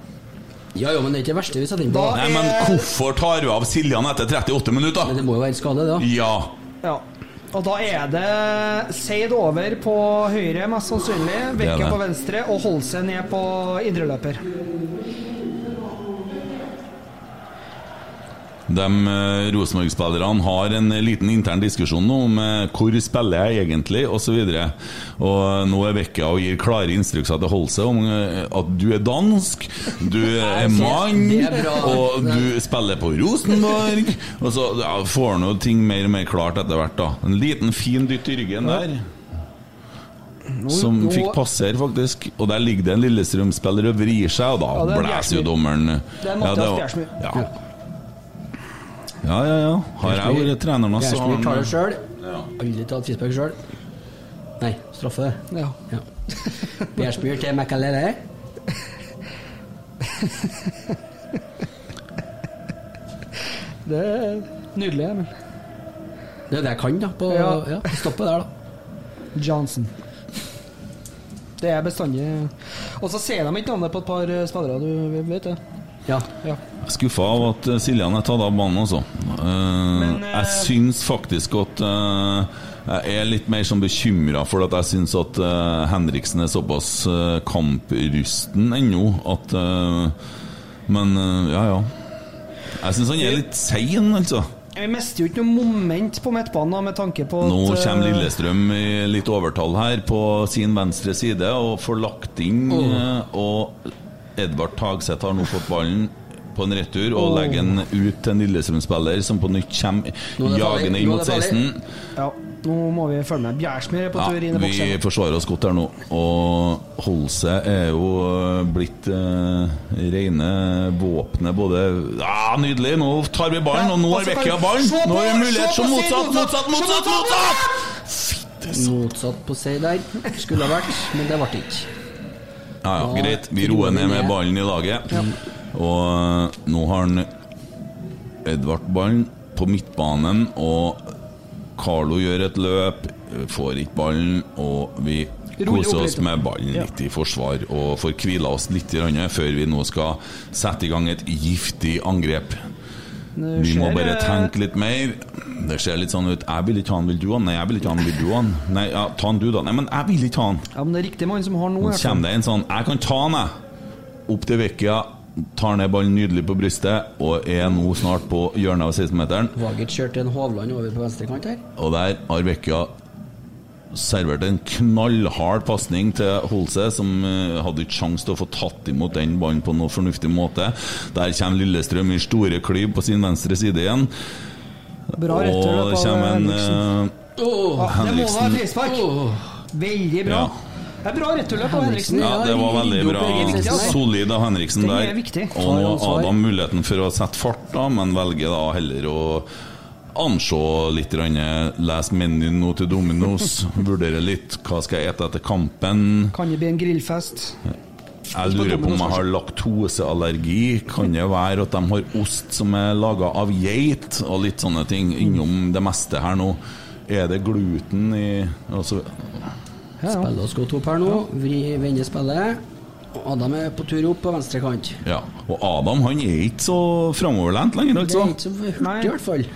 Ja, jo, men det er ikke det verste vi setter inn på. Da Nei, men hvorfor tar vi av Siljan etter 38 minutter? Men det må jo være skade, det. da. Ja. ja. Og da er det Seid over på høyre, mest sannsynlig. Vekke på venstre og holde seg ned på indreløper. De eh, Rosenborg-spillerne har en liten intern diskusjon nå om eh, hvor spiller jeg egentlig, osv. Og, og nå er Vekka og gir klare instrukser til Holse om eh, at du er dansk, du er mann, og du spiller på Rosenborg. Og så ja, får jo ting mer og mer klart etter hvert. da En liten, fin dytt i ryggen der. Som fikk passere, faktisk. Og der ligger det en Lillestrøm-spiller og vrir seg, og da Ja, det er jo dommeren Det er Mathias Ja. Ja, ja, ja. Har jeg vært treneren, så har han tar det sjøl. Ja. Aldri tatt frispark sjøl. Nei, straffe. Ja. Ja. Bjerspyr til Makalele. Det er nydelig, Emil. Det er det jeg kan, da. På Ja. ja. stoppet der, da. Johnson. Det er bestandig Og så ser de ikke navnet på et par eh, spillere, du vet det? Ja. Ja. Skuffa av at eh, Siljan er tatt av banen, altså. Uh, eh, jeg syns faktisk at uh, Jeg er litt mer sånn bekymra for at jeg syns at uh, Henriksen er såpass uh, kamprusten ennå at Men ja, ja. Jeg syns han er litt sein, altså. Vi mister jo ikke noe moment på midtbanen med tanke på at Nå kommer Lillestrøm i litt overtall her på sin venstre side og får lagt inn eh, Og Edvard Tagseth har nå fått ballen på en retur og legger den ut til en Lillestrøm-spiller som på nytt kommer er jagende inn mot 16. Ja, nå må vi følge med. Bjærsmyr er på tur inn Ja, boksen. vi forsvarer oss godt her nå. Og Holse er jo eh, blitt eh, rene våpenet både Ja, nydelig! Nå tar vi ballen, og nå har Vekkia ballen! Nå er det mulighet som motsatt, motsatt, motsatt, motsatt! motsatt! Motsatt på seg der. Skulle ha vært, men det ble ikke. Ja, ja, greit. Vi roer ned med ballen i laget. Og eh, nå har han Edvard ballen på midtbanen, og Carlo gjør et løp får ikke ballen, og vi koser oss med ballen litt i forsvar og får hvila oss litt før vi nå skal sette i gang et giftig angrep. Vi må bare tenke litt mer. Det ser litt sånn ut Jeg vil ikke ha han, vil du ha han? Nei, jeg vil ikke ha han, vil du ha han? Nei, ja, ta han du, da. Nei, men jeg vil ikke ha han. Ja, men det er riktig mann som har nå. hvert fall. kommer det en sånn Jeg kan ta han, jeg. Opp til Vecchia. Tar ned ballen nydelig på brystet og er nå snart på hjørnet av 16-meteren. Vagic kjørte en Hovland over på venstrekant her. Og der har Vecchia servert en knallhard pasning til Holse, som eh, hadde ikke sjanse til å få tatt imot den ballen på noe fornuftig måte. Der kommer Lillestrøm i store klyv på sin venstre side igjen. Bra rett og på det kommer en Henriksen. eh, Ja, det må være frispark! Veldig bra. Ja. Det er bra returløp av Henriksen. Ja, det var veldig bra. Solid av Henriksen der. er. Og nå har Adam muligheten for å sette fart, da, men velger da heller å anse litt, grann, lese menyen nå til Dominos, vurdere litt hva skal jeg ete etter kampen. Kan det bli en grillfest? Jeg lurer på om jeg har laktoseallergi. Kan det være at de har ost som er laga av geit, og litt sånne ting innom det meste her nå? Er det gluten i altså, Spiller oss godt opp her nå. Vri, vender spillet. Adam er på tur opp på venstre kant. Ja. Og Adam han er ikke så framoverlent lenger, Det altså. er ikke så hurtig, i hvert fall.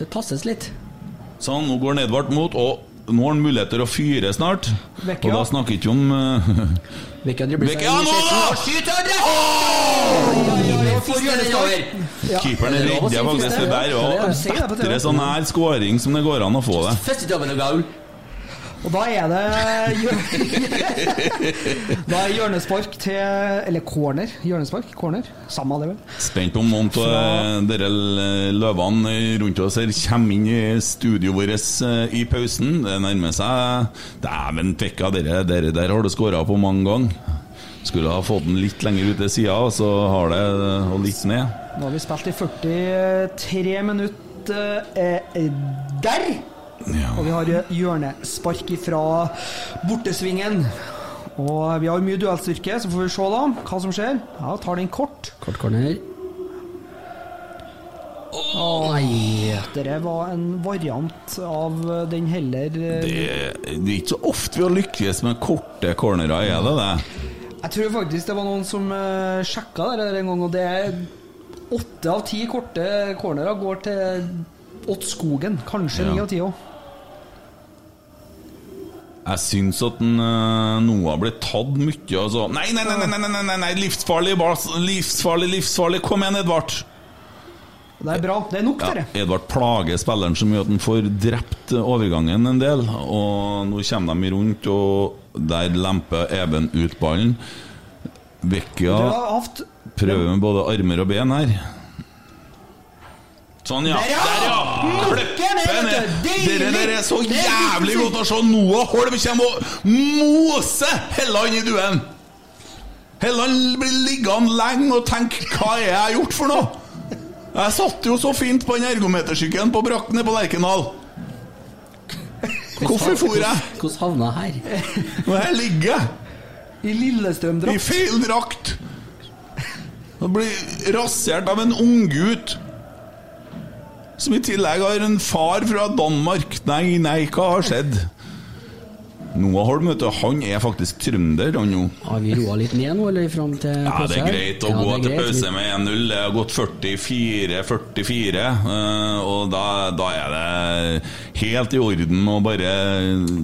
Det tasses litt. Sånn, nå går Edvard mot, og nå har han mulighet til å fyre snart. Vecchia. Og da snakker vi ikke om dribler seg Vecchia nå, da! Skyt skyter og! Keeperen er redder faktisk det der. På bedre sånn nær scoring som det går an å få det. Første dobbel goal. Og da er det Da er hjørnespark til Eller corner. Hjørnespark? Corner? Samme det, vel. Spent på om noen av dere løvene rundt oss her kommer inn i studioet vårt eh, i pausen. Det nærmer seg Dæven vekka, dere, dere der har du skåra på mange ganger. Skulle ha fått den litt lenger ut til sida, så har det og litt ned. Nå har vi spilt i 43 minutter eh, der. Og vi har hjørnespark fra bortesvingen. Og vi har mye duellstyrke, så får vi se da hva som skjer. Ja, tar den kort. Kort corner. Oh, nei, dette var en variant av den heller eh, Det, det er ikke så ofte vi har lykkes med korte cornerer, er det det? Jeg tror faktisk det var noen som uh, sjekka det en gang, og det er åtte av ti korte cornerer går til Ått skogen. Kanskje Ja. av ti òg. Jeg syns at den, noe har blitt tatt mye. Altså. Nei, nei, nei, nei, nei, nei, nei, livsfarlig, livsfarlig, livsfarlig. Kom igjen, Edvard. Det er bra. Det er nok, Ja, dere. Edvard plager spilleren så mye at han får drept overgangen en del. Og nå kommer de rundt, og der lemper Even ut ballen. Hatt prøver med både armer og ben her. Sånn, ja. Der, ja! Klippe ned. Dere, der er så jævlig godt å se Noah Holm kommer og moser Helland i duen. Helland blir liggende lenge og tenke 'hva er jeg har gjort for noe'? Jeg satt jo så fint på den ergometersykkelen på brakken nede på Lerkendal. Hvorfor for jeg? Hvordan havna jeg her? Og her ligger jeg I i Lillestrøm-drakt. feil drakt. Og blir rasert av en unggutt. Som i tillegg har en far fra Danmark. Nei, nei, hva har skjedd? Noah Holm, vet du, han er faktisk trønder, han nå. Har vi roa litt ned nå, eller fram til Ja, det er greit å Ja, gå til pause med 1-0. Det har gått 44-44, eh, og da, da er det helt i orden å bare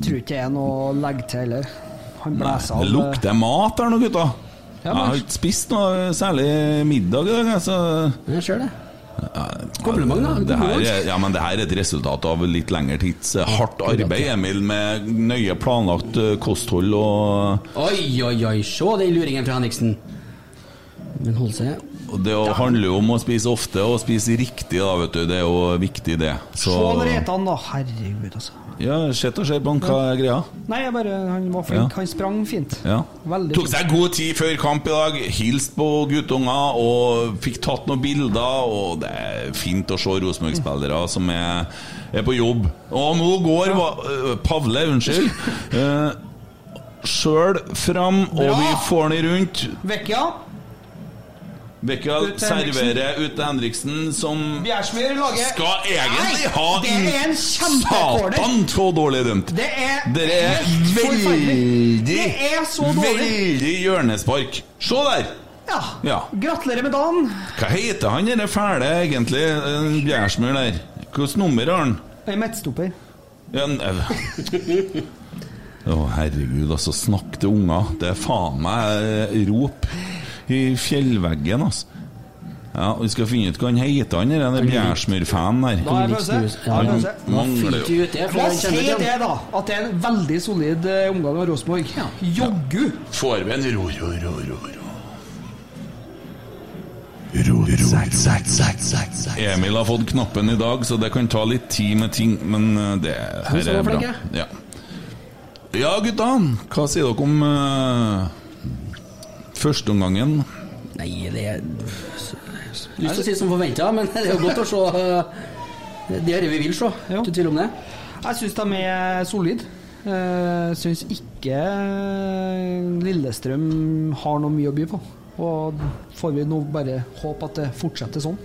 Tror ikke det er noe å legge til heller. Han blæser av Det lukter mat her nå, gutta. Ja, Jeg har ikke spist noe særlig middag i dag, så Jeg ser det. Kompliment, da. det her, er- ja, men det her er et resultat av litt lengre tids eh, hardt arbeid, Emil, med nøye planlagt eh, kosthold og Oi, oi, oi, se den luringen fra Henriksen. Men hold seg. Det handler jo om å spise ofte og spise riktig, da, vet du. Det er jo viktig, det. Se Så han da. Herregud, altså. Ja, sett og se på hva er greia? Nei, jeg bare, han var flink. Ja. Han sprang fint. Ja. Veldig Tok seg god tid før kamp i dag, hilste på guttunger og fikk tatt noen bilder. Og det er fint å se Rosenborg-spillere som er, er på jobb. Og nå går ja. øh, Pavle, unnskyld, uh, sjøl fram, og Bra! vi får den rundt. Vecchia. Bekkel serverer ut til Henriksen, som Bjærsmyr lager skal egentlig Nei, ha Det er en kjempecorner! Satan, så dårlig dømt! Det er det er veldig, Det er så dårlig. veldig hjørnespark. Se der! Ja. Ja. Gratulerer med dagen. Hva heter han den fæle, egentlig? eh, Bjærsmyr der. Hvilket nummer har han? En er midtstopper. Ja, en- Å, herregud, altså. Snakk til unger. Det er faen meg eh, rop i fjellveggen, altså. Ja, Vi skal finne ut hva han heter, han der Bjærsmyr-fanen der. Da er pause. Pause. Mangler jo La oss si det, da. At det er en veldig solid eh, omgang av Rosenborg. Joggu! Får vi en ro, ro, ro, ro, ro. Emil har fått knappen i dag, så det kan ta litt tid med ting, men eh, det her er bra. Ja. ja, gutta. Hva sier dere om uh, førsteomgangen? Nei, det er Lyst til å si som forventa, men det er jo godt å se eh, det er det vi vil se. Ikke tvil om det. Jeg syns de er solide. Jeg syns ikke Lillestrøm har noe mye å by på. Og får vi nå bare håpe at det fortsetter sånn.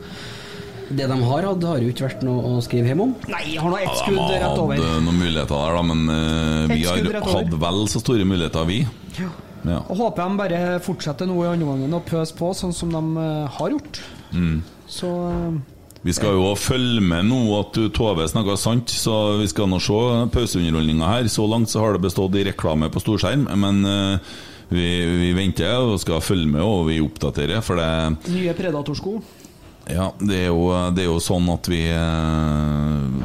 Det de har hatt, har jo ikke vært noe å skrive hjem om. Nei, har nå ett Ja, skudd de har rett over. hatt eh, noen muligheter der, da, men eh, vi har hatt vel så store muligheter, vi. Ja. Ja. Og håper de bare fortsetter nå i andre gangen og pøser på, sånn som de eh, har gjort. Mm. Så Vi skal jo følge med nå at du, Tove snakker sant, så vi skal nå se pauseunderholdninga her. Så langt så har det bestått i reklame på storskjerm, men eh, vi, vi venter og skal følge med og vi oppdaterer, for det nye predatorsko. Ja, det er, jo, det er jo sånn at vi eh,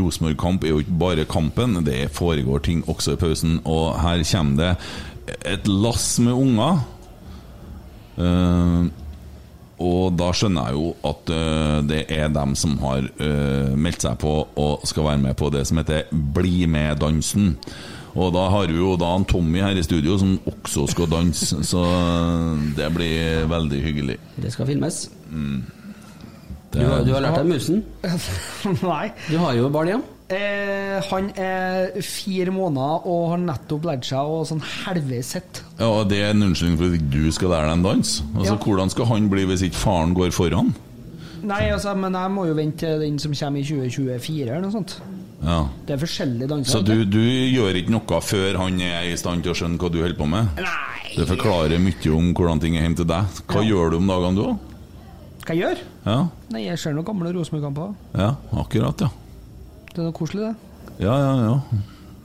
Rosenborg-kamp er jo ikke bare kampen, det foregår ting også i pausen. Og her kommer det et lass med unger. Eh, og da skjønner jeg jo at eh, det er dem som har eh, meldt seg på og skal være med på det som heter Bli med-dansen. Og da har vi jo da en Tommy her i studio som også skal danse, så det blir veldig hyggelig. Det skal filmes. Mm. Du, har, du har lært deg musen? Nei. Du har jo barn igjen. Eh, han er fire måneder og har nettopp lært seg å sånn helvetes sitte. Ja, og Det er en unnskyldning for at ikke du skal lære deg en dans? Altså, Ja. Hvordan skal han bli hvis ikke faren går foran? Nei, altså, men jeg må jo vente til den som kommer i 2024 eller noe sånt. Ja. Det er forskjellige danser. Så du, du gjør ikke noe før han er i stand til å skjønne hva du holder på med? Nei. Det forklarer mye om hvordan ting er hjemme til deg. Hva gjør du om dagene, du òg? Hva jeg gjør? Ja. Nei, jeg ser noen gamle Rosenborg-kamper. ja, akkurat, ja. Det er noe koselig, det. Ja, ja, ja.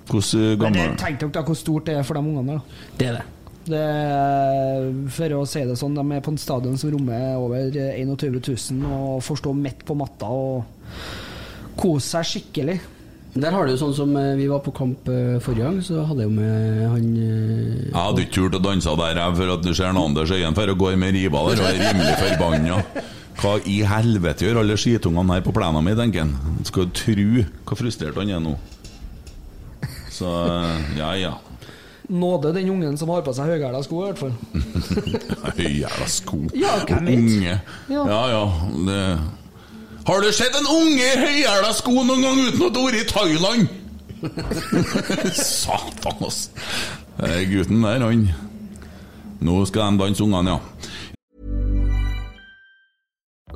Hvordan gammel det- tenk dere da hvor stort det er for de ungene der. da. Det er det. Det er, for å si det sånn, de er på en stadion som rommer over 21 000 og får stå midt på matta og kose seg skikkelig. Der har du sånn som eh, vi var på kamp eh, forrige gang, så hadde jeg jo med han eh, Jeg hadde ikke turt å danse der, jeg, for at du ser Anders Øyen for å gå med riva der og er rimelig forbanna. Hva i helvete gjør alle skitungene her på plenen min, tenker han. Skal du tru hvor frustrert han er nå. Så ja, ja. Nåde den ungen som har på seg høyhæla sko, i hvert fall. Høyhæla sko. Ja? Unge. Ja. Ja ja. Det. Har du sett en unge i høyhæla sko noen gang uten du har vært i Thailand? Satan. Eh, Gutten der, han Nå skal de danse ungene, ja.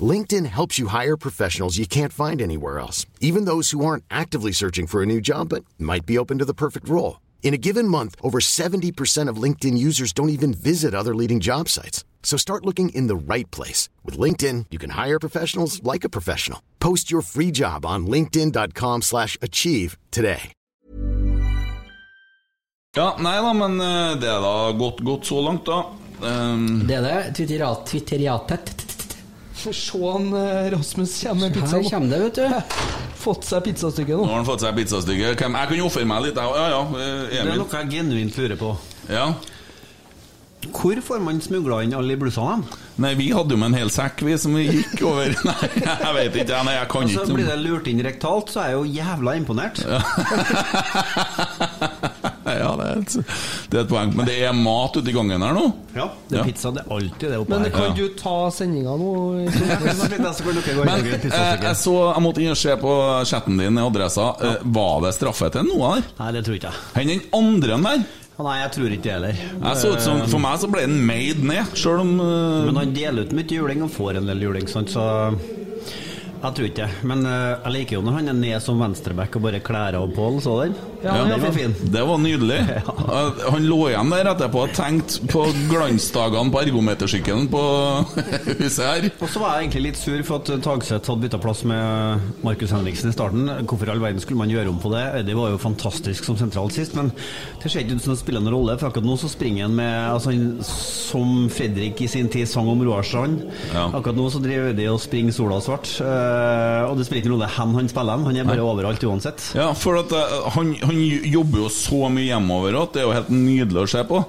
LinkedIn helps you hire professionals you can't find anywhere else, even those who aren't actively searching for a new job but might be open to the perfect role. In a given month, over 70% of LinkedIn users don't even visit other leading job sites. So start looking in the right place. With LinkedIn, you can hire professionals like a professional. Post your free job on linkedin.com slash achieve today. Ja, nei da, men eh, det er da gått, gått så langt, da. Um, Det er det. Twitteriat, Twitteriatet. Se han eh, Rasmus kommer med pizza. Her kommer det, vet du. Fått seg pizzastykke nå nå. har han fått seg pizzastykke. Jeg kan jo ofre meg litt, jeg. Ja, ja. eh, Det er noe jeg genuint lurer på. Ja. Hvor får man smugla inn alle blussene? Nei, vi hadde jo med en hel sekk, vi, som vi gikk over. Nei, jeg vet ikke. Nei, jeg kan ikke Og så Blir det lurt inn rektalt, så er jeg jo jævla imponert. Ja, det er, et, det er et poeng. Men det er mat ute i gangen her nå? Ja, det er pizza. Det er alltid det oppe her. Men her. kan Ja. du ta sendinga nå? Men jeg, jeg så Jeg måtte inn og se på chatten din i adressa. Eh, Var det straffe til noe der? Nei, det tror ikke jeg. Enn den andre der? Nei, jeg tror ikke det heller. Jeg så ut som, for meg så ble den made ned, sjøl om uh... Men han deler ut mye juling og får en del juling, sant, så jeg tror ikke det. Men uh, jeg liker jo når han er ned som venstreback og bare klær av Pål, så den. Ja, den var fin. Det var nydelig. Eh, Han lå igjen der etterpå og tenkte på glansdagene på ergometersykkelen på huset her. Og så var jeg egentlig litt sur for at Tagseth hadde bytta plass med Markus Henriksen i starten. Hvorfor i all verden skulle man gjøre om på det? Eddie var jo fantastisk som sentral sist, men det ser ikke ut som det spiller noen rolle. For akkurat nå så springer han med altså, Som Fredrik i sin tid sang om Roar Strand. Ja. Akkurat nå så driver de og springer sola svart. Eh, og det spiller ikke noen rolle hen han spiller, han er bare overalt uansett. Ja, for at han, han, han jobber jo så mye hjemover at det er jo helt nydelig å se på.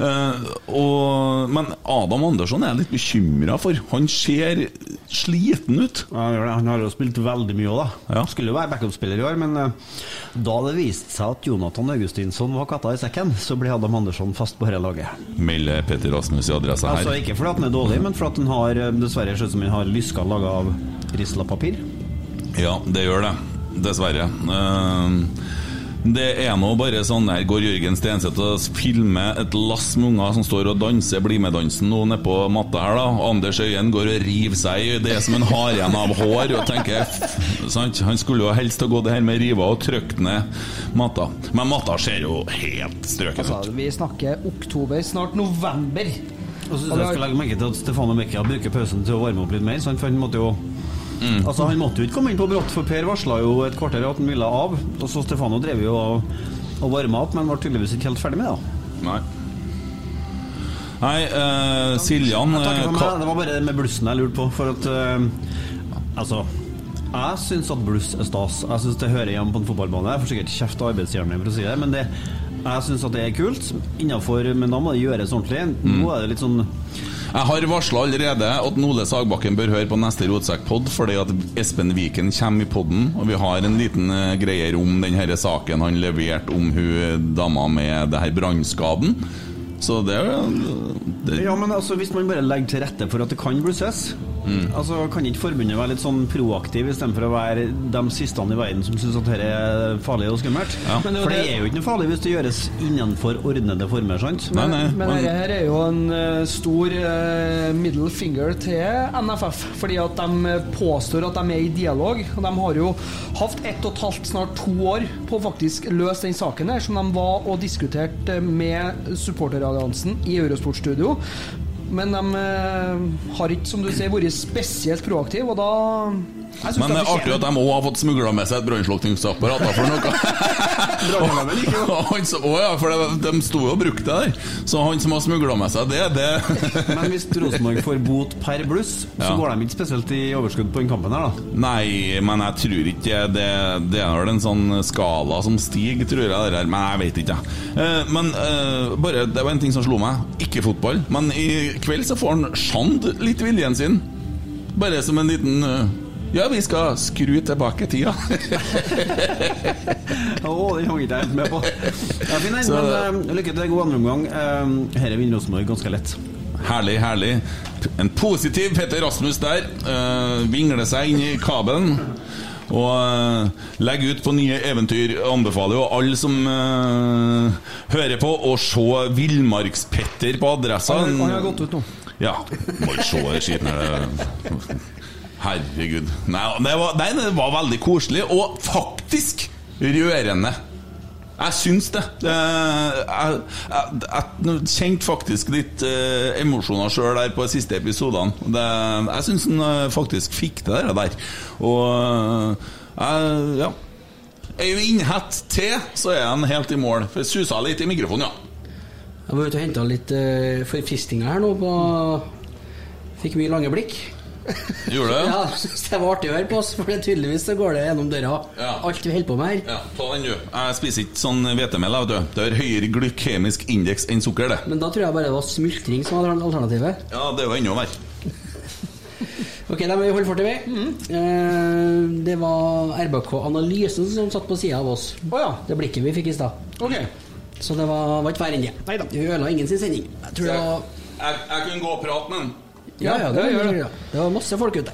Eh, og, men Adam Andersson er jeg litt bekymra for. Han ser sliten ut. Ja, han gjør det. Han har jo spilt veldig mye òg, da. Skulle jo være backup-spiller i år, men eh, da det viste seg at Jonathan Augustinsson var katta i sekken, så ble Adam Andersson fast på dette laget. Melder Petter Rasmus i adressa her. Altså Ikke fordi han er dårlig, men fordi han har eh, dessverre ser ut som han har lysker laga av risla papir. Ja, det gjør det. Dessverre. Eh, det er nå bare sånn Her går Jørgen Stenseth og filmer et lass med unger som står og danser BlimE-dansen nå nede på matta her, da. Anders Øyen går og river seg i det som en har igjen av hår og tenker sant? Han skulle jo helst ha gått det her med riva og trykt ned matta. Men matta ser jo helt strøket ut. Altså, vi snakker oktober, snart november. Og så skal jeg legge merke til at Stefano Mekkia bruker pausen til å varme opp litt mer, så han måtte jo Altså Han måtte jo ikke komme inn på brått, for Per varsla jo et kvarter at han ville av. Og så Stefano drev jo og, og varma opp, men var tydeligvis ikke helt ferdig med det. Nei. Nei, uh, Siljan Jeg eh, meg. Det var bare det med blussen jeg lurte på. For at uh, Altså Jeg syns at bluss er stas. Jeg syns det hører hjemme på en fotballbane. Jeg får sikkert kjeft av arbeidsgiverne for å si det, men det, jeg syns at det er kult. Innenfor, men da må det gjøres ordentlig. Mm. Nå er det litt sånn Jeg har varsla allerede at Nole Sagbakken bør høre på neste Rotsekk-pod, fordi at Espen Viken kommer i podden, og vi har en liten greie greier om denne saken han leverte om hun dama med det her brannskaden. Så det, det Ja, men altså hvis man bare legger til rette for at det kan blusses Mm. Altså Kan ikke forbundet være litt sånn proaktiv istedenfor å være de siste i verden som syns at dette er farlig og skummelt? Ja. Men det For det er jo ikke noe farlig hvis det gjøres innenfor ordnede former, sant? Men, men dette her er jo en eh, stor eh, middle finger til NFF, fordi at de påstår at de er i dialog. Og de har jo hatt ett og et halvt, snart to år på å faktisk løse den saken her, som de var og diskuterte med supporteralliansen i Eurosportstudio. Men de eh, har ikke, som du sier, vært spesielt proaktive, og da Men det er artig at de òg har fått smugla med seg et brannslukningsapparat for noe. Han Å ja, for det, de sto jo og brukte det der. Så han som har smugla med seg det, det Men hvis Rosenborg får bot per bluss, så Ja. går de ikke spesielt i overskudd på den kampen her, da. Nei, men jeg tror ikke det Det er vel en sånn skala som stiger, tror jeg. Der, men jeg vet ikke. jeg. Eh, Men eh, bare, det var en ting som slo meg. Ikke fotball. Men i kveld så får han Sjand litt viljen sin. Bare som en liten eh, Ja, vi skal skru tilbake tida. Å, den hang ikke jeg helt med på. Ja, fin, Så- men uh, lykke til, god andreomgang. Uh, Dette vinner Rosenborg ganske lett. Herlig, herlig. En positiv Petter Rasmus der. Uh, vingler seg inn i kabelen. Og uh, legger ut på nye eventyr. Anbefaler jo alle som uh, hører på, å se Villmarkspetter på adressa. Han, har gått ut nå. Ja, må jo se det skiten her. Herregud. Nei det, var, nei, det var veldig koselig, og faktisk rørende. Jeg syns det. jeg, jeg, jeg kjente faktisk litt eh, emosjoner sjøl der på de siste episodene. Jeg syns han eh, faktisk fikk det der. Og eh, jeg, ja. Ei innhett til, så er han helt i mål. For susa litt i mikrofonen, ja. Jeg var ute og henta litt uh, forfriskninger her nå. På, fikk mye lange blikk. Gjorde det? Ja, jeg synes det var artig å høre på oss, for det tydeligvis så går det gjennom døra. Alt vi holder på med her. Ja, ta den, du. Jeg spiser ikke sånn hvetemel. vet du. Det har høyere glykemisk indeks enn sukker, det. Men da tror jeg bare det var smultring som var alternativet. Ja, det er jo enda verre. Ok, da må vi holde fortet, vi. Eh, det var RBK Analysen som satt på sida av oss. Det blikket vi fikk i stad. Så det var, var ikke verre enn det. Vi ødela ingen sin sending. Jeg tror det var Jeg, jeg kunne gå og prate med han. Ja, ja, det, gjør det. det var masse folk ute.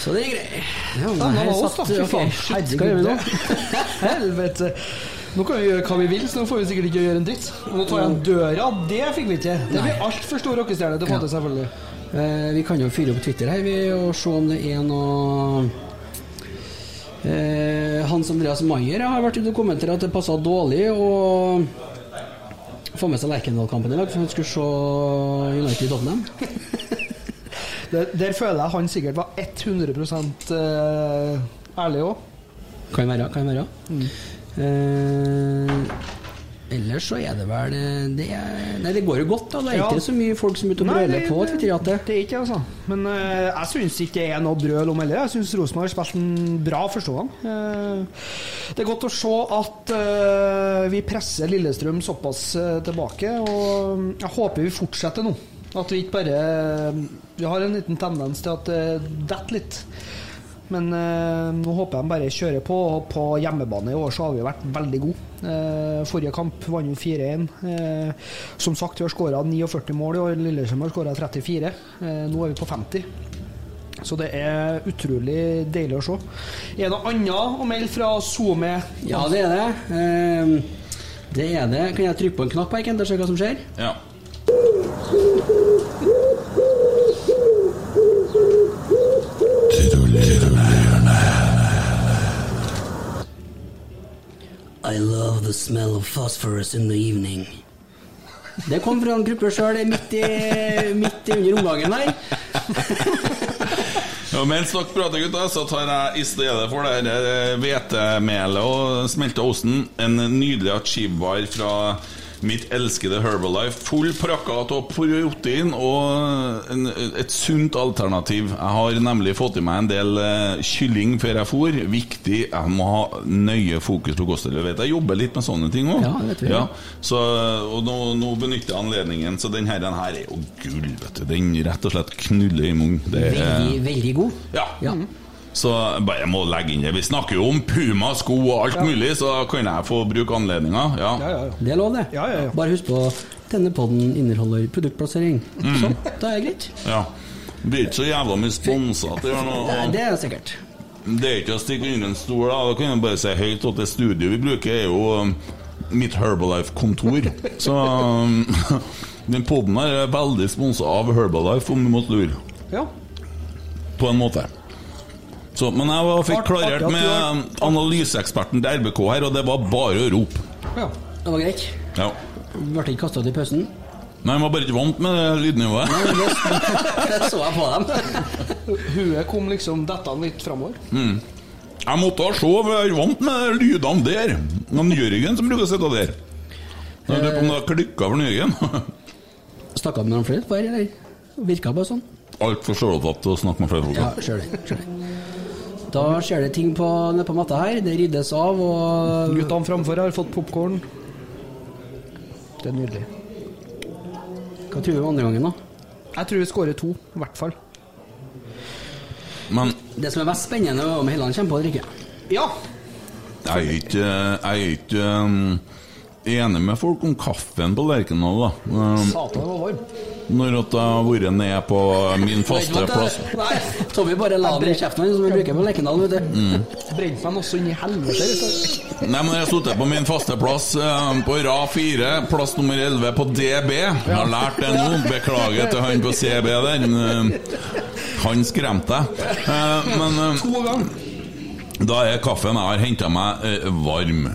Så det er greit. Ja, men her nå var oss, da. satt- Fy faen. shit, Skal vi nå? Helvete. Nå kan vi gjøre hva vi vil, så nå får vi sikkert ikke gjøre en dritt. Og nå tar jeg en døra. Det fikk vi ikke. Det blir altfor stor rockestjerne å få til, selvfølgelig. Eh, vi kan jo fyre opp Twitter her vi, og se om det er noe eh, Hans Andreas Maier har vært ute og kommentert at det passa dårlig å få med seg Lerkendal-kampen i dag, for han skulle se United Tottenham. Der, der føler jeg han sikkert var 100 eh, ærlig òg. Kan være, kan være. Eh, ellers så er det vel eh, det, er, Nei, det går jo godt, da. Det er Ja. ikke så mye folk som er ute og brøler på Twitter-jatet. Det er ikke altså. Men uh, jeg syns ikke det er noe brøl om heller. Jeg syns Rosenborg har spilt en bra første gang. Eh, det er godt å se at uh, vi presser Lillestrøm såpass tilbake, og jeg håper vi fortsetter nå. At vi ikke bare Vi har en liten tendens til at det detter litt. Men eh, nå håper jeg de bare kjører på. Og på hjemmebane i år så har vi vært veldig gode. Eh, forrige kamp vant vi 4-1. Eh, som sagt, vi har skåra 49 mål i år. Lillestrøm har skåra 34. Eh, nå er vi på 50. Så det er utrolig deilig å se. Er det noe annet å melde fra SoMe? Ja, det er det. Eh, det er det. Kan jeg trykke på en knapp her, Kent, og se hva som skjer? Ja. I love the smell of phosphorus in the evening. Det kom fra en gruppe sjøl midt, midt under omgangen her. Ja, mens dere prater, gutta, så tar jeg i stedet for det eh, hvetemelet og smelta osten en nydelig achievbar fra mitt elskede Herbalife. Full prakka av protein og en, et sunt alternativ. Jeg har nemlig fått i meg en del eh, kylling før jeg for. Viktig. Jeg må ha nøye fokus på kostholdet. Jeg jobber litt med sånne ting òg. Ja, vet vi. Så, og nå, nå benytter jeg anledningen. Så den her, den her er jo gull, vet du. Den rett og slett knuller i munnen. Veldig, veldig god. ja. Så jeg bare må legge inn det. Vi snakker jo om Puma, sko og alt Ja. mulig, så kan jeg få bruke anledninga. Ja. Det er lov, det. Bare husk på denne podden inneholder produktplassering. Mm. Sånn, da er det greit. ja. Blir ikke så jævla mye sponsa til å gjøre Nei, det er sikkert. Det er ikke å stikke under en stol, da. Da kan jeg bare si høyt at det studioet vi bruker, er jo um, mitt Herbalife-kontor. Så um, den poden her er veldig sponsa av Herbalife, om du måtte lure. Ja. På en måte. Så, men jeg var, fikk klarert med du analyseeksperten til RBK her, og det var bare å rope. Ja. Det var greit. Ja. Ble ikke kasta ut i pausen. Nei, jeg var bare ikke vant med det lydnivået. Det så jeg på dem. Huet kom liksom detta litt framover. Mm. Jeg måtte ha se, for jeg er vant med lydene der. Men Jørgen som bruker å sitte der. Jeg lurer på om det har klikka for Jørgen. Snakka med noen flere på her, eller? Virka bare sånn. Altfor sjølopptatt til å snakke med flere folk. Ja, ser det. Da skjer det ting på, nede på matta her. Det ryddes av, og Guttene framfor har fått popkorn. Det er nydelig. Hva tror du om andre gangen, da? Jeg tror vi skårer to, i hvert fall. Men Det som er mest spennende, er om Helland kommer på eller ikke. Ja. jeg er ikke, jeg er ikke um, enig med folk om kaffen på Lerkendal, da. Um, Satan, det var varm. når at jeg har vært ned på min faste plass. Nei, Tommy bare la den i kjeften hans, som vi bruker på Lerkendal, vet du. Mm. Brente meg også inn i helvete. Nei, men Jeg har sittet på min faste plass um, på rad 4, plass nummer 11 på DB. Jeg har lært det nå. Beklager til han på CB der. Um, Han skremte deg. Uh, Men To ganger. Da er kaffen jeg har henta meg, uh, varm.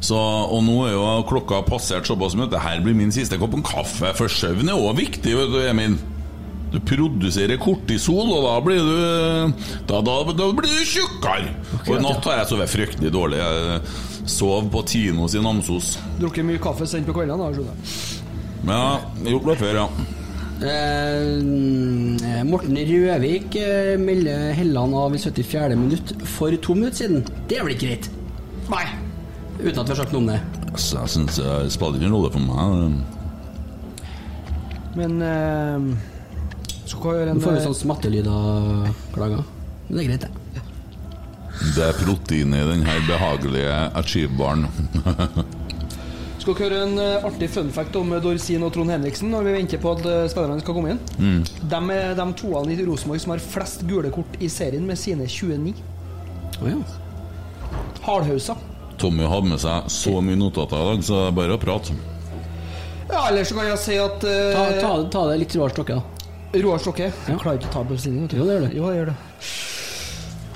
Så, og nå er jo klokka passert såpass mye at det her blir min siste kopp kaffe. For søvn er òg viktig, vet du, Emil. Du produserer kortisol, og da blir du Da, da, da blir du tjukkere. Og i natt har jeg sovet fryktelig dårlig. Jeg sov på Tinos i Namsos. Drukket mye kaffe sent på kveldene, da, skjønner jeg. Ja, gjort det før, ja. Eh, Morten Røvik eh, melder Helland av i 74. minutt for to minutter siden. Det er vel ikke greit? Nei. Uten at vi har sagt noe om det. Altså, jeg syns det spiller ingen rolle for meg. Men uh, skal hva gjøre en Du får vi eh, sånn smattelyd av klager. Men det er greit, det. Det er protein i den her behagelige achievebaren. Skal dere høre en eh, artig fun fact om Dorsin og Trond Henriksen når vi venter på at eh, spillerne skal komme inn? Mm. De er de toene i Rosenborg som har flest gule kort i serien med sine 29. Oh, ja. Hardhausa. Tommy hadde med seg så mye notater i dag, så det er bare å prate. Ja, eller så kan jeg si at uh, Ta, ta, ta det litt Roar Stokke, da. Roar Stokke. Jeg klarer ikke å ta bestilling. vet. Jo, det gjør du. Jo, jeg gjør det.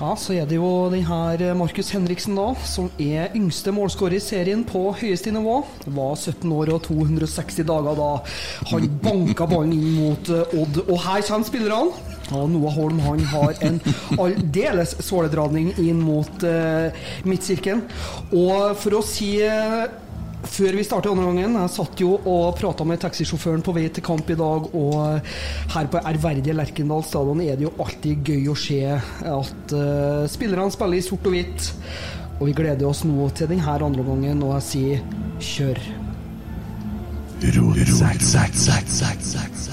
Ja, så er det jo den her Markus Henriksen, da, som er yngste målskårer i serien på høyeste nivå. Var 17 år og 260 dager da han banka ballen inn mot eh, Odd. Og her kommer spillerne. Og Noah Holm han har en aldeles såledradning inn mot uh, midtsirkelen. Og for å si uh, før vi startet andre gangen, jeg satt jo og prata med taxisjåføren på vei til kamp i dag, og her på ærverdige Lerkendal stadion er det jo alltid gøy å se at uh, spillerne spiller i sort og hvitt. Og vi gleder oss nå til denne andre gangen, og jeg sier kjør.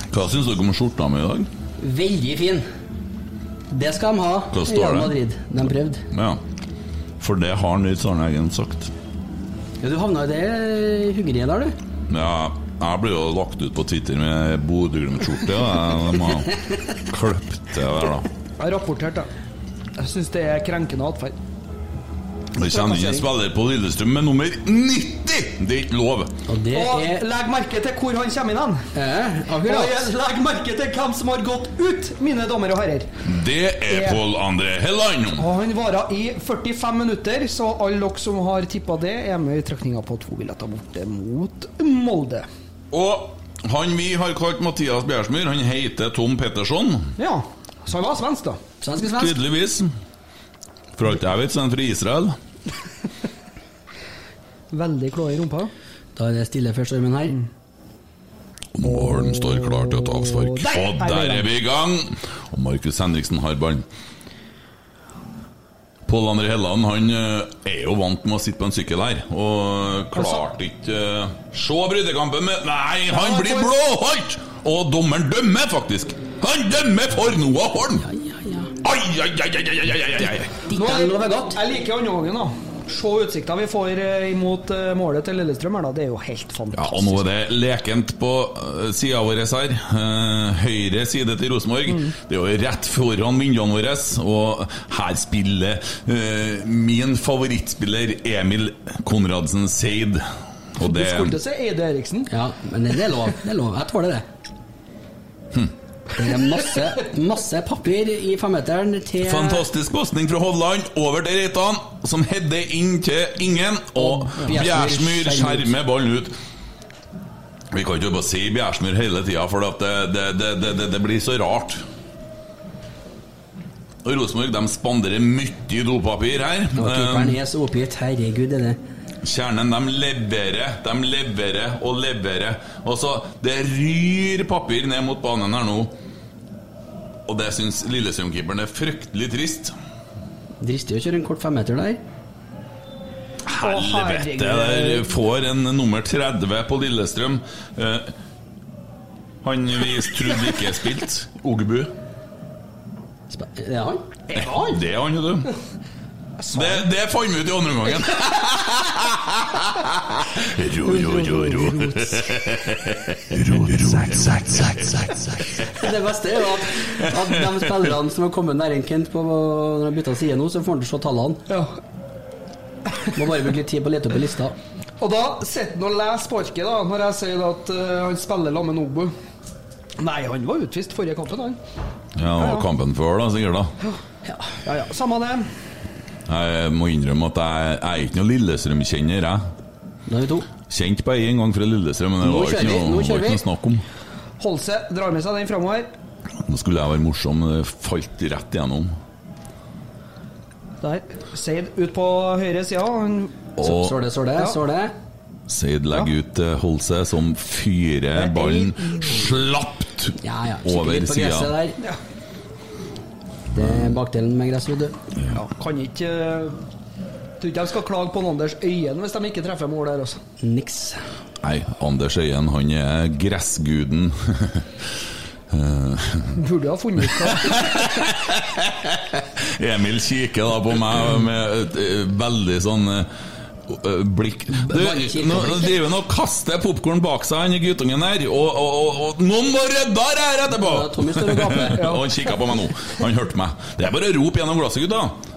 Hva syns dere om skjorta mi i dag? Veldig fin. Det skal de ha. Hva står Real det? Madrid. De prøvde. Ja. For det har Nils Arne Eggen sagt. Ja, du havna i det huggeriet der, du. Ja, jeg blir jo lagt ut på Twitter med Bodø-Glimt-skjorte. De har kløpt det der, da. Jeg har rapportert da. Jeg syns det er krenkende atferd. Det kommer inn en spiller på Lillestrøm med nummer 90! Det er ikke lov. Og det Og er legg merke til hvor han kommer inn eh, Og legg merke til hvem som har gått ut, mine damer og herrer. Det er Ja. Pål André Helland. Og han varer i 45 minutter, så alle dere som har tippa det, er med i trekninga på to billetter borte mot Molde. Og han vi har kalt Mathias Bjærsmyr, han heter Tom Petterson. Ja, så han var svensk, da. Svensk er svensk. Tydeligvis. For alt jeg vet, så er han fra Israel. Veldig klå i rumpa. Da er det stille før stormen her. Målen står klar til å ta avspark. Og der Og er der vi er vi i gang! Og Markus Henriksen har ballen. Pål André Helland han eh, er jo vant med å sitte på en sykkel her, og klarte ikke uh, Se brytekampen med Nei, han blir blåholdt! Og dommeren dømmer, faktisk! Han dømmer for Noah Holm! Ai, ai, ai, ai, ai, ai, ai, ai. Ditt Nå, er lover godt. jeg liker andregangen, da. Se utsikta vi får eh, imot eh, målet til Lillestrøm her, da. Det er jo helt fantastisk. Ja, og nå er det lekent på uh, sida vår her. Eh, høyre side til Rosenborg. Det er jo rett foran vinduene våre. Og her spiller eh, min favorittspiller Emil Konradsen Seid. Og Du det skulle til å si Eide Eriksen. Ja, men det er lov. Det er lov. Jeg tåler det. Det er masse, masse papir i femmeteren til Fantastisk pasning fra Hovland over til Reitan, som header inn til ingen. Og Bjærsmyr skjermer ballen ut. Vi kan ikke bare si Bjærsmyr hele tida, for det, det, det, det, blir så rart. Og Rosenborg de spanderer mye dopapir her. Keeperen er så oppgitt. Herregud, er det Kjernen de leverer, de leverer og leverer. Og så Det ryr papir ned mot banen her nå. Og det syns Lillesund-keeperen er fryktelig trist. Dristig å kjøre en kort femmeter der. Helvete! Der får en nummer 30 på Lillestrøm. Eh, han vi trodde ikke spilte, Ogbu. Det er han? Det er han, vet du. Det, det fant vi ut i andre omgangen. ro, ro, ro, ro. Det beste er jo at, at de spillerne som har kommet nær Kent på når de bytta side nå, så får han til å se tallene. Ja. Må bare bruke litt tid på å lete opp i lista. Og da sitter han og leser sparket, da, når jeg sier at uh, han spiller sammen med Nobu. Nei, han var utvist forrige kampen, han. Ja, var kampen før, da, sikkert. da Ja, ja. Samme det. Jeg må innrømme at jeg, jeg er ikke noe Lillestrøm-kjenner, jeg. Nå er vi to. Kjent på én gang fra Lillestrøm, men det var ikke noe, var ikke noe snakk om. Holse drar med seg den framover. Nå skulle jeg være morsom, men det falt rett igjennom. Der. Seid ut på høyre sida. Står det, står det, Ja. står det. Seid legger ut til Holse, som fyrer ballen slapt Ja, ja. Kikker over sida. Det er bakdelen med gress, vet du. ja, kan ikke eh, Tror ikke de skal klage på Anders Øyen hvis de ikke treffer mål der, altså. Niks. Nei, Anders Øyen, han er gressguden. Eh, Burde ha funnet ut hva Emil kikker da på meg med eh, veldig sånn eh, blikk Du, nå driver han og kaster popkorn bak seg, han guttungen her, og, og, og, og noen må rydde her etterpå! Ja, og. Ja. Han kikka på meg nå. Han hørte meg. Det er bare å rope gjennom glasset, gutta.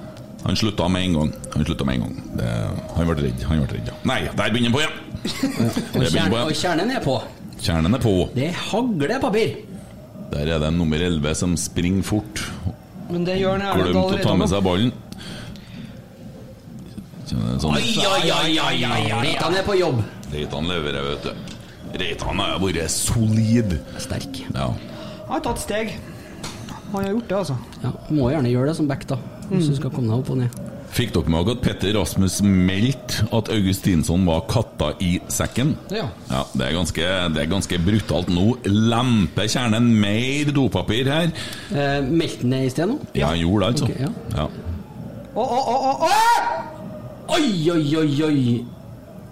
Han slutta med en gang. Han slutta med en gang. Det, han ble redd. Han ble redd, ja. Nei, der begynner han på igjen! Begynner kjern, og kjernen er på. Kjernen er på. Det hagler papir. Der er det nummer 11 som springer fort. Men det gjør han Glemt å ta med seg ballen. Sånn. Oi, oi, oi, oi, oi. Reitan er på jobb. Reitan leverer, vet du. Reitan har vært solid. Sterk. Ja. Han har tatt steg. Han har gjort det, altså. Ja, må gjerne gjøre det som back, da. Hvis du skal komme deg opp og ned. Fikk dere med dere at Petter Rasmus meldte at Augustinsson var katta i sekken? Ja. Ja, det er ganske, det er ganske brutalt. Nå lemper kjernen mer dopapir her. Eh, Meldte han det i sted nå? Ja, han gjorde det, altså. Okay, ja. ja. Oh, å, å, å, å! Oi, oi, oi, oi.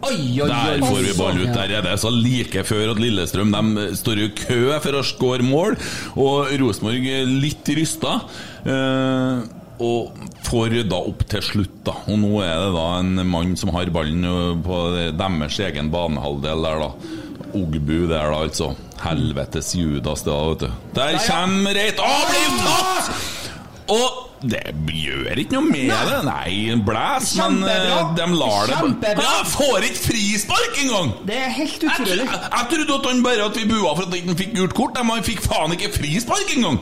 Oi, oi. Der får vi ball ut. Der er det så like før at Lillestrøm de står i kø for å skåre mål, og Rosenborg litt rysta. Eh, og får da opp til slutt, da. Og nå er det da en mann som har ballen på deres egen banehalvdel der, da. Ogbu der, da, altså. Helvetes Judas, det da, vet du. Der kommer Reit Å, blir tatt! Og det gjør ikke noe med det. Nei, blæs, men eh, de lar det Kjempebra. Ja, Får ikke frispark engang! Det er helt utrolig. Jeg, jeg trodde at han bare at vi bua for at han ikke fikk gult kort. Men han fikk faen ikke frispark engang!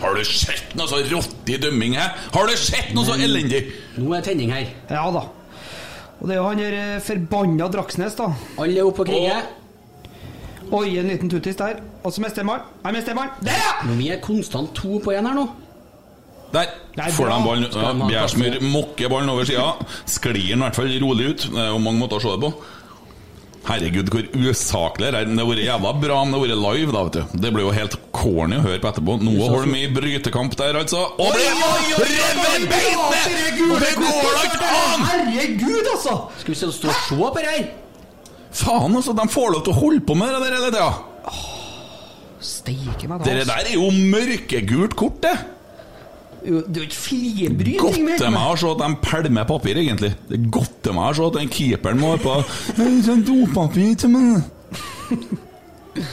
Har du sett noe så råttig dømming her? Har du sett noe så elendig? Nå er tenning her. Ja da. Og det er jo han der eh, forbanna Draksnes, da. Alle er oppe og kriger. Oi, en liten tuttis der. Og så mister han ballen. Han mister ballen. Der, ja! Men Vi er konstant to på én her nå. Der får de ballen. Ja, Bjærsmyr mokker ballen over sida. Sklir den i hvert fall rolig ut. Det er jo mange måter å se det på. Herregud, hvor usaklig det er. Det hadde vært jævla bra om det hadde vært live, da, vet du. Det blir jo helt corny å høre på etterpå. Noe Holm i brytekamp der, altså. Og blir revet beinet! Det går da ikke an! Herregud, altså! Skal vi se- stå og se på det her? Faen, altså. De får lov til å holde på med det der hele tida. Steike meg, da. Det altså. der er jo mørkegult kort, det. Det er jo ikke flibryting Godt mer. til meg å se at de pælmer papir, egentlig. Det er godt til meg å se at den keeperen må på sånn dopapir til meg.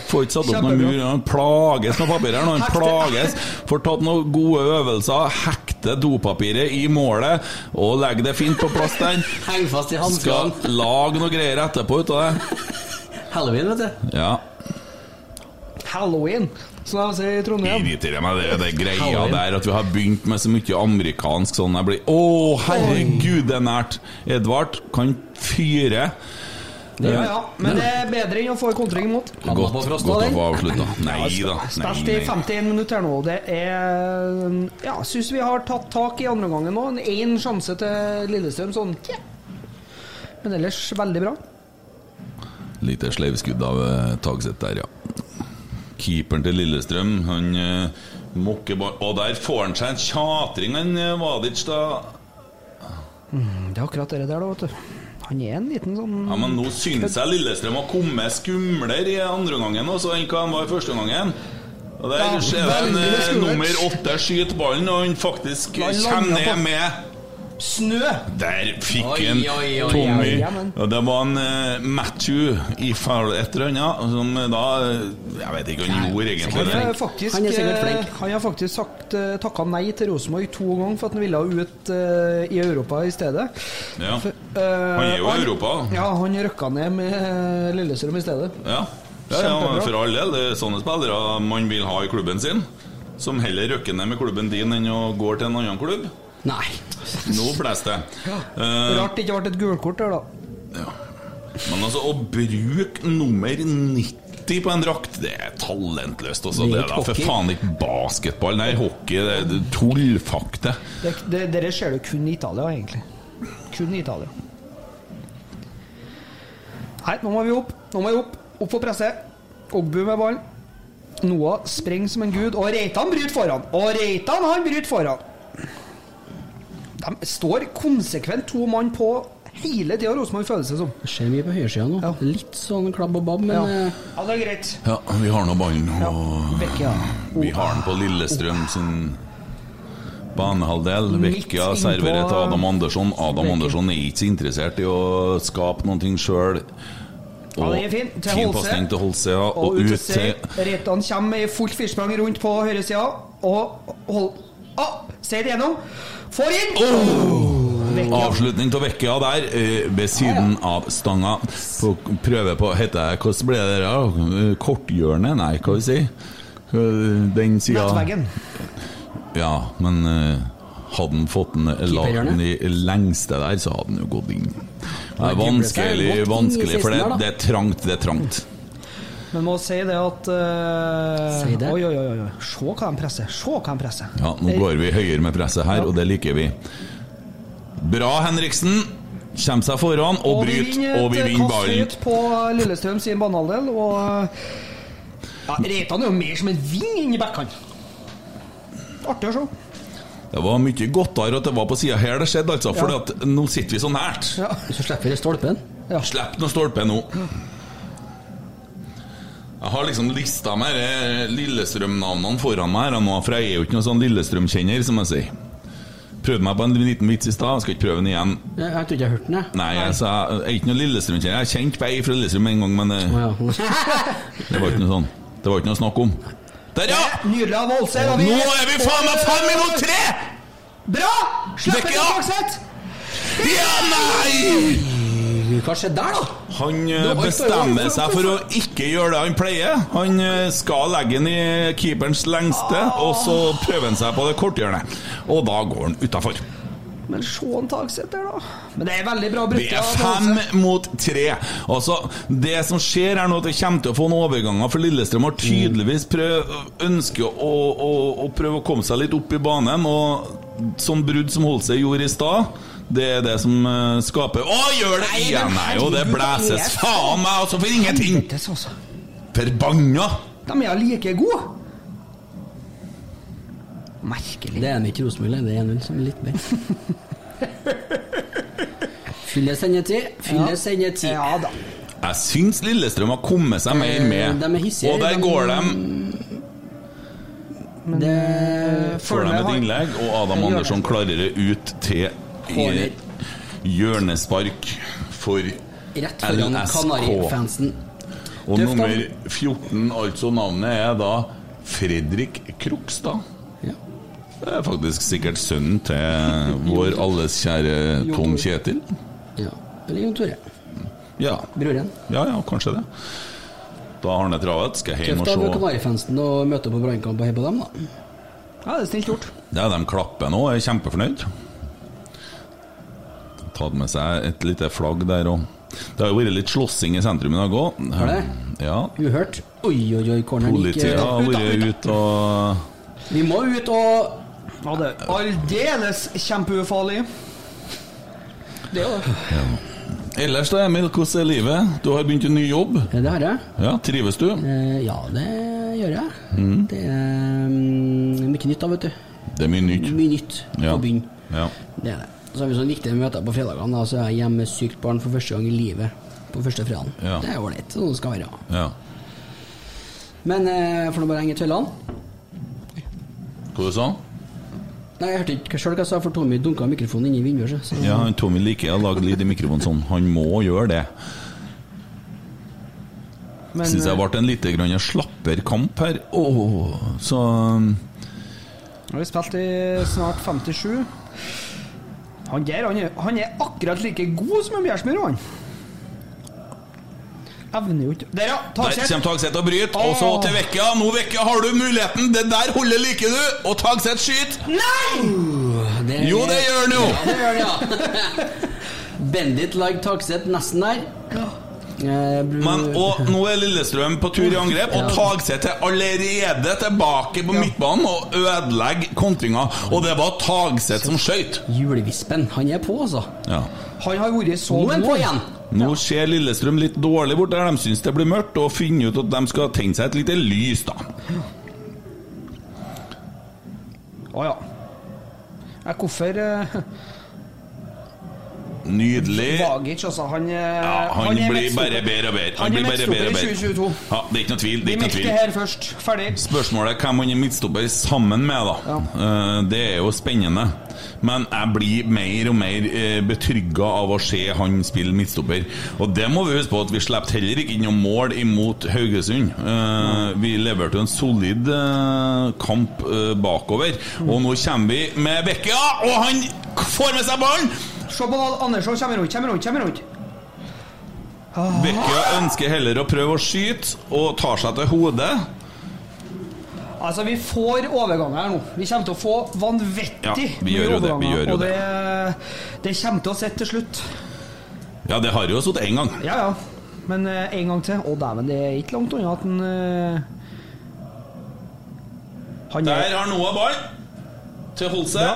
Får ikke satt opp noen mur. Han plages med papir her nå. Han plages. Får tatt noen gode øvelser. Hekte dopapiret i målet og legger det fint på plass der. Heng fast i Skal lage noe greier etterpå ut av det. Halloween, vet du. Ja. Halloween, som de sier i Trondheim. irriterer meg det, det greia Halloween. der At vi har begynt med så mye amerikansk sånn Jeg blir Å, herregud, det er nært. Edvard kan fyre. Ja, ja, men det er bedre enn å få en kontring imot. Godt, godt å få avslutta. Nei da. Spilt i 51 minutter nå. Det er Ja, syns vi har tatt tak i andre gangen nå. En én sjanse til Lillestrøm, sånn. Men ellers veldig bra. Lite sleivskudd av uh, Tagseth der, ja. Keeperen til Lillestrøm, han uh, mokker bare Og der får han seg en tjatring, han uh, Vadic, da. Det er akkurat det der, da, vet du. Han er en liten sånn Ja, Men nå syns jeg Lillestrøm har kommet skumlere i andre omgangen også enn hva han var i første omgangen. Og der Ja, ser vi en veldig uh, nummer åtte skyter ballen, og han faktisk kommer ned med snø! Der fikk han Tommy. Og det var en uh, Matthew i fall et eller annet som eh, da eh, Jeg vet ikke hva han gjorde egentlig. Han er faktisk, Han er sikkert flink. Han har faktisk sagt uh, takka nei til Rosenborg to ganger for at han ville ut uh, i Europa i stedet. Ja. For, uh, Han er jo i Europa. Ja, han røkka ned med Lillestrøm i stedet. Ja. Ja, ja, for all del. Det er sånne spillere man vil ha i klubben sin. Som heller røkker ned med klubben din enn å gå til en annen klubb. Nei. Nå blåser det. Eh, Rart det ikke ble et gulkort der, da. Men altså, å bruke nummer 90 på en drakt, det er talentløst. Altså. Det Det er er da for faen ikke basketball, nei, hockey. Det er tullfakte. Det, det, dere ser du kun i Italia, egentlig. Kun i Italia. Nei, nå må vi opp. Nå må vi opp. Opp for presse. Ogbu med ballen. Noah springer som en gud, og Reitan bryter foran. Og Reitan, han bryter foran. De står konsekvent to mann på hele tida, Rosenborg, føles det som. Det skjer mye på høyresida nå. Litt sånn klabb og babb, men Ja. eh, Ja, det er greit. Ja, vi har nå ballen, og Vecchia. vi har den på Lillestrøm sin banehalvdel. Vekkia serverer til Adam Andersson. Adam Bekka. Andersson er ikke så interessert i å skape noe sjøl. Ja, den er fin. Til Holse. pasning til Holse, ja. Og Og ut til ut til Reitan kommer i fullt firsprang rundt på høyresida. Og hold ah, Seid gjennom. Får inn! Vecchia. Avslutning til Vekkia der, eh, ved siden av stanga. På prøve på Heter jeg, Hvordan ble det der? Korthjørnet? Nei, hva vi si? Den sida Nettveggen. Ja, men eh, hadde han fått den la- den i lengste der, så hadde han jo gått inn. Det er vanskelig, vanskelig for det, 16 der, da. det er trangt. Det er trangt. Men må si det at uh, Si det. Oi, oi, oi, oi. Se hva de presser. Se hva de presser. Ja, Nå går vi høyere med presset her, og det liker vi. Bra, Henriksen. Kommer seg foran og vi bryter, og vi vinner kast Vi vinner på Lillestrøm sin banehalvdel, og ja, Reitan er jo mer som en ving inni backhand. Artig å se. Det var mye godtere at det var på sida her det skjedde, altså, for Ja. at nå sitter vi så nært. så slipper vi stolpen. Slipp nå stolpen nå. Jeg har liksom lista med Lillestrøm-navnene foran meg, her nå, for jeg er jo ikke noen sånn Lillestrøm-kjenner, som jeg sier. Prøvde meg på en liten vits i stad, skal ikke prøve den igjen. Jeg, jeg tror ikke jeg har hørt den, jeg. Nei, sa, jeg er ikke noen Lillestrøm-kjenner. Jeg har kjent på ei fra Lillestrøm en gang, men det, ja. det var ikke noe sånn. Det var ikke noe snakk om. Der, ja! Av da Nå er vi faen meg fem minutter tre! Bra! Slipp inn Fagseth! Ja, nei! Hva skjedde der, da? Han bestemmer seg for å ikke gjøre det han pleier. Han eh, skal legge den i keeperens lengste, og så prøver han seg på det korthjørnet. Og da går han utafor. Men se en Tagseth da. Men det er veldig bra Vi Det er fem mot tre. Altså, det som skjer her nå, at det kommer til å få noen overganger, for Lillestrøm har tydeligvis prøv, ønsker å, å, å prøve å komme seg litt opp i banen, og sånn brudd som Holse gjorde i stad, det er det som eh, skaper Å, gjør det igjen! Nei, og det blæses faen meg altså for ingenting! Altså. Forbanna! De er like gode. Merkelig. Det er en ikke Rosenborg, det er 1-0 som er litt bedre. Fylle sendetid. Fylle sendetid. Ja da. Jeg syns Lillestrøm har kommet seg mer med. Eh, de er hissige, og der de- går de Det får de et innlegg, og Adam Andersson klarer det ut til i hjørnespark for Rett foran Kanarifansen. Og Døftan. nummer 14, altså navnet, er da Fredrik Krokstad. Det er faktisk sikkert sønnen til vår alles kjære Tom Kjetil. Ja. Eller Jon Tore. Ja. Broren. ja, ja, kanskje det. Da har han det travelt. Skal hjem Tøft og av se. Kanari-fansen å møte på brannkamp og heie på dem, da. Ja, det er snilt gjort. Er de klapper nå, er kjempefornøyd. Tatt med seg et lite flagg der òg. Det har jo vært litt slåssing i sentrum i dag òg. Har det? Ja. Uhørt. Oi, oi, oi, corneren gikk Politiet har vært ute og Vi må ut og Ja, det er aldeles kjempeufarlig. Det er jo det. Ellers da, Emil, hvordan er livet? Du har begynt en ny jobb. Det har jeg. Ja, Trives du? Eh, ja, det gjør jeg. Mm. Det er mm, mye nytt da, vet du. Det er mye nytt. Mye nytt Ja. å begynne. Ja. Det er det. Så har vi sånn viktige møter på fredagene. Så er jeg hjemme med sykt barn for første gang i livet på første fredagen. Ja. Det er ålreit. Sånn det skal være. ja. Men eh, får nå bare henge tøllene. Hva sa han? Nei, jeg hørte ikke sjøl hva jeg sa, for Tommy dunka mikrofonen inn i vinduet. så- Ja, han Tommy liker å lage lyd i mikrofonen sånn. Han må gjøre det. Men, Syns jeg eh, ble en litt grann slapper kamp her. Åh, så um, Nå har vi spilt i snart 57. Han der han er, han er akkurat like god som en Bjærsmyr, han. Evner jo ikke Der, ja! Der Tagseth. kommer Tagseth og bryter, og så til Vekka. Nå Vekka har du muligheten! Det der holdet liker du! Og Tagseth skyter! Nei! Uh, det er... Jo, det gjør han jo! Ja, det gjør han, ja. Bendit like Tagseth nesten der. Bru- Men, og nå er Lillestrøm på tur i angrep, og Tagseth er allerede tilbake på midtbanen og ødelegger kontringa. Og det var Tagseth som skøyt. Julevispen, han er på, altså. Ja. Han har vært så Nå er han på igjen. Nå ser Lillestrøm litt dårlig bort der de syns det blir mørkt, og finner ut at de skal tenne seg et lite lys, da. Å ja. ja. Hvorfor eh, Nydelig. Vagic, altså. Han, eh, Ja, han, han blir bare bedre og bedre. Han han blir bare bedre og bedre. Ja, det er ikke noe tvil. Det er ikke noe tvil. det her først. Ferdig. Spørsmålet er hvem han er midtstopper sammen med, da. Ja. Det er jo spennende. Men jeg blir mer og mer eh, betrygga av å se han spille midtstopper. Og det må vi huske på at vi slapp heller ikke inn noe mål imot Haugesund. Eh, Vi leverte en solid eh, kamp eh, bakover. Og nå kommer vi med Bekkia, og han får med seg ballen! Se på Andersson. Kommer rundt, kommer rundt, kommer rundt. Bekka ønsker heller å prøve å skyte, og tar seg til hodet. Altså, vi får overganger her nå. Vi kommer til å få vanvittig Ja, vi mye gjør jo det, vi overganger, og det, det kommer til å sitte til slutt. Ja, det har jo sittet én gang. Ja, ja. Men uh, en gang til. Å, dæven, det er ikke langt unna at han uh, Han Der er har Noah ball til Holse.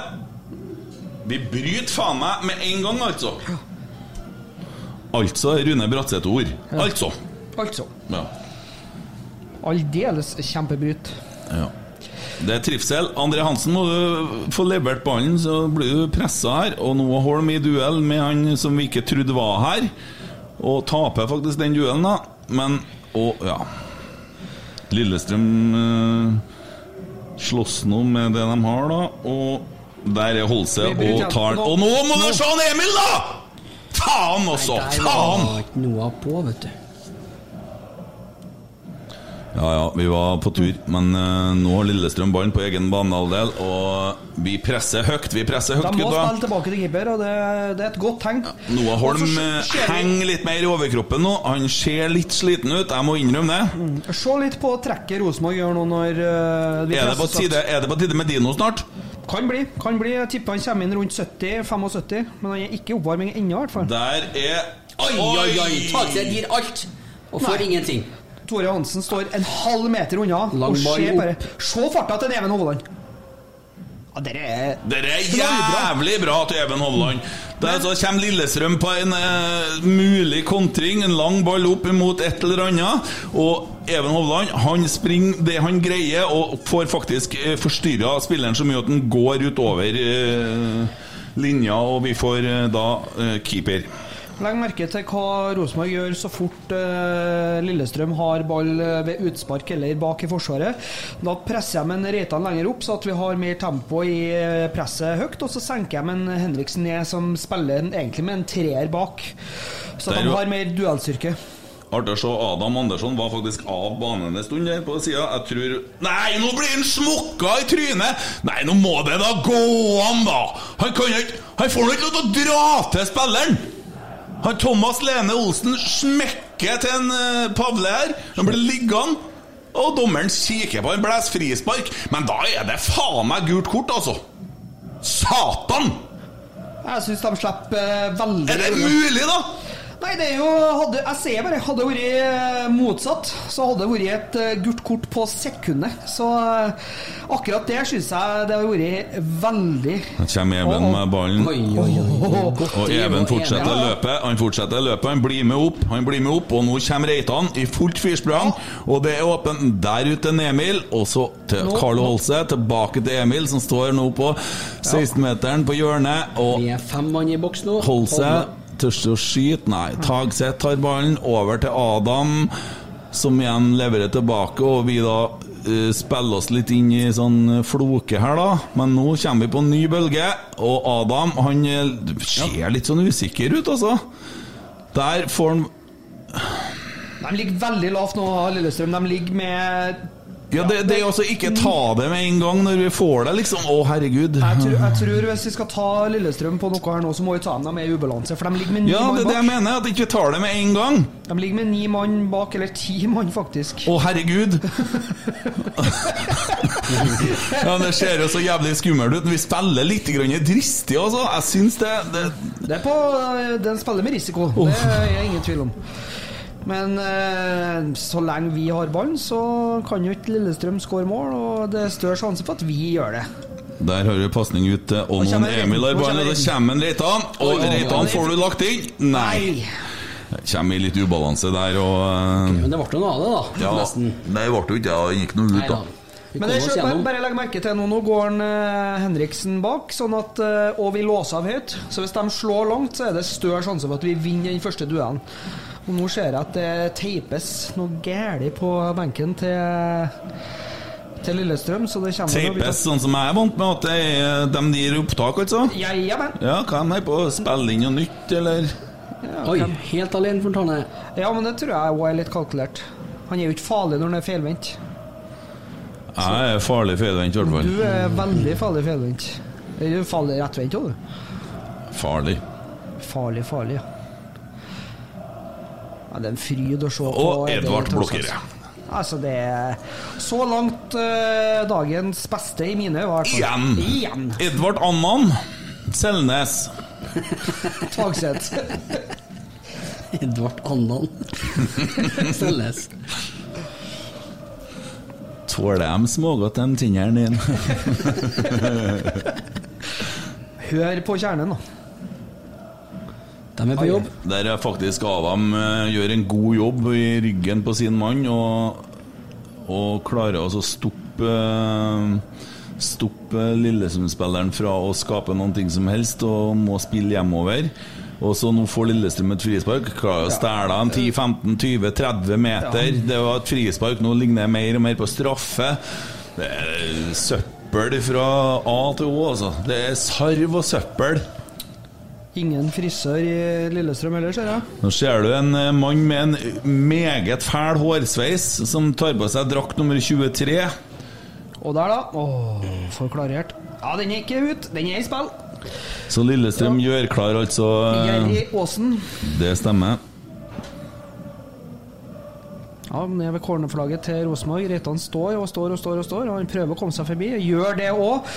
Vi bryter faen meg med en gang, altså. Altså er Rune Bratseth ord. Altså. Altså. Ja. Aldeles kjempebryt. ja. Det er trivsel. André Hansen må du få levert ballen, så blir du pressa her. Og Noah Holm i duell med han som vi ikke trodde var her. Og taper faktisk den duellen, da. Men Og ja. Lillestrøm eh, slåss nå med det de har, da. Og der er Holse og tar Og nå må du se han Emil, da! Faen også! Faen! ikke noe på, vet du. Ja, ja, vi var på tur, men uh, nå har Lillestrøm ballen på egen banehalvdel, og vi presser høyt. Vi presser høyt, De må gutta. spille tilbake til keeper, og det, det er et godt tegn. Noah Holm eh, henger litt mer i overkroppen nå. Han ser litt sliten ut, jeg må innrømme det. Mm. Se litt på trekket Rosenborg gjør nå når uh, vi Er det, på tide, er det på tide med Dino snart? Kan bli. kan bli Jeg tipper han kommer inn rundt 70-75, men han er ikke i oppvarming ennå, i hvert fall. Der er Oi, oi, oi! Takseth gir alt, og får Nei. ingenting. Tore Hansen står en halv meter unna Langbar og ser bare Se farta til Even Hovland! Dere er dere er jævlig bra til Even Hovland. Der så kommer Lillestrøm på en uh, mulig kontring, en lang ball opp imot et eller annet. Og Even Hovland han springer det han greier, og får faktisk uh, forstyrra spilleren så mye at han går utover uh, linja, og vi får uh, da eh, keeper. Legg merke til hva Rosenborg gjør så fort eh, Lillestrøm har ball eh, ved utspark eller bak i forsvaret. Da presser jeg med Reitan lenger opp, så at vi har mer tempo i eh, presset høyt. Og så senker jeg med en Henriksen ned, som spiller en, egentlig med en treer bak. Så at de har mer duellstyrke. Artig å se Adam Andersson var faktisk av banen en stund der på sida. Jeg tror Nei, nå blir han smokka i trynet! Nei, nå må det da gå an, da! Han kan ikke Han får nå ikke lov til å dra til spilleren! Han Thomas Lene Olsen smekker til en uh, Pavle her. Han blir liggende. Og dommeren kikker på en blæs frispark. Men da er det faen meg gult kort, altså! Satan! Jeg syns de slipper eh, veldig Er det mulig, da? Nei, det er jo hadde, Jeg sier bare, hadde det vært eh, motsatt, så hadde det vært et eh, gult kort på sekundet. Så eh, akkurat det syns jeg det har vært veldig Her kommer Even med ballen. Oi, oi, oi. Og Even fortsetter løpet. Han fortsetter løpet, han blir med opp, han blir med opp, og nå kommer Reitan i fullt fyrsprang. Og det er åpent der ute til Emil, og så til Carlo Holse. Tilbake til Emil, som står nå på 16-meteren på hjørnet. Og Vi er fem mann i boks nå. Holse Holme. tør å skyte. Nei, Tagseth tar ballen over til Adam, som igjen leverer tilbake, og vi da uh, spiller oss litt inn i sånn floke her, da. Men nå kommer vi på en ny bølge, og Adam han eh, ser litt sånn usikker ut, altså. Der får han De ligger veldig lavt nå, Lillestrøm. De ligger med Ja, det, det er altså ikke ta det med en gang når vi får det, liksom. Å, herregud. Jeg tror, jeg tror Hvis vi skal ta Lillestrøm på noe her nå, så må vi ta dem med i ubalanse. For de ligger med ni Ja, det er det jeg mener, at vi ikke tar det med en gang. De ligger med ni mann bak, eller ti mann, faktisk. Å, herregud. ja, Det ser jo så jævlig skummelt ut. Vi spiller litt dristig, altså. Jeg syns det, det Det er på Den spiller med risiko, det er jeg ingen tvil om. Men eh, så lenge vi har ballen, så kan jo ikke Lillestrøm skåre mål, og det er større sjanse for at vi gjør det. Der har du pasning ut til Onon Emil Reitan. Og kommer så kommer en Reitan. Og Reitan får du lagt inn? Nei. Det Kommer i litt ubalanse der, og eh, Men det ble jo noe av det, da. Ja, Nesten. Nei, det ble jo ikke det. Det gikk noe ut, da. Men jeg oss bare, bare legg merke til nå, nå går han, eh, Henriksen bak, sånn at, eh, og vi låser av høyt. Så hvis de slår langt, så er det større sjanse for at vi vinner den første duellen. Og nå ser jeg at det teipes noe galt på benken til, til Lillestrøm, så det kommer å Teipes sånn som jeg er vant med, at det er de gir opptak, altså? Ja, ja, men. Ja, hva er de på? Spille inn noe nytt, eller? Oi, helt alene for Tarne. Ja, men det tror jeg òg er litt kalkulert. Han er jo ikke farlig når han er feilvendt. Jeg er farlig feilvendt, i hvert fall. Du er veldig farlig feilvendt. Du farlig rettvendt òg, du. Farlig. Farlig, farlig, ja. Ja. Det er en fryd å se på. Og Edvard Blokkere. Altså, det er så langt uh, dagens beste i mine øyne. Igjen! Igjen! Edvard Annan. Selnes. Tvagseth. Edvard Annan. Selnes. Tåler de smågodt, de tennene dine? Hør på kjernen, da. De er på jobb. Der er faktisk Adam eh, gjør en god jobb i ryggen på sin mann og, og klarer altså å stoppe Stoppe Lillesund-spilleren fra å skape noen ting som helst og må spille hjemover. Og så nå får Lillestrøm et frispark. Klarer å stæle en 10-15-20-30 meter. Det var et frispark, nå ligner det mer og mer på straffe. Det er søppel fra A til Å, altså. Det er sarv og søppel. Ingen frisør i Lillestrøm heller, ser jeg. Nå ser du en eh, mann med en meget fæl hårsveis som tar på seg drakt nummer 23. Og der, da. Åh, for klarert. Ja, den er ikke ut. Den er i spill. Så Lillestrøm gjør klar, altså. Gjør i Åsen. Det stemmer. Ja, Ned ved cornerflagget til Rosenborg. Reitan står og står og står. og står Og Han prøver å komme seg forbi. og Gjør det òg.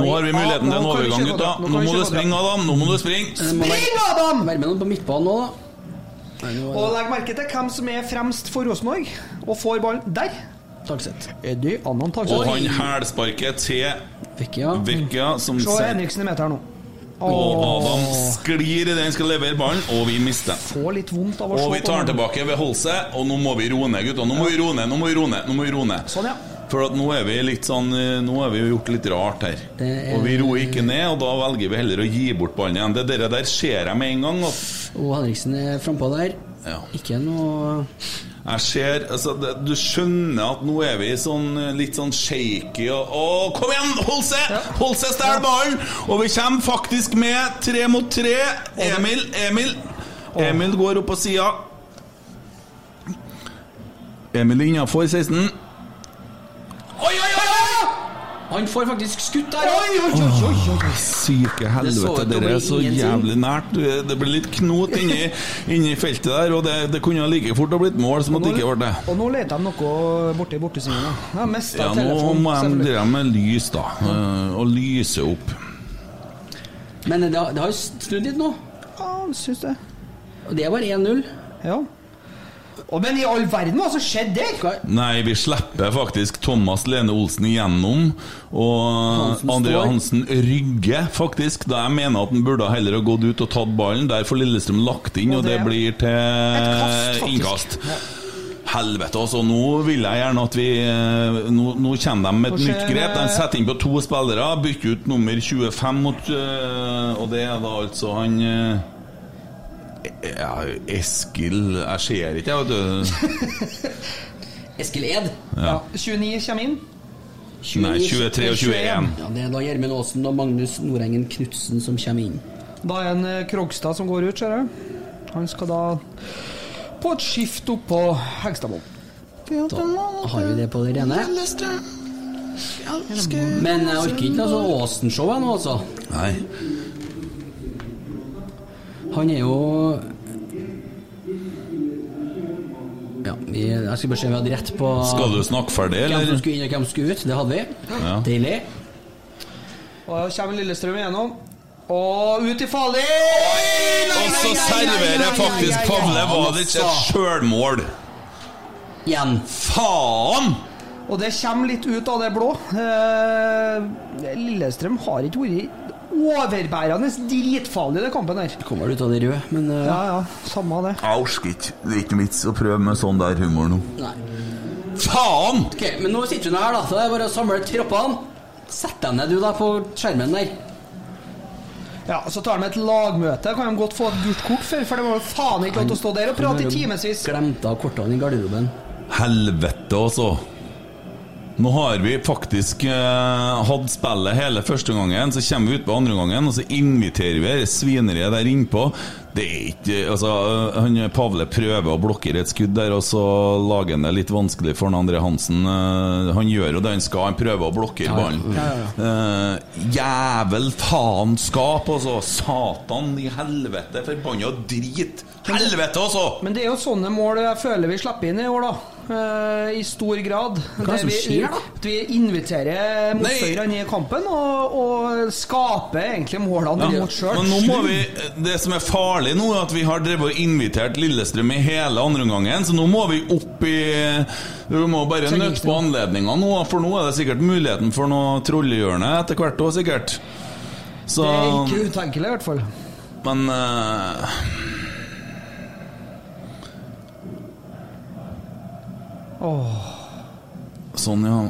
Nå har vi muligheten til en overgang, gutta. Nå må du springe, Adam. Nå må du springe. Spring, Adam! Vær med noen på midtbanen nå, da. Nå Og legg merke til hvem som er fremst for Rosenborg, og får ballen der. Tagseth. Eddie Annan Og Tagseth. han hælsparket til Vekkia. Som Se Henriksen i meteren nå. Og Adam sklir i han skal levere ballen, og vi mister. Å Og vi tar den tilbake ved Holse, og nå må vi roe ned, gutta. Nå må vi roe ned, nå må vi roe ned. Nå må vi roe ned. Sånn, ja. For at nå er vi litt sånn eh, Nå har vi gjort litt rart her. er- Og vi roer ikke ned, og da velger vi heller å gi bort ballen igjen. Det der, der ser jeg med en gang. Og, Og Henriksen er frampå der. Ikke noe jeg ser altså, det, Du skjønner at nå er vi sånn litt sånn shaky og Å, kom igjen! Hold seg! Hold seg, stjel ballen! Og vi kommer faktisk med tre mot tre. Emil, Emil. Emil går opp på sida. Emil innafor 16. Oi, oi, oi! Han får faktisk skutt der. Oi, oi, oi, oi, oi. Syke helvete, det er så jævlig nært. Det blir litt knot inni, inni feltet der, og det, det kunne like fort ha blitt mål som at det ikke ble det. Og nå leter de noe borti. Jeg mista Ja, nå telefonen. må de drive med lys, da. eh, Og lyse opp. Men det, har- har jo snudd litt nå. Ja, syns det. Og det var 1-0. Ja. Men i all verden, hva som skjedde der? Nei, vi slipper faktisk Thomas Lene Olsen igjennom. Og Andrea. Hansen rygger, faktisk. Da jeg mener at han burde heller ha gått ut og tatt ballen. Der får Lillestrøm lagt inn, Og og det det- blir til innkast. Helvete, altså. Nå vil jeg gjerne at vi eh, Nå, nå kommer de med et nytt grep. De setter inn på to spillere, bytter ut nummer 25 mot eh, Og det er da altså han eh, ja, Eskil Jeg ser ikke, jeg, vet du. Eskil Ed. Ja. 29 kommer inn. Nei, 23 og 21. Ja, det er da Gjermund Aasen og Magnus Nordengen Knutsen som kommer inn. Da er en eh, Krogstad som går ut, ser jeg. Han skal da på et skift opp på Hegstadmoen. Da har vi det på det rene. Men jeg orker ikke altså Åsen-showet nå, altså. Nei. Han er jo Ja, vi, jeg skal bare se om vi hadde rett på Skal du snakke ferdig, Hvem som skulle inn og hvem som skulle ut. Det hadde vi. Ja. Deilig. Og da kommer Lillestrøm igjennom. Og ut i farlig! Og så serverer faktisk Pavle. Var det et sjølmål? Igjen. Faen! Og det kommer litt ut av det blå. Eh, Lillestrøm har ikke vært overbærende dritfarlig den kampen der. Kommer ut av det røde, men uh... Ja, ja, samme det. Jeg orker ikke. Det er ikke vits å prøve med sånn der humor nå. Nei. Faen! Ok, Men nå sitter hun her, da. Så det er bare å samle troppene. Sett deg ned, du, da, på skjermen der. Ja, Så tar de et lagmøte. Kan de godt få et gult kort for, for det var jo faen ikke lov til å stå der og prate i timevis. Glemte av kortene i garderoben. Helvete, altså. Nå har vi faktisk eh, hatt spillet hele første gangen, så kommer vi ut på andre gangen, og så inviterer vi det svineriet der innpå. Det er ikke Altså, eh, han Pavle prøver å blokkere et skudd der, og så lager han det litt vanskelig for han André Hansen. Eh, han gjør jo det han skal, han prøver å blokkere ballen. ja. Ja, ja, Eh, jævel faenskap, altså. Satan i helvete, forbanna drit. Helvete, altså! Men det er jo sånne mål jeg føler vi slipper inn i år, da. Eh, I stor grad. Hva er det som skjer, da? At vi inviterer motstanderne i kampen og, og skaper egentlig målene Ja, mot sjøl. Men nå må vi Det som er farlig nå, er at vi har drevet og invitert Lillestrøm i hele andreomgangen, så nå må vi opp i Vi må bare nøtte på anledninga nå, for nå er det sikkert muligheten for noe trollehjørne etter hvert òg, sikkert. Så Det er ikke utenkelig, i hvert fall. Men eh, Åh. Sånn, ja.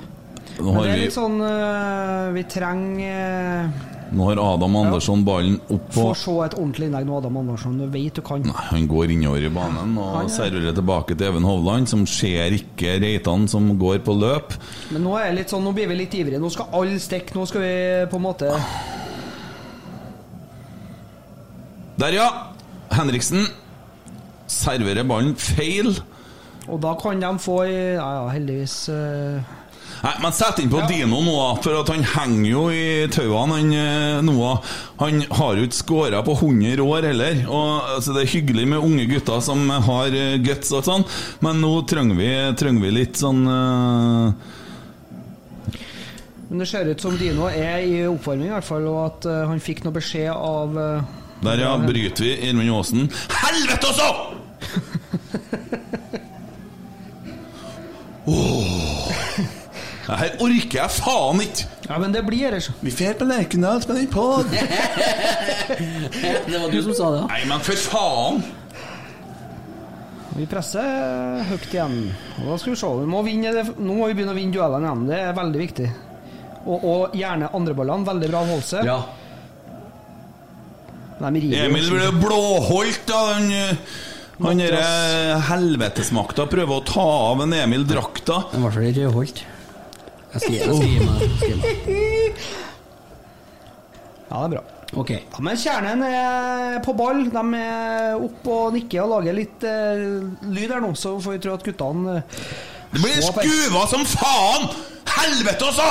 Nå Men har det er vi litt sånn eh, Vi trenger eh, Nå har Adam Andersson ballen opp Få se et ordentlig innlegg nå, Adam Andersson. Du vet du kan. Nei, Han går innover i banen og Han er- serverer tilbake til Even Hovland, som ser ikke Reitan som går på løp. Men nå er jeg litt sånn, nå blir vi litt ivrige. Nå skal alle stikke. Nå skal vi på en måte Der, ja! Henriksen serverer ballen feil. Og da kan de få Ja, ja, heldigvis uh... Nei, men Sett inn på Dino nå, for at han henger jo i tauene. Han, eh, Noah Han har jo ikke skåra på 100 år heller. Og, altså, det er hyggelig med unge gutter som har eh, guts og sånn, men nå trenger vi, trenger vi litt sånn uh... Men det ser ut som Dino er i oppvarming, i hvert fall, og at uh, han fikk noe beskjed av uh... Der, ja. Bryter vi Irmund Aasen. Helvete også! Åh. Her orker jeg faen ikke! Ja, men det blir ellers. Vi fer på Lerkendal, spiller pod. Det var du som sa det, da. Nei, men for faen! Vi presser høyt igjen. Og da skal vi se. Vi må vinne, det- nå må vi begynne å vinne duellene igjen. Det er veldig viktig. Og, og gjerne andreballene. Veldig bra holdelse. Ja. Emil ble blåholdt av den eh, Han derre helvetesmakta prøver å ta av en Emil drakta. I hvert fall rødholdt. Jeg jeg skriver meg. jeg skriver meg. Ja, det er bra. Ok. Ja, men kjernen er på ball. De er oppe og nikker og lager litt eh, lyd her nå, så får vi tro at guttene eh, Det blir skuva som faen! Helvete også!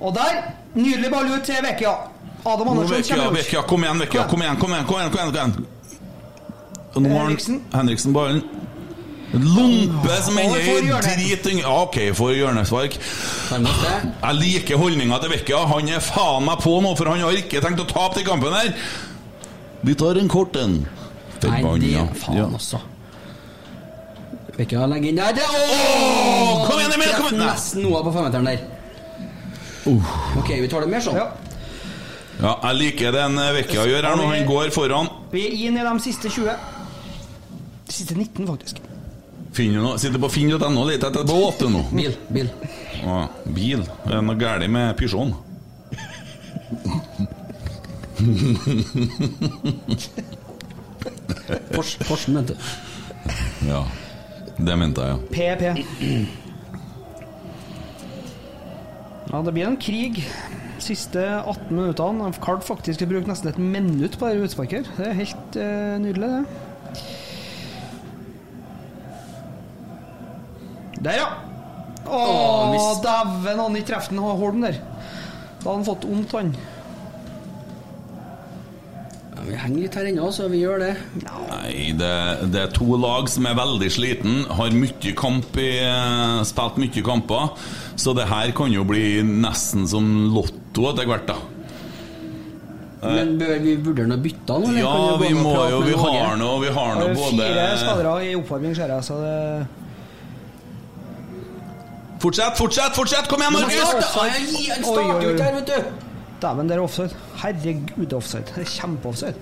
Og der! Nydelig ball ut til Vekia. Adam Andersson kommer ut. Kom igjen, Vekia. Kom igjen, kom igjen. kom igjen, kom igjen, kom igjen. Og nå har Henriksen. Henriksen en Lompe som ender i drit Ja, OK, for hjørnespark. Jeg liker holdninga til Vekka. Han er faen meg på nå, for han har ikke tenkt å tape den kampen her. Vi tar en kort en. Nei, det Forbanna. faen Ja. også. Vekka legger inn der? Det, oh! kom igjen, Emil, kom igjen! Nesten noe på femmeteren der. Ok, vi tar det mer sånn. Ja, jeg liker den Vekka gjør her nå. Han går foran. Vi er inn i de siste 20. De siste 19, faktisk. Finner noe, sitter på finn.no litt etter båt nå. Bil. bil. Ah, bil? Er det noe galt med Peugeoten? Pors, Porschen, mente du. Ja, det mente jeg, ja. PP. Ja, det blir en krig. Siste 18 minuttene. De faktisk har brukt nesten et minutt på det utsparket. Det er helt uh, nydelig, det. Der, ja. Å, Å, dæven, han ikke traff den Holm der. Da hadde han fått vondt, han. Ja, vi henger litt her ennå, så vi gjør det. Nei, det, det er to lag som er veldig sliten, har mye kamp i eh, Spilt mye kamper. Så det her kan jo bli nesten som lotto etter hvert, da. Men bør, vi burde noe bytte han. Ja, vi må jo Vi har noe, Vi har noe både Fire skadere i oppvarming, ser jeg, så det Fortsett, fortsett, fortsett! Kom igjen, Men han Markus! starter- jo ikke her, vet du. Dæven, det er offside. Herregud, det er offside. Det er kjempeoffside.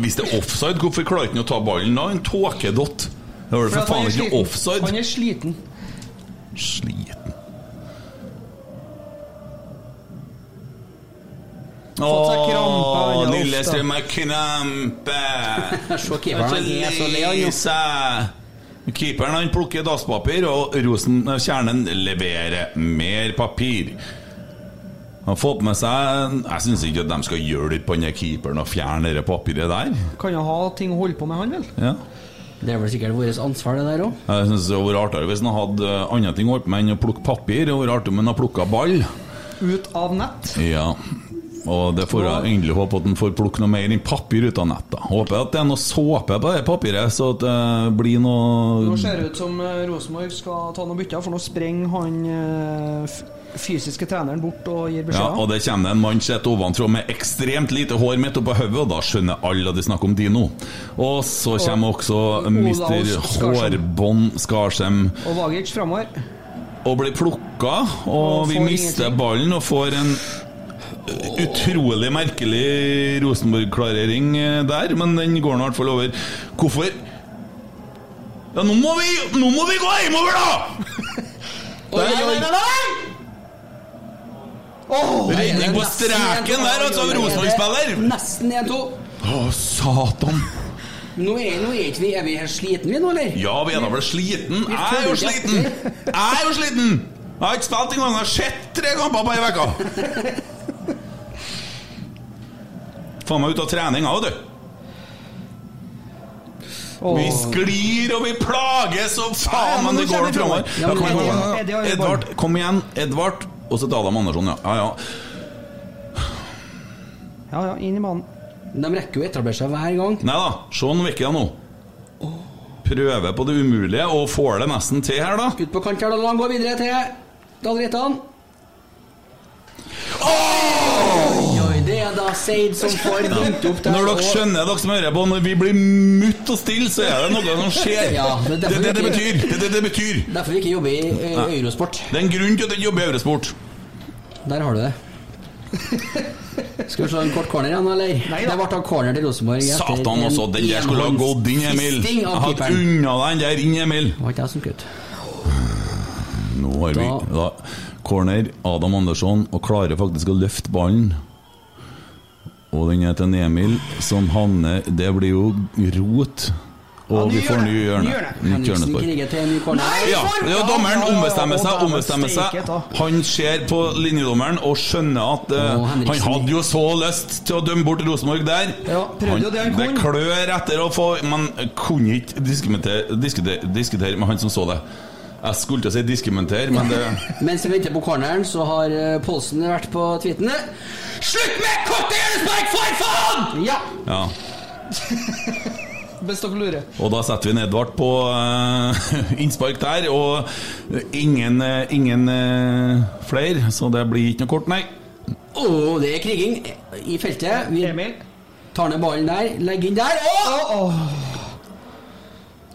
Hvis det er offside, hvorfor klarer ikke han å ta ballen da? En tåkedott. Det var For faen ikke offside. Han er sliten. Sliten. Å, Lillestrøm har krampe! Se keeperen, han er så lei, han, jo. Lise. Keeperen han plukker dasspapir, og Rosen Kjernen leverer mer papir. Han har fått med seg Jeg syns ikke at de skal hjelpe han keeperen å fjerne det papiret der. Kan jo ha ting å holde på med, han vel? Ja. Det er vel sikkert vårt ansvar, det der òg. Jeg synes det hadde vært artigere hvis han hadde eh, andre ting å holde på med enn å plukke papir. Det hadde vært artig om han hadde plukka ball. Ut av nett. Ja. Og det får jeg endelig håpe at han får plukke noe mer enn papir ut av nettet. Håper at det er noe såpe på det papiret, så at det blir noe Nå ser det ut som eh, Rosenborg skal ta noen bytter, for nå sprenger han eh, fysiske treneren bort og gir beskjed. Ja, og det kommer en mann sett ovenfra med ekstremt lite hår midt oppå hodet, og da skjønner alle at de snakker om Dino. Og så kommer også Mr. Hårbånd Skarsheim Og Vagic framover. og blir plukka, og, Og vi mister ingenting. ballen og får en utrolig merkelig Rosenborg-klarering eh, der, men den går nå i hvert fall over. Hvorfor Ja, nå må vi, nå må vi gå hjemover, da! Oi, oi, oi, oi! Redning på streken der, altså, Rosenborg-spiller! Nesten 1-2. Å, satan! Nå er, nå er ikke vi Er vi her sliten vi nå, eller? Ja, vi er da vel sliten. Jeg er jo sliten! Jeg er jo sliten! Jeg har ikke spilt engang. Jeg har sett tre kamper på ei uke. Faen meg ut av treninga, òg, du. Vi sklir og vi plages og faen, men det går framover. Ja, kom kom. Edvard, kom igjen. Edvard. Og så til Adam Andersson, ja. ja, ja. Ja, ja, inn i banen. De rekker jo å etablere seg hver gang. Nei da, se nå vekk nå. Prøver på det umulige og får det nesten til her, da. Ut på kant her, da. La han gå videre til Dahl Reitan. Det er da Seid som får dunket opp der. Når dere skjønner, dere som hører på, når vi blir mutt og stille, så er det noe som skjer. Ja, det er det, det, det betyr. Det, det, det betyr. Derfor vi ikke jobber i eh, Eurosport. Det er en grunn til at jeg jobber i Eurosport. Der har du det. Skal vi slå en kort corner igjen, eller? Det ble da corner til Rosenborg. Satan også, den der skulle ha gått inn, Emil. hadde unna den der inn, Emil. Det var ikke jeg som kutt. Nå har vi da, corner, Adam Andersson, og klarer faktisk å løfte ballen. Og den er til Emil, som havner Det blir jo rot. Og vi får ny hjørne. Nytt hjørnespark. Ja, ja, dommeren ombestemmer seg. Ombestemmer seg. Han ser på linjedommeren og skjønner at uh, han hadde jo så lyst til å dømme bort Rosenborg der. Han det klør etter å få Man kunne ikke diskutere, diskutere, diskutere med han som så det. Jeg skulle til å si diskumenter men det Mens vi venter på corneren, så har Polsen vært på tweetene. Slutt med korte hjørnespark, for faen! Ja. Ja. Best dere lurer. Og da setter vi en Edvard på uh, innspark der, og ingen, uh, ingen uh, flere, så det blir ikke noe kort, nei. Å, det er kriging i feltet. Vi Emil. tar ned ballen der, legger inn der. Å!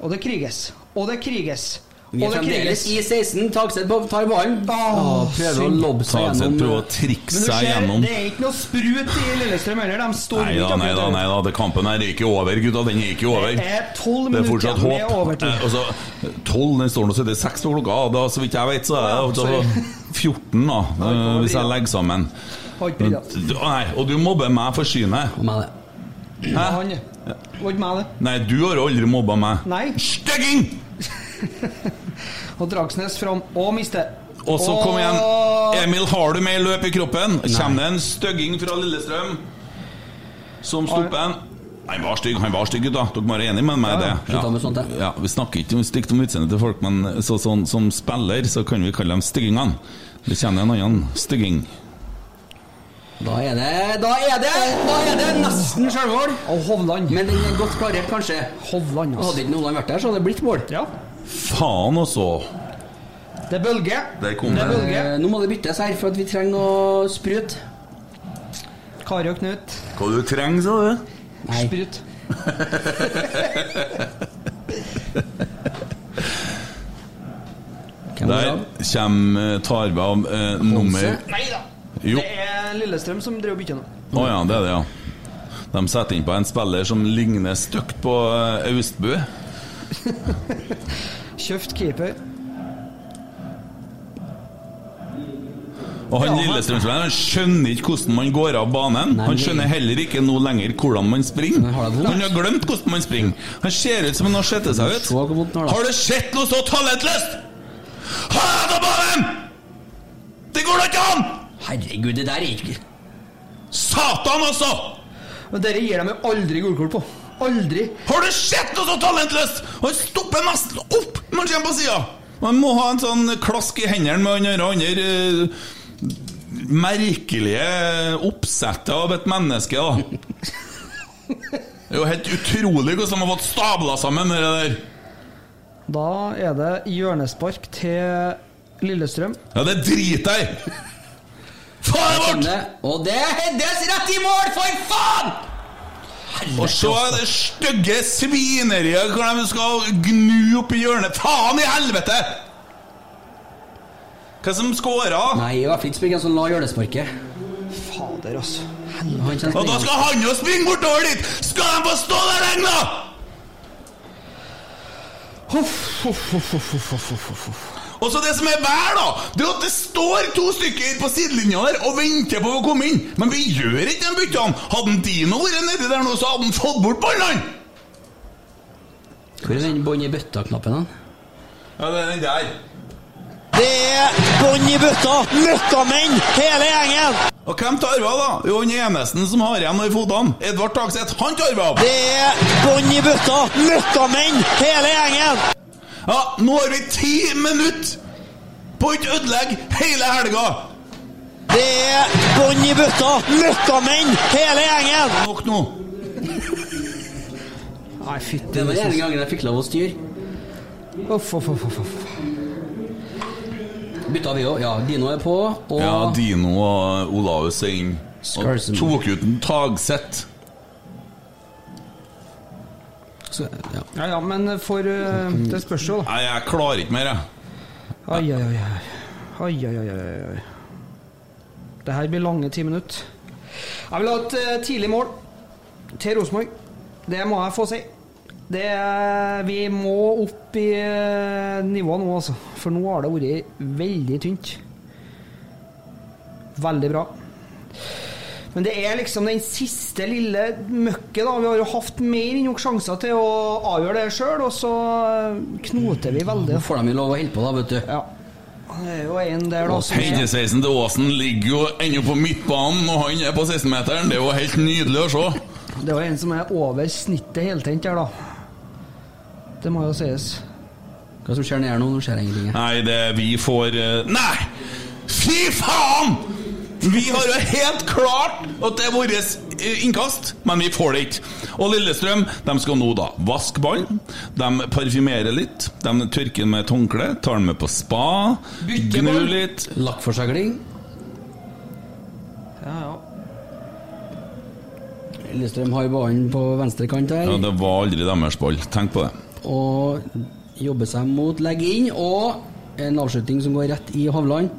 Og det kriges. Og det kriges. Vi er fremdeles i 16. Takset på- tar ballen. Prøver å lobbe seg gjennom prøver å trikse seg gjennom. det er ikke noe sprut i Lillestrøm heller. De står Nei da, nei da, nei da. Det kampen her er ikke over, gutta. Den er ikke over. Det er tolv Det er minutter fortsatt med håp. overtid. Eh, altså, 12, den står nå så det er 6 på klokka. Da, så vidt jeg vet, så er det altså, 14, da. eh, Hvis jeg legger sammen. Nei, og du mobber meg for synet. Hæ? Nei, du har aldri mobba meg. Nei. Stygging! Og Dragsnes fram og mister. Og så kom igjen. Emil, har du mer løp i kroppen? Kommer det en stygging fra Lillestrøm som stopper en? Han var stygg, han var stygg, gutta. Dere må være enige med meg i det. Ja. med sånt, ja. Vi snakker ikke om stygt om utseendet til folk, men så, sånn, som spiller så kan vi kalle dem styggingene. Det kjenner en annen stygging. Da er det Da er det, da er det nesten sjølmål. Hovland. Men den er godt klarert, kanskje. Hovland, Hadde ikke Hovland vært der, så hadde det blitt mål. Ja. Faen altså. Det er bølge. Der kom det. Er bølge. Eh, Nå må det byttes her, for at vi trenger noe sprut. Kari og Knut. Hva du trenger, sa du? Nei. Sprut. Der kommer tar vi av eh, nummer Nei da. Jo. Det er Lillestrøm som driver og bytter nå. Å ja, det er det, ja. De setter inn på en spiller som ligner stygt på eh, Austbø. Kjøpt keeper. Og han Lillestrøm-spilleren skjønner ikke hvordan man går av banen. Nei, Han skjønner heller ikke nå lenger hvordan man springer. Han har glemt hvordan man springer. Han ser ut som han har sett seg ut. Har du sett noe så talentløst?! Ha deg av banen! Det går da ikke an! Herregud, det der er ikke Satan altså! Men dere gir dem jo aldri gulkort på. Aldri. Har du sett noe så talentløst?! Han stopper nesten opp når han kommer på sida! Man må ha en sånn klask i hendene med han andre eh, merkelige oppsettet av et menneske, da. Det er jo helt utrolig hvordan de har fått stabla sammen det der. Da er det hjørnespark til Lillestrøm. Ja, det driter jeg i! Faen det bort! Og det er Heddes rett i mål, for faen! Og så er det stygge svineriet hvor de skal gnu opp i hjørnet. Faen i helvete! Hva som skåra? Nei, det var fall som la hjørnesparket. Fader, altså. Han Og da skal han jo springe bortover dit! Skal de få stå der lenge, da?! Og så det som er vær, da, det er at det står to stykker på sidelinja der og venter på å komme inn. Men vi gjør ikke de byttene. Hadde en Dino vært nedi der nå, så hadde han fått bort ballene! Hvor er den bånd i bøtta-knappen? da? Ja, det er den der. Det er bånd i bøtta! Møkkamenn, hele gjengen! Og hvem tar arva, da? Jo, han eneste som har igjen i fotene. Edvard Tagseth, han tar arva! Det er bånd i bøtta! Møkkamenn, hele gjengen! Ja, nå har vi ti minutter på å ikke ødelegge hele helga. Det er bånn i bøtta! Møkkamenn, hele gjengen! Nok nå. Nei, fytti Det var den ene gangen jeg fikk lov å styre. Uff, uff, uff, uff. Bytta vi òg. Ja, Dino er på, og Ja, Dino og Olaus er inn. Og Skarsen. tok ut en Tagseth. Så, ja. Ja, ja, men for uh, Det spørs jo, da. Nei, jeg klarer ikke mer, jeg. Ai, ai, ai, ai. Ai, ai, ai. Det her blir lange ti minutter. Jeg vil ha et uh, tidlig mål til Rosenborg. Det må jeg få si. Det, vi må opp i eh, nivå nå, altså. For nå har det vært veldig tynt. Veldig bra. Men det er liksom den siste lille møkket. da Vi har jo hatt mer enn nok sjanser til å avgjøre det sjøl, og så knoter vi veldig. Nå får de jo lov å holde på, da, vet du. Ja. Det er jo en der, da. er- til Åsen ligger jo ennå på midtbanen, og han er på 16-meteren. Det er jo helt nydelig å se. Det er jo en som er over snittet heltent her, da. Det må jo sies. Hva som skjer nede her nå? Nå skjer ingenting. Nei, det vi får eh, Nei! Fy faen! Vi har jo helt klart at det er vårt eh, innkast, men vi får det ikke. Og Lillestrøm de skal nå da vaske ballen. De parfymerer litt. De tørker den med et håndkle, tar den med på spa, Gnu gnur litt. Lakkforsegling. Ja, ja. Lillestrøm har ballen på venstre kant her. Ja, Det var aldri deres ball. Tenk på det. Og jobber seg mot Legg inn, og en avslutning som går rett i Hovland.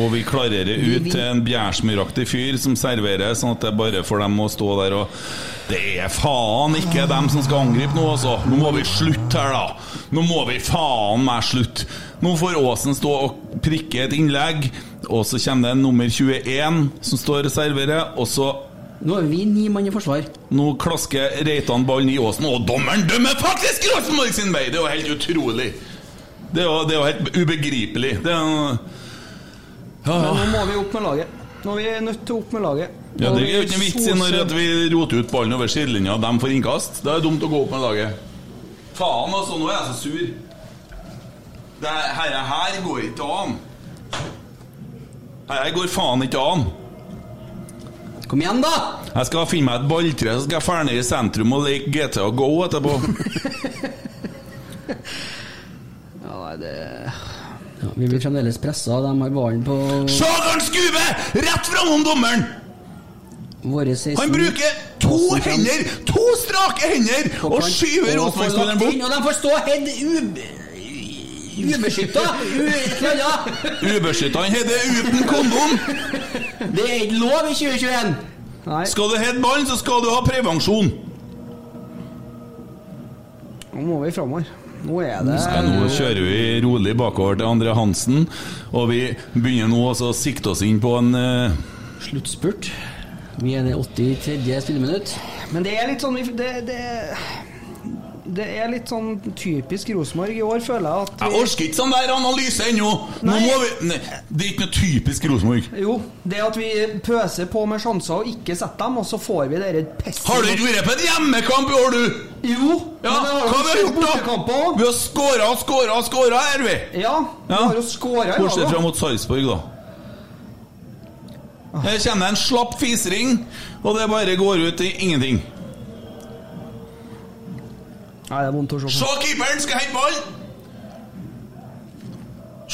Og vi klarerer ut til en bjærsmyraktig fyr som serverer, sånn at det er bare for dem å stå der og Det er faen ikke dem som skal angripe nå, altså. Nå må vi slutte her, da. Nå må vi faen meg slutte. Nå får Åsen stå og prikke et innlegg, og så kommer det en nummer 21 som står og serverer, og så Nå er vi ni mann i forsvar. Nå klasker Reitan ballen i Åsen, og dommeren dømmer faktisk Rosenborg sin vei! Det er jo helt utrolig. Det er jo, det er jo helt ubegripelig. Det er jo ja, Men nå må vi opp med laget. Nå er vi nødt til å opp med laget. Ja, Det er jo ikke vits i når vi roter ut ballen over sidelinja, de får innkast. Det er dumt å gå opp med laget. Faen, altså, nå er jeg så sur. Det her, her går ikke an. Her går faen ikke an. Kom igjen, da! Jeg skal finne meg et balltre, så skal jeg fære ned i sentrum og leke GTA Go etterpå. Ja, det Ja, vi blir fremdeles pressa. De har ballen på han skuver! Rett framom dommeren! Han bruker to hender, to strake hender, og skyver og Rosenborg-spilleren bort. Og de får stå u... ubeskytta! Ubeskytta. Han heter uten kondom. Det er ikke lov i 2021! Skal du heade ballen, så skal du ha prevensjon. Nå må vi framover. Nå er det Ja, nå kjører vi rolig bakover til Andre Hansen, og vi begynner nå også å sikte oss inn på en uh... Sluttspurt. Vi er i det 83. spilleminutt. Men det er litt sånn det, det, det er litt sånn typisk Rosenborg i år, føler jeg. at Jeg orker ikke sånn der analyse ennå! Nå Nei. vi Nei, Det er ikke noe typisk Rosenborg. Jo, det at vi pøser på med sjanser og ikke setter dem, og så får vi dere pesset Har du ikke vært på en hjemmekamp i år, du? Jo, Ja, men det har hva har vi gjort, da? Vi har skåra og skåra og skåra, er vi? Ja, vi har jo skåra i Bortsett dag, fra mot Sarpsborg, da. Her kjenner jeg en slapp fisring, og det bare går ut i ingenting. Nei, det er vondt å se Se, keeperen skal hente ball!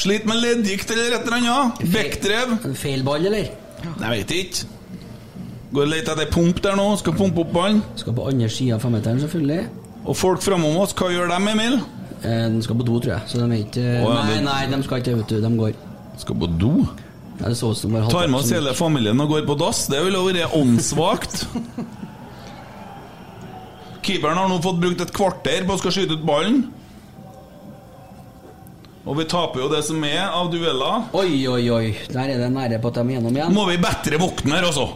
Sliter med leddgikt eller et eller annet. En Feil ball, eller? Jeg vet ikke. Går og leter etter pump der nå. Skal pumpe opp ballen. Skal på andre sida av femmeteren, selvfølgelig. Og folk framom oss, hva gjør de, Emil? Eh, de skal på do, tror jeg. Så de er ikke ja, Nei, det- nei, de skal ikke, vet du. De går. Skal på do? Ja, det så ut som bare Tar med oss hele familien og går på dass. Det ville vært åndssvakt. Keeperen har nå fått brukt et kvarter på å skal skyte ut ballen. Og vi taper jo det som er av dueller. Oi, oi, oi. Der er det nære på at de er gjennom igjen. Må vi bedre vokten her, altså.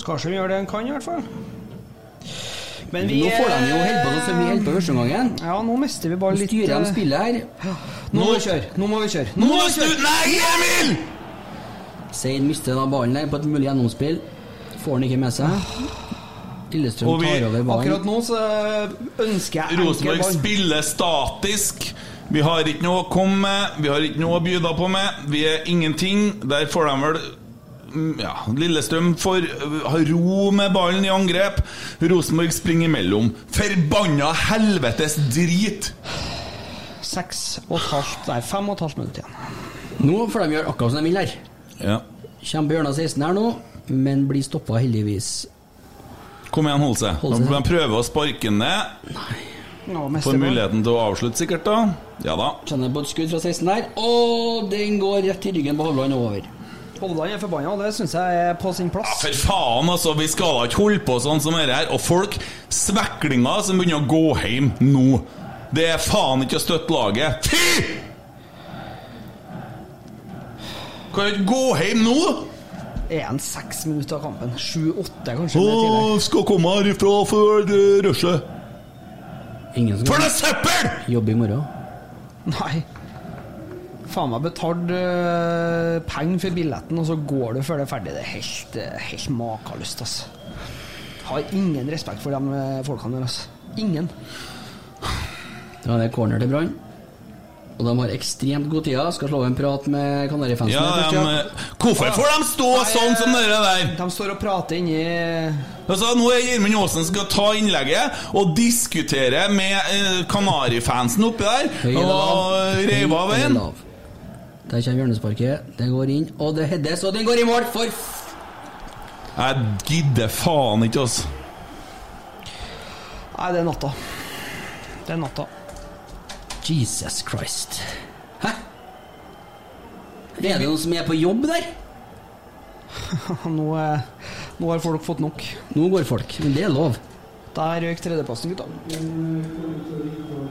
Skarsheim gjør det han kan, i hvert fall. Men vi Nå får de jo holde på som vi holdt på første gangen. Ja, nå mister vi bare Nå styrer de eh, spillet her. Nå må vi kjøre. Nå må vi kjøre. Nå må vi kjøre. Nei, Emil! Sein mister da ballen der på et mulig gjennomspill. Får han ikke med seg. Lillestrøm Og vi- tar over ballen. Akkurat nå så ønsker jeg Rosenborg spiller statisk. Vi har ikke noe å komme med, vi har ikke noe å bjuda på med. Vi er ingenting. Der får de vel mm, ja, Lillestrøm får øh, ha ro med ballen i angrep. Rosenborg springer imellom. Forbanna helvetes drit! Seks og et halvt Nei, fem og et halvt minutt igjen. Nå får de gjøre akkurat som de vil her. Ja. Kommer hjørnet 16 her nå, men blir stoppa heldigvis. Kom igjen, hold seg. Hold seg. De prøver å sparke den ned. Nå Får muligheten til å avslutte, sikkert, da. Ja da. Kjenner på et skudd fra 16 der, og den går rett i ryggen på Hovland og over. Hovland er forbanna, og det syns jeg er på sin Ja, plass. for faen, altså. Vi skal da ikke holde på sånn som dette her. Og folk, sveklinger som begynner å gå hjem nå. Det er faen ikke å støtte laget. Fy! Kan du ikke gå hjem nå? Er han seks minutter av kampen? Sju-åtte, kanskje? Å, skal komme herifra før det rushet. Ingen som For det er søppel! Jobbe i morgen. Nei. Faen meg betalt uh, penger for billetten, og så går du før det er ferdig. Det er helt, uh, helt makeløst, altså. Har ingen respekt for de øh, folkene der, altså. Ingen. Da er det corner til Brann. Og de har ekstremt god tid. Skal slå en prat med Kanarifansen. Ja, de, eh, hvorfor får de stå sånn som dere der? De står og prater inni Altså, nå er Gjermund Aasen skal ta innlegget og diskutere med eh, Kanarifansen oppi der. Høy? Og reiv av veien. Der kommer hjørnesparket. Det går inn, og det heades, og den går i mål for Jeg gidder faen ikke, altså. Nei, det er natta. Det er natta. Jesus Christ. Hæ? Er det noen som er på jobb der? nå, er, nå har folk fått nok. Nå går folk, men det er lov. Der røyk tredjeplassen, gutta.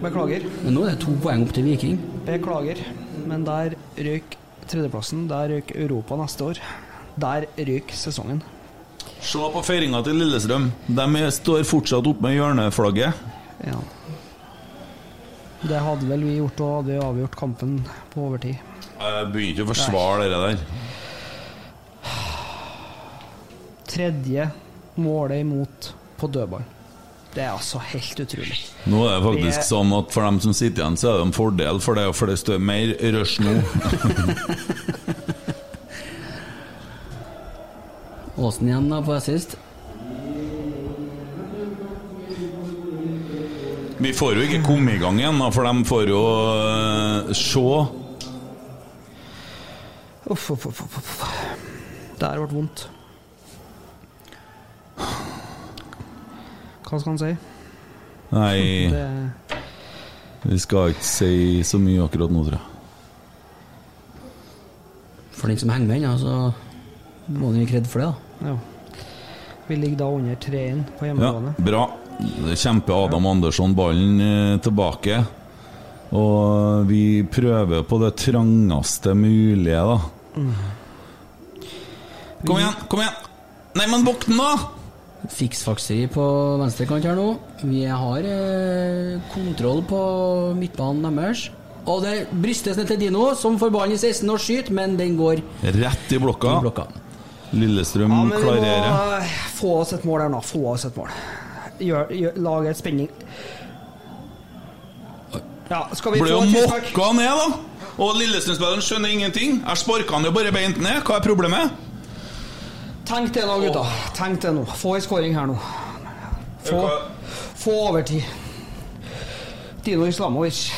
Beklager. Men nå er det to poeng opp til Viking. Beklager. Men der røyk tredjeplassen. Der røyk Europa neste år. Der røyk sesongen. Se på feiringa til Lillestrøm. De står fortsatt oppe med hjørneflagget. Ja. Det hadde vel vi gjort, og hadde avgjort kampen på overtid. Jeg begynner ikke å forsvare det der. Tredje målet imot på dødball. Det er altså helt utrolig. Nå er det faktisk Det- sånn at for dem som sitter igjen, så er det en fordel, for det, for det står mer rush nå. Åsen igjen da på assist. Vi får jo ikke komme i gang igjen, for de får jo øh, se. Uff, uff, uff, uff. Det her ble vondt. Hva skal han si? Nei, Det, vi skal ikke si så mye akkurat nå, tror jeg. For den som henger med ennå, så må han gi kred for det, da. ja. Vi ligger da under 3-1 på Ja, bra. Kjemper Adam Andersson ballen eh, tilbake. Og vi prøver på det trangeste mulige, da. Kom igjen, kom igjen! Nei, men våkn, da! Fiksfakseri på venstre kant her nå. Vi har eh, kontroll på midtbanen deres. Og det brystes ned til Dino, som får ballen i 16 og skyter, men den går Rett i blokka. i blokka. Lillestrøm Ja, men vi må klarerer. eh, få oss et mål her nå. Få oss et mål. Gjør, gjør, lage et spenning. Ja, skal vi Ble få jo mokka ned, da! Og Lillestrøm-spilleren skjønner ingenting. Jeg sparka han jo bare beint ned. Hva er problemet? Tenk det nå, gutta. Tenk det nå. Få ei skåring her nå. Få, få overtid. Dino Islamovic.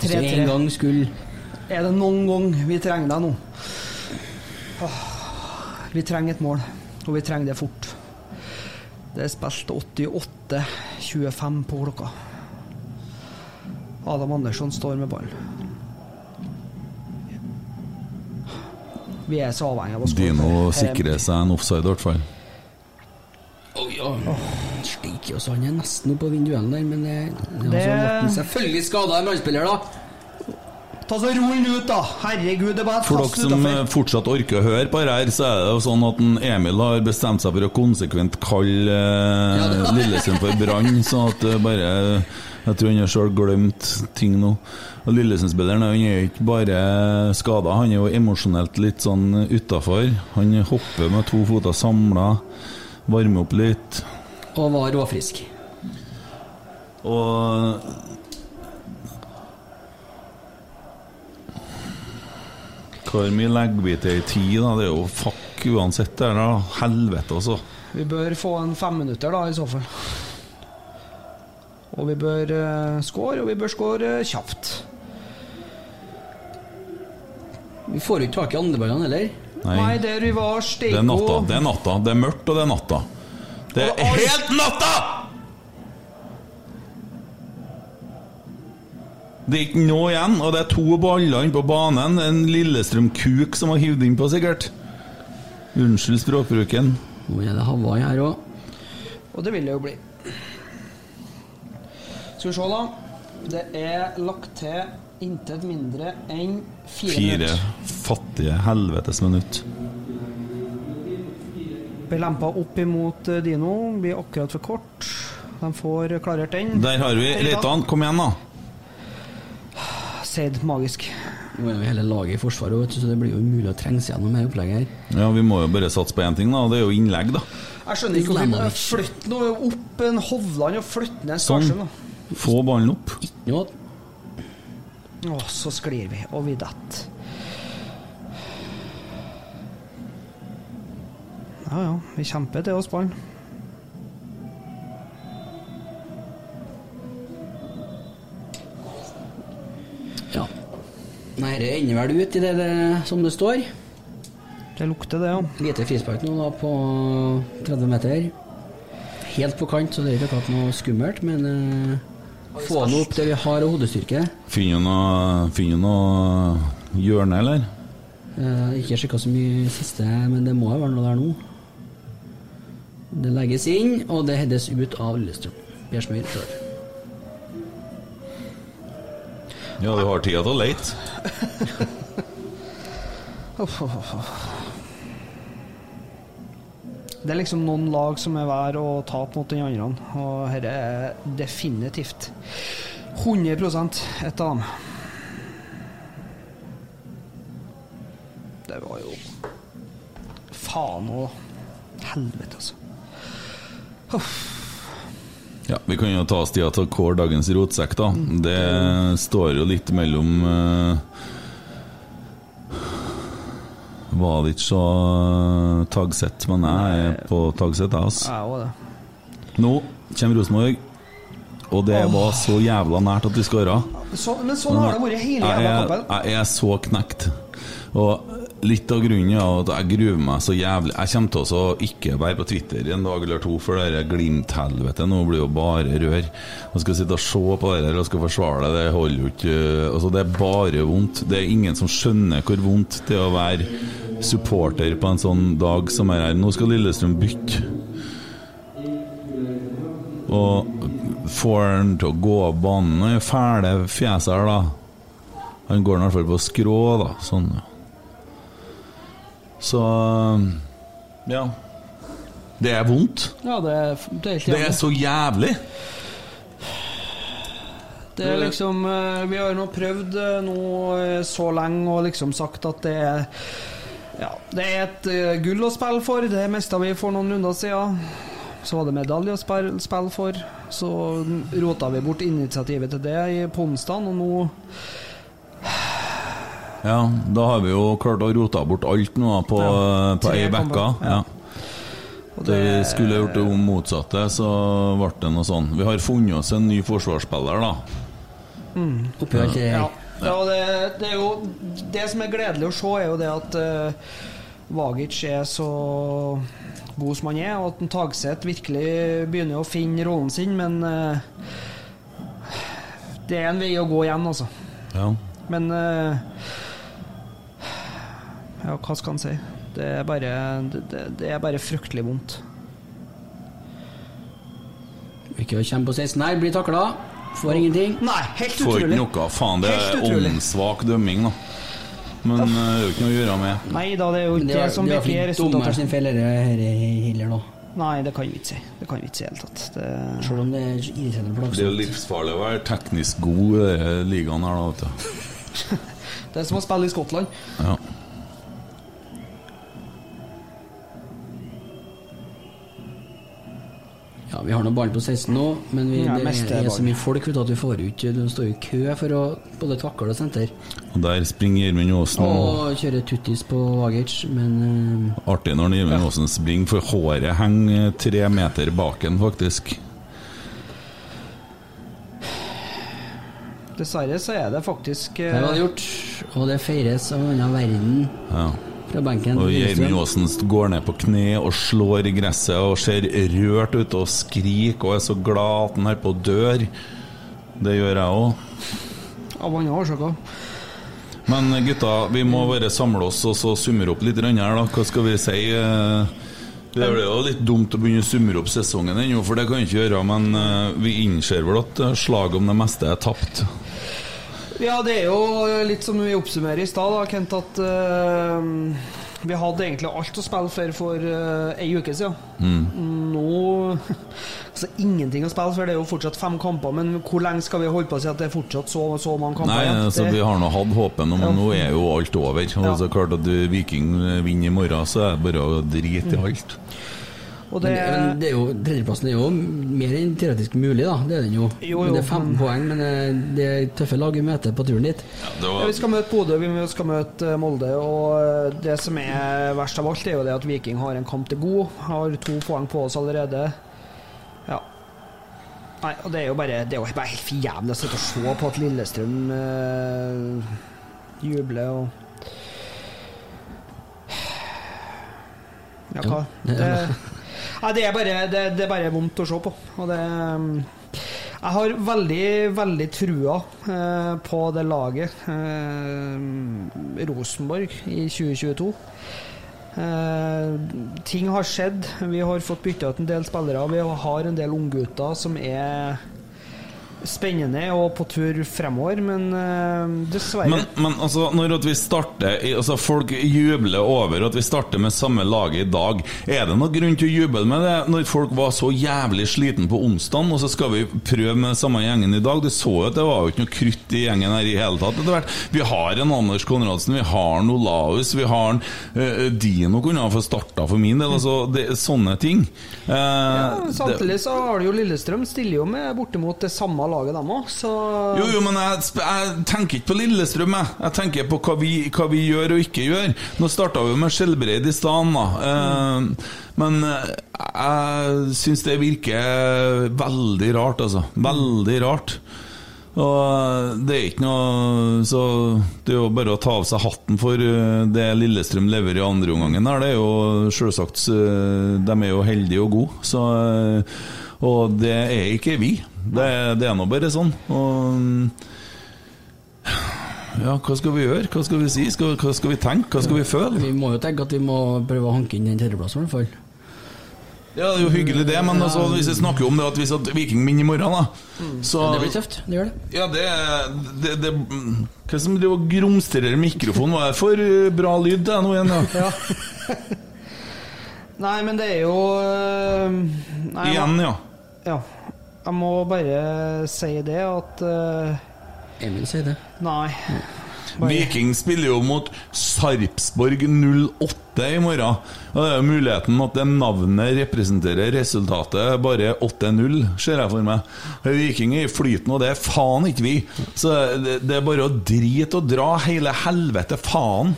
Så en gang skulle Er det noen gang vi trenger deg nå? Vi trenger et mål, og vi trenger det fort. Det er spilt 88-25 på klokka. Adam Andersson står med ballen. Vi er så avhengig av å skåre. Dino er- sikrer seg en offside, i hvert fall. Oi, ja. Steike, altså, han er nesten oppå vinduene der, men det, det, Det- altså, ble han selvfølgelig skada, en brannspiller, da. Ta så Rull den ut, da! Herregud, det er bare For dere som utenfor. eh, fortsatt orker å høre på her, så er det jo sånn at Emil har bestemt seg for å konsekvent kalle eh, Lillesund for Brann, sånn at det bare Jeg tror han har sjøl glemt ting nå. Og Lillesund-spilleren er jo ikke bare skada, han er jo emosjonelt litt sånn utafor. Han hopper med to føtter samla, varmer opp litt. Og var råfrisk. Og Hvor mye legger vi til i tid, da? Det er jo fuck uansett, det er da. Helvete, altså. Vi bør få en femminutter, da, i så fall. Og vi bør uh, score, og vi bør score uh, kjapt. Vi får jo ikke tak i andreballene heller. Nei. Nei, der vi var Det er natta. Det er natta. Det er mørkt, og det er natta. Det er helt natta! Det er ikke noe igjen, og det er to baller på banen. En Lillestrøm-kuk som har hivd innpå, sikkert. Unnskyld språkbruken. Nå er det Hawaii her òg. Og det vil det jo bli. Skal vi se, da. Det er lagt til intet mindre enn fire, Fire minutter. fattige helvetes minutt. Blir lempa opp imot eh, Dino. Blir akkurat for kort. De får klarert den. Der har vi Reitan. Kom igjen, da. Seid magisk. Nå er jo hele laget i forsvaret, så det blir jo umulig å trenge seg gjennom dette opplegget her. Ja, Vi må jo bare satse på én ting, da. og Det er jo innlegg, da. Jeg skjønner ikke hvorfor vi flytter noe opp en Hovland og flytter ned Sånn. Skarsheim. da. Få ballen opp. Ikke noe Og så sklir vi, og vi detter. Ja ja, vi kjemper til oss ballen. Nei, det ender vel ut i det, det som det står. Det lukter det, ja. Lite frispark nå da på 30 meter. Helt på kant, så det er ikke akkurat noe skummelt, men eh, få nå opp det vi har av hodestyrke. Finner du noe, finner noe hjørne, eller? Eh, ikke sjekka så mye siste, men det må jo være noe der nå. Det legges inn, og det heades ut av Lillestrøm. Per Smyr sjøl. Ja, du har tida til å leite. Uff, uff, uff. Det er liksom noen lag som er verd å tape mot den andre, og dette er definitivt 100 et av dem. det var jo Faen og Helvete, altså. Ja, Vi kan jo ta oss tida til å kåre dagens rotsekk, da. Det står jo litt mellom uh, Valic og Tagset, men jeg er på Tagset, jeg, altså. Nå kommer Rosenborg, og det var så jævla nært at vi skåra. Så, men sånn har det vært hele jævla kampen. Jeg, jeg er så knekt. Og litt av grunnen er at jeg gruer meg så jævlig. Jeg kommer til å ikke være på Twitter en dag eller to, for det Glimt-helvete nå blir jo bare rør. Jeg skal sitte og se på det her og skal forsvare det, det holder jo ikke altså, Det er bare vondt. Det er ingen som skjønner hvor vondt det er å være supporter på en sånn dag som er her. Nå skal Lillestrøm bytte. Og får han til å gå av banen. Fæle fjeset her, da. Han går i hvert fall på skrå, da. Sånn. ja. Så Ja. Det er vondt. Ja, det, er- det er Det er så jævlig. Det er liksom eh, Vi har nå prøvd eh, nå eh, så lenge og liksom sagt at det er ja, det er et gull å spille for. Det mista vi for noen runder siden. Så var det medalje å spille, for. Så rota vi bort initiativet til det i- på onsdag, og nå Ja, da har vi jo klart å rote bort alt nå da, på, Ja, på ei uke. Ja. Det vi jeg skulle gjort det om motsatte, så ble det noe sånn. Vi har funnet oss en ny forsvarsspiller, da. Mm. Oppi alt det Ja, ja og det, det er jo Det som er gledelig å se, er jo det at uh, Vagic er så god som han er, og at Tagseth virkelig begynner å finne rollen sin, men uh, det er en vei å gå igjen, altså. Ja. Men eh, Ja, hva skal en si? Det er bare, det, det- er bare fryktelig vondt. Ikke å komme på 16 her, blir takla. Får ingenting. Nei, helt utrolig. Får ikke noe. Faen, det er åndssvak dømming, da. Men eh, det er jo ikke noe å gjøre med. Nei da, det er jo ikke det er- som det er virkelig er fordi sin feller heller nå. Nei, det kan vi ikke si. Det kan vi ikke si i det hele tatt. Det... Selv om det er irriterende Det er jo livsfarlig å være teknisk god i denne ligaen her, da, vet du. Det er som å spille i Skottland. Ja. Vi har noen barn på 16 nå, men vi, Ja, det er, er så mye folk vet du, at vi får ut Du står i kø for å både takle og senter. Og der springer Gjermund Aasen. Og kjører tuttis på Vagic, men uh, Artig når Gjermund Aasen springer, for håret henger tre meter bak en, faktisk. Dessverre så er det faktisk uh, det var det gjort. Og det feires av en annen verden Ja. Fra benken. Og. Gjermund Aasen går ned på kne og slår i gresset og ser rørt ut og skriker og er så glad at han er på å dør. Det gjør jeg òg. Av andre årsaker. Men gutta, vi må bare samle oss og så summere opp litt her, da. Hva skal vi si? Eh, Det er jo litt dumt å begynne å summere opp sesongen ennå, for det kan vi ikke gjøre. Men eh, vi innser vel at slaget om det meste er tapt. Ja, det er jo litt som vi oppsummerer i stad, da, Kent, at uh, vi hadde egentlig alt å spille for for uh, ei uke siden. Mm. Nå Altså ingenting å spille for, det er jo fortsatt fem kamper, men hvor lenge skal vi holde på å si at det er fortsatt så, så mange kamper Nei, altså Vi har nå hatt håpet, men men nå er jo alt over. Og Ja. så klart at Viking vinner i morgen, så er det bare å drite i alt. Men, det, men det er jo, tredjeplassen er jo mer enn teoretisk mulig, da. Det er den jo. Jo, Men det er 15 poeng, men eh, det er tøffe lag vi møter på turen dit. det Ja, vi skal møte Bodø, vi skal møte eh, Molde. Og eh, det som er verst av alt, er jo det at Viking har en kamp til god. Har to poeng på oss allerede. Ja. Nei, og det er jo bare Det er jo bare helt for jævlig å sitte og se på at Lillestrøm øh, jubler og Ja, hva? Ja, det nei, det er bare det, det er bare vondt å se på. Og det Jeg har veldig, veldig trua eh, på det laget eh, Rosenborg i 2022. Eh, ting har skjedd. Vi har fått bytta ut en del spillere. Vi har en del unggutter som er spennende og på tur fremover, men uh, dessverre. Men, men altså, når at vi starter altså Folk jubler over at vi starter med samme laget i dag. Er det noen grunn til å juble med det når folk var så jævlig sliten på onsdag, og så skal vi prøve med samme gjengen i dag? Du så jo at det var jo ikke noe krutt i gjengen her i hele tatt. etter hvert. Vi har en Anders Konradsen, vi har en Olaus, vi har en uh, Dino kunne ha fått starta for min del. Altså, det, sånne ting. Uh, Ja, samtidig så har du jo Lillestrøm stiller jo med bortimot det samme laget, dem òg, så Jo, jo, men jeg, jeg tenker ikke på Lillestrøm, jeg. Jeg tenker på hva vi, hva vi gjør og ikke gjør. Nå starta vi med Skjelbreid i stedet, da. Eh, men eh, jeg syns det virker veldig rart, altså. Veldig rart. Og det er ikke noe Så det er jo bare å ta av seg hatten for eh, det Lillestrøm leverer i andre omgangen her. Det er jo selvsagt eh, De er jo heldige og gode, så eh, Og det er ikke vi. Det, det er nå bare sånn. Og ja, hva skal vi gjøre? Hva skal vi si? Skal, hva skal vi tenke? Hva skal vi føle? Vi må jo tenke at vi må prøve å hanke inn den tredjeplassen, i hvert fall. Ja, det er jo hyggelig det, men altså, hvis vi snakker om det at hvis at Viking vinner i morgen, da så Ja, det blir tøft. Det gjør det. Ja, det, det, det Hva som driver og grumstrer mikrofonen? Hva er det for eh, bra lyd det nå igjen? Ja. Nei, men det er jo øh, nei, Igjen, ja. Ja. Jeg må bare si det at uh, Emil sier det. Nei. Bare- Viking spiller jo mot Sarpsborg 08 i morgen. Og det er jo muligheten at det navnet representerer resultatet bare 8-0, ser jeg for meg. Viking er i flyten, og det er faen ikke vi. Så det, det er bare å drite og dra hele helvete faen.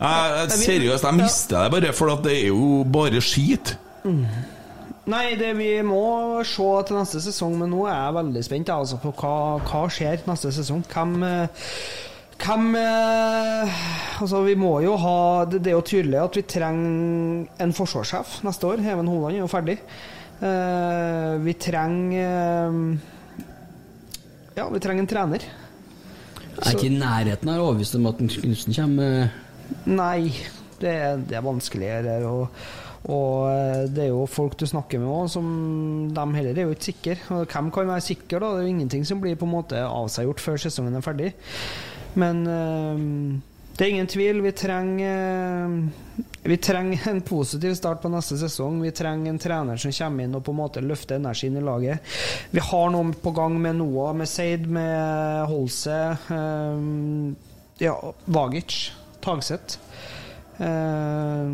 Jeg, jeg, seriøst, jeg mister det bare, for at det er jo bare skit. Mm. Nei, det vi må se til neste sesong, men nå er jeg veldig spent altså, på hva, hva skjer neste sesong. Hvem eh, hvem eh, Altså, vi må jo ha Det, det er jo tydelig at vi trenger en forsvarssjef neste år. Even Holand er jo ferdig. Eh, vi trenger eh, Ja, vi trenger en trener. Jeg er ikke i nærheten av overbevist om at Knutsen kommer. Nei, det, det er vanskeligere. Og, og eh, det er jo folk du snakker med òg, som de heller er jo ikke sikre. Hvem kan være sikker, da? Det er jo ingenting som blir på en måte avseggjort før sesongen er ferdig. Men eh, det er ingen tvil. Vi trenger eh, Vi trenger en positiv start på neste sesong. Vi trenger en trener som kommer inn og på en måte løfter energien i laget. Vi har noe på gang med Noah, med Seid, med Holse, ja, Vagic, Tagseth. Eh,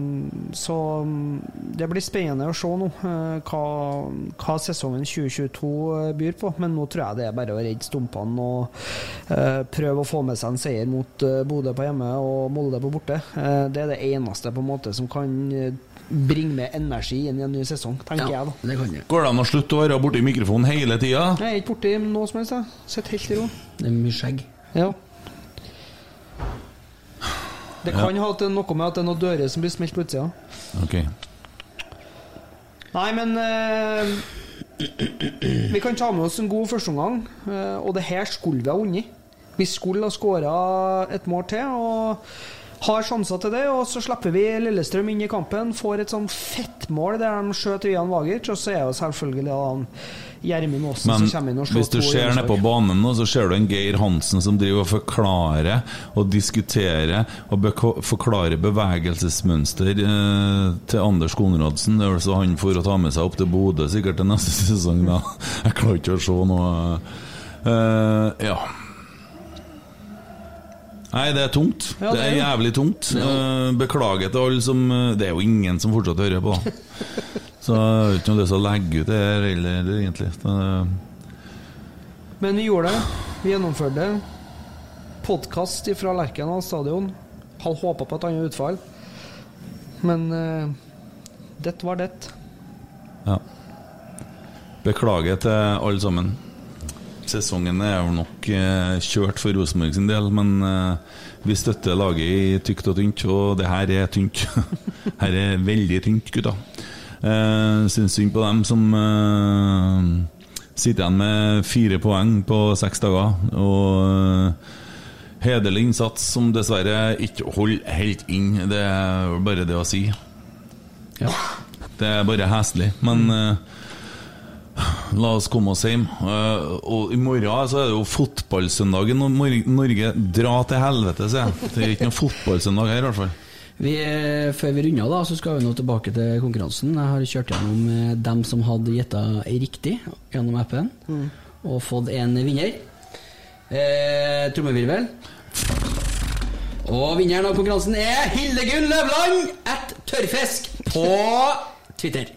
så mm, det blir spennende å se nå eh, hva, hva sesongen 2022 byr på. Men nå tror jeg det er bare å redde stumpene og eh, prøve å få med seg en seier mot Bodø på hjemme og Molde på borte. Eh, det er det eneste på en måte som kan bringe med energi inn i en ny sesong, tenker jeg da. Det kan jeg. Går det an å slutte å være borti mikrofonen hele tida? Jeg er ikke borti noe som helst. jeg. Sitter helt i ro. Det er mye skjegg. Ja. Det kan ha til noe med at det er noen dører som blir smelt på utsida. Ok. Nei, men eh, Vi kan ta med oss en god førsteomgang, eh, og det her skulle vi ha vunnet. Vi skulle ha skåra et mål til og har sjanser til det. Og så slipper vi Lillestrøm inn i kampen, får et sånn fettmål der de skjøt Vian Vagic, og så er jo selvfølgelig da Gjermund Aasen Men som kommer inn og slår hvis du ser ned på banen nå, så ser du en Geir Hansen som driver og forklarer og diskuterer og be forklarer bevegelsesmønster eh, til Anders Konradsen. Det er vel så han får å ta med seg opp til Bodø sikkert til neste sesong. Da. Jeg klarer ikke å se noe eh, Ja. Nei, det er tungt. Ja, det er er jævlig tungt. Eh, beklager til alle som eh, Det er jo ingen som fortsatt hører på. da. Så jeg har ikke noe lyst til å legge ut det her heller, egentlig. Det, Men vi gjorde det. Vi gjennomførte det. Podkast fra Lerkendal stadion. Hadde håpa på et annet utfall. Men uh, det var det. Ja. Beklager til alle sammen. Sesongen er jo nok eh, kjørt for Rosenborg sin del, men eh, vi støtter laget i tykt og tynt, og det her er tynt. her er veldig tynt, gutta. Eh, Syns synd på dem som eh, sitter igjen med fire poeng på seks dager. Og eh, hederlig innsats som dessverre ikke holder helt inn. Det er bare det å si. Det er bare heslig. Men La oss komme oss hjem. Eh, og i morgen så er det jo fotballsøndagen, og Norge drar til helvete, sier jeg. Det er ikke noen fotballsøndag her, i hvert fall. Vi, før vi runder, da, så skal vi nå tilbake til konkurransen. Jeg har kjørt gjennom eh, dem som hadde gjetta riktig gjennom appen, Mm. og fått en vinner. Eh, Trommevirvel. Og vinneren av konkurransen er Hildegunn Løvland at Tørrfisk på Twitter.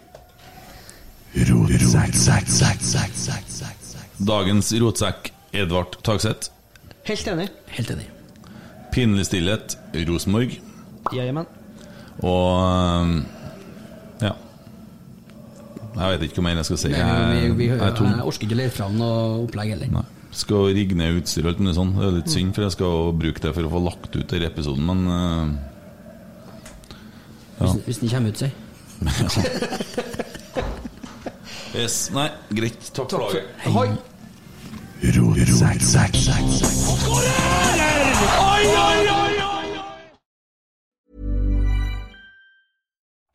Dagens rotsekk, Edvard Tagseth. Helt enig. Helt enig. Pinlig stillhet, Rosenborg. Jajamän. Og eh, ja. Jeg vet ikke hva mer jeg skal si. Nei, vi, vi, vi, Jeg tom. jeg orker ikke lete fram noe opplegg heller. Nei. Skal rigge ned utstyr og alt mulig sånn. Det er litt synd, for jeg skal bruke det for å få lagt ut denne episoden, men eh, ja. Hvis, hvis den kommer ut, si. Yes. Nei, greit. Takk for laget. Hoi!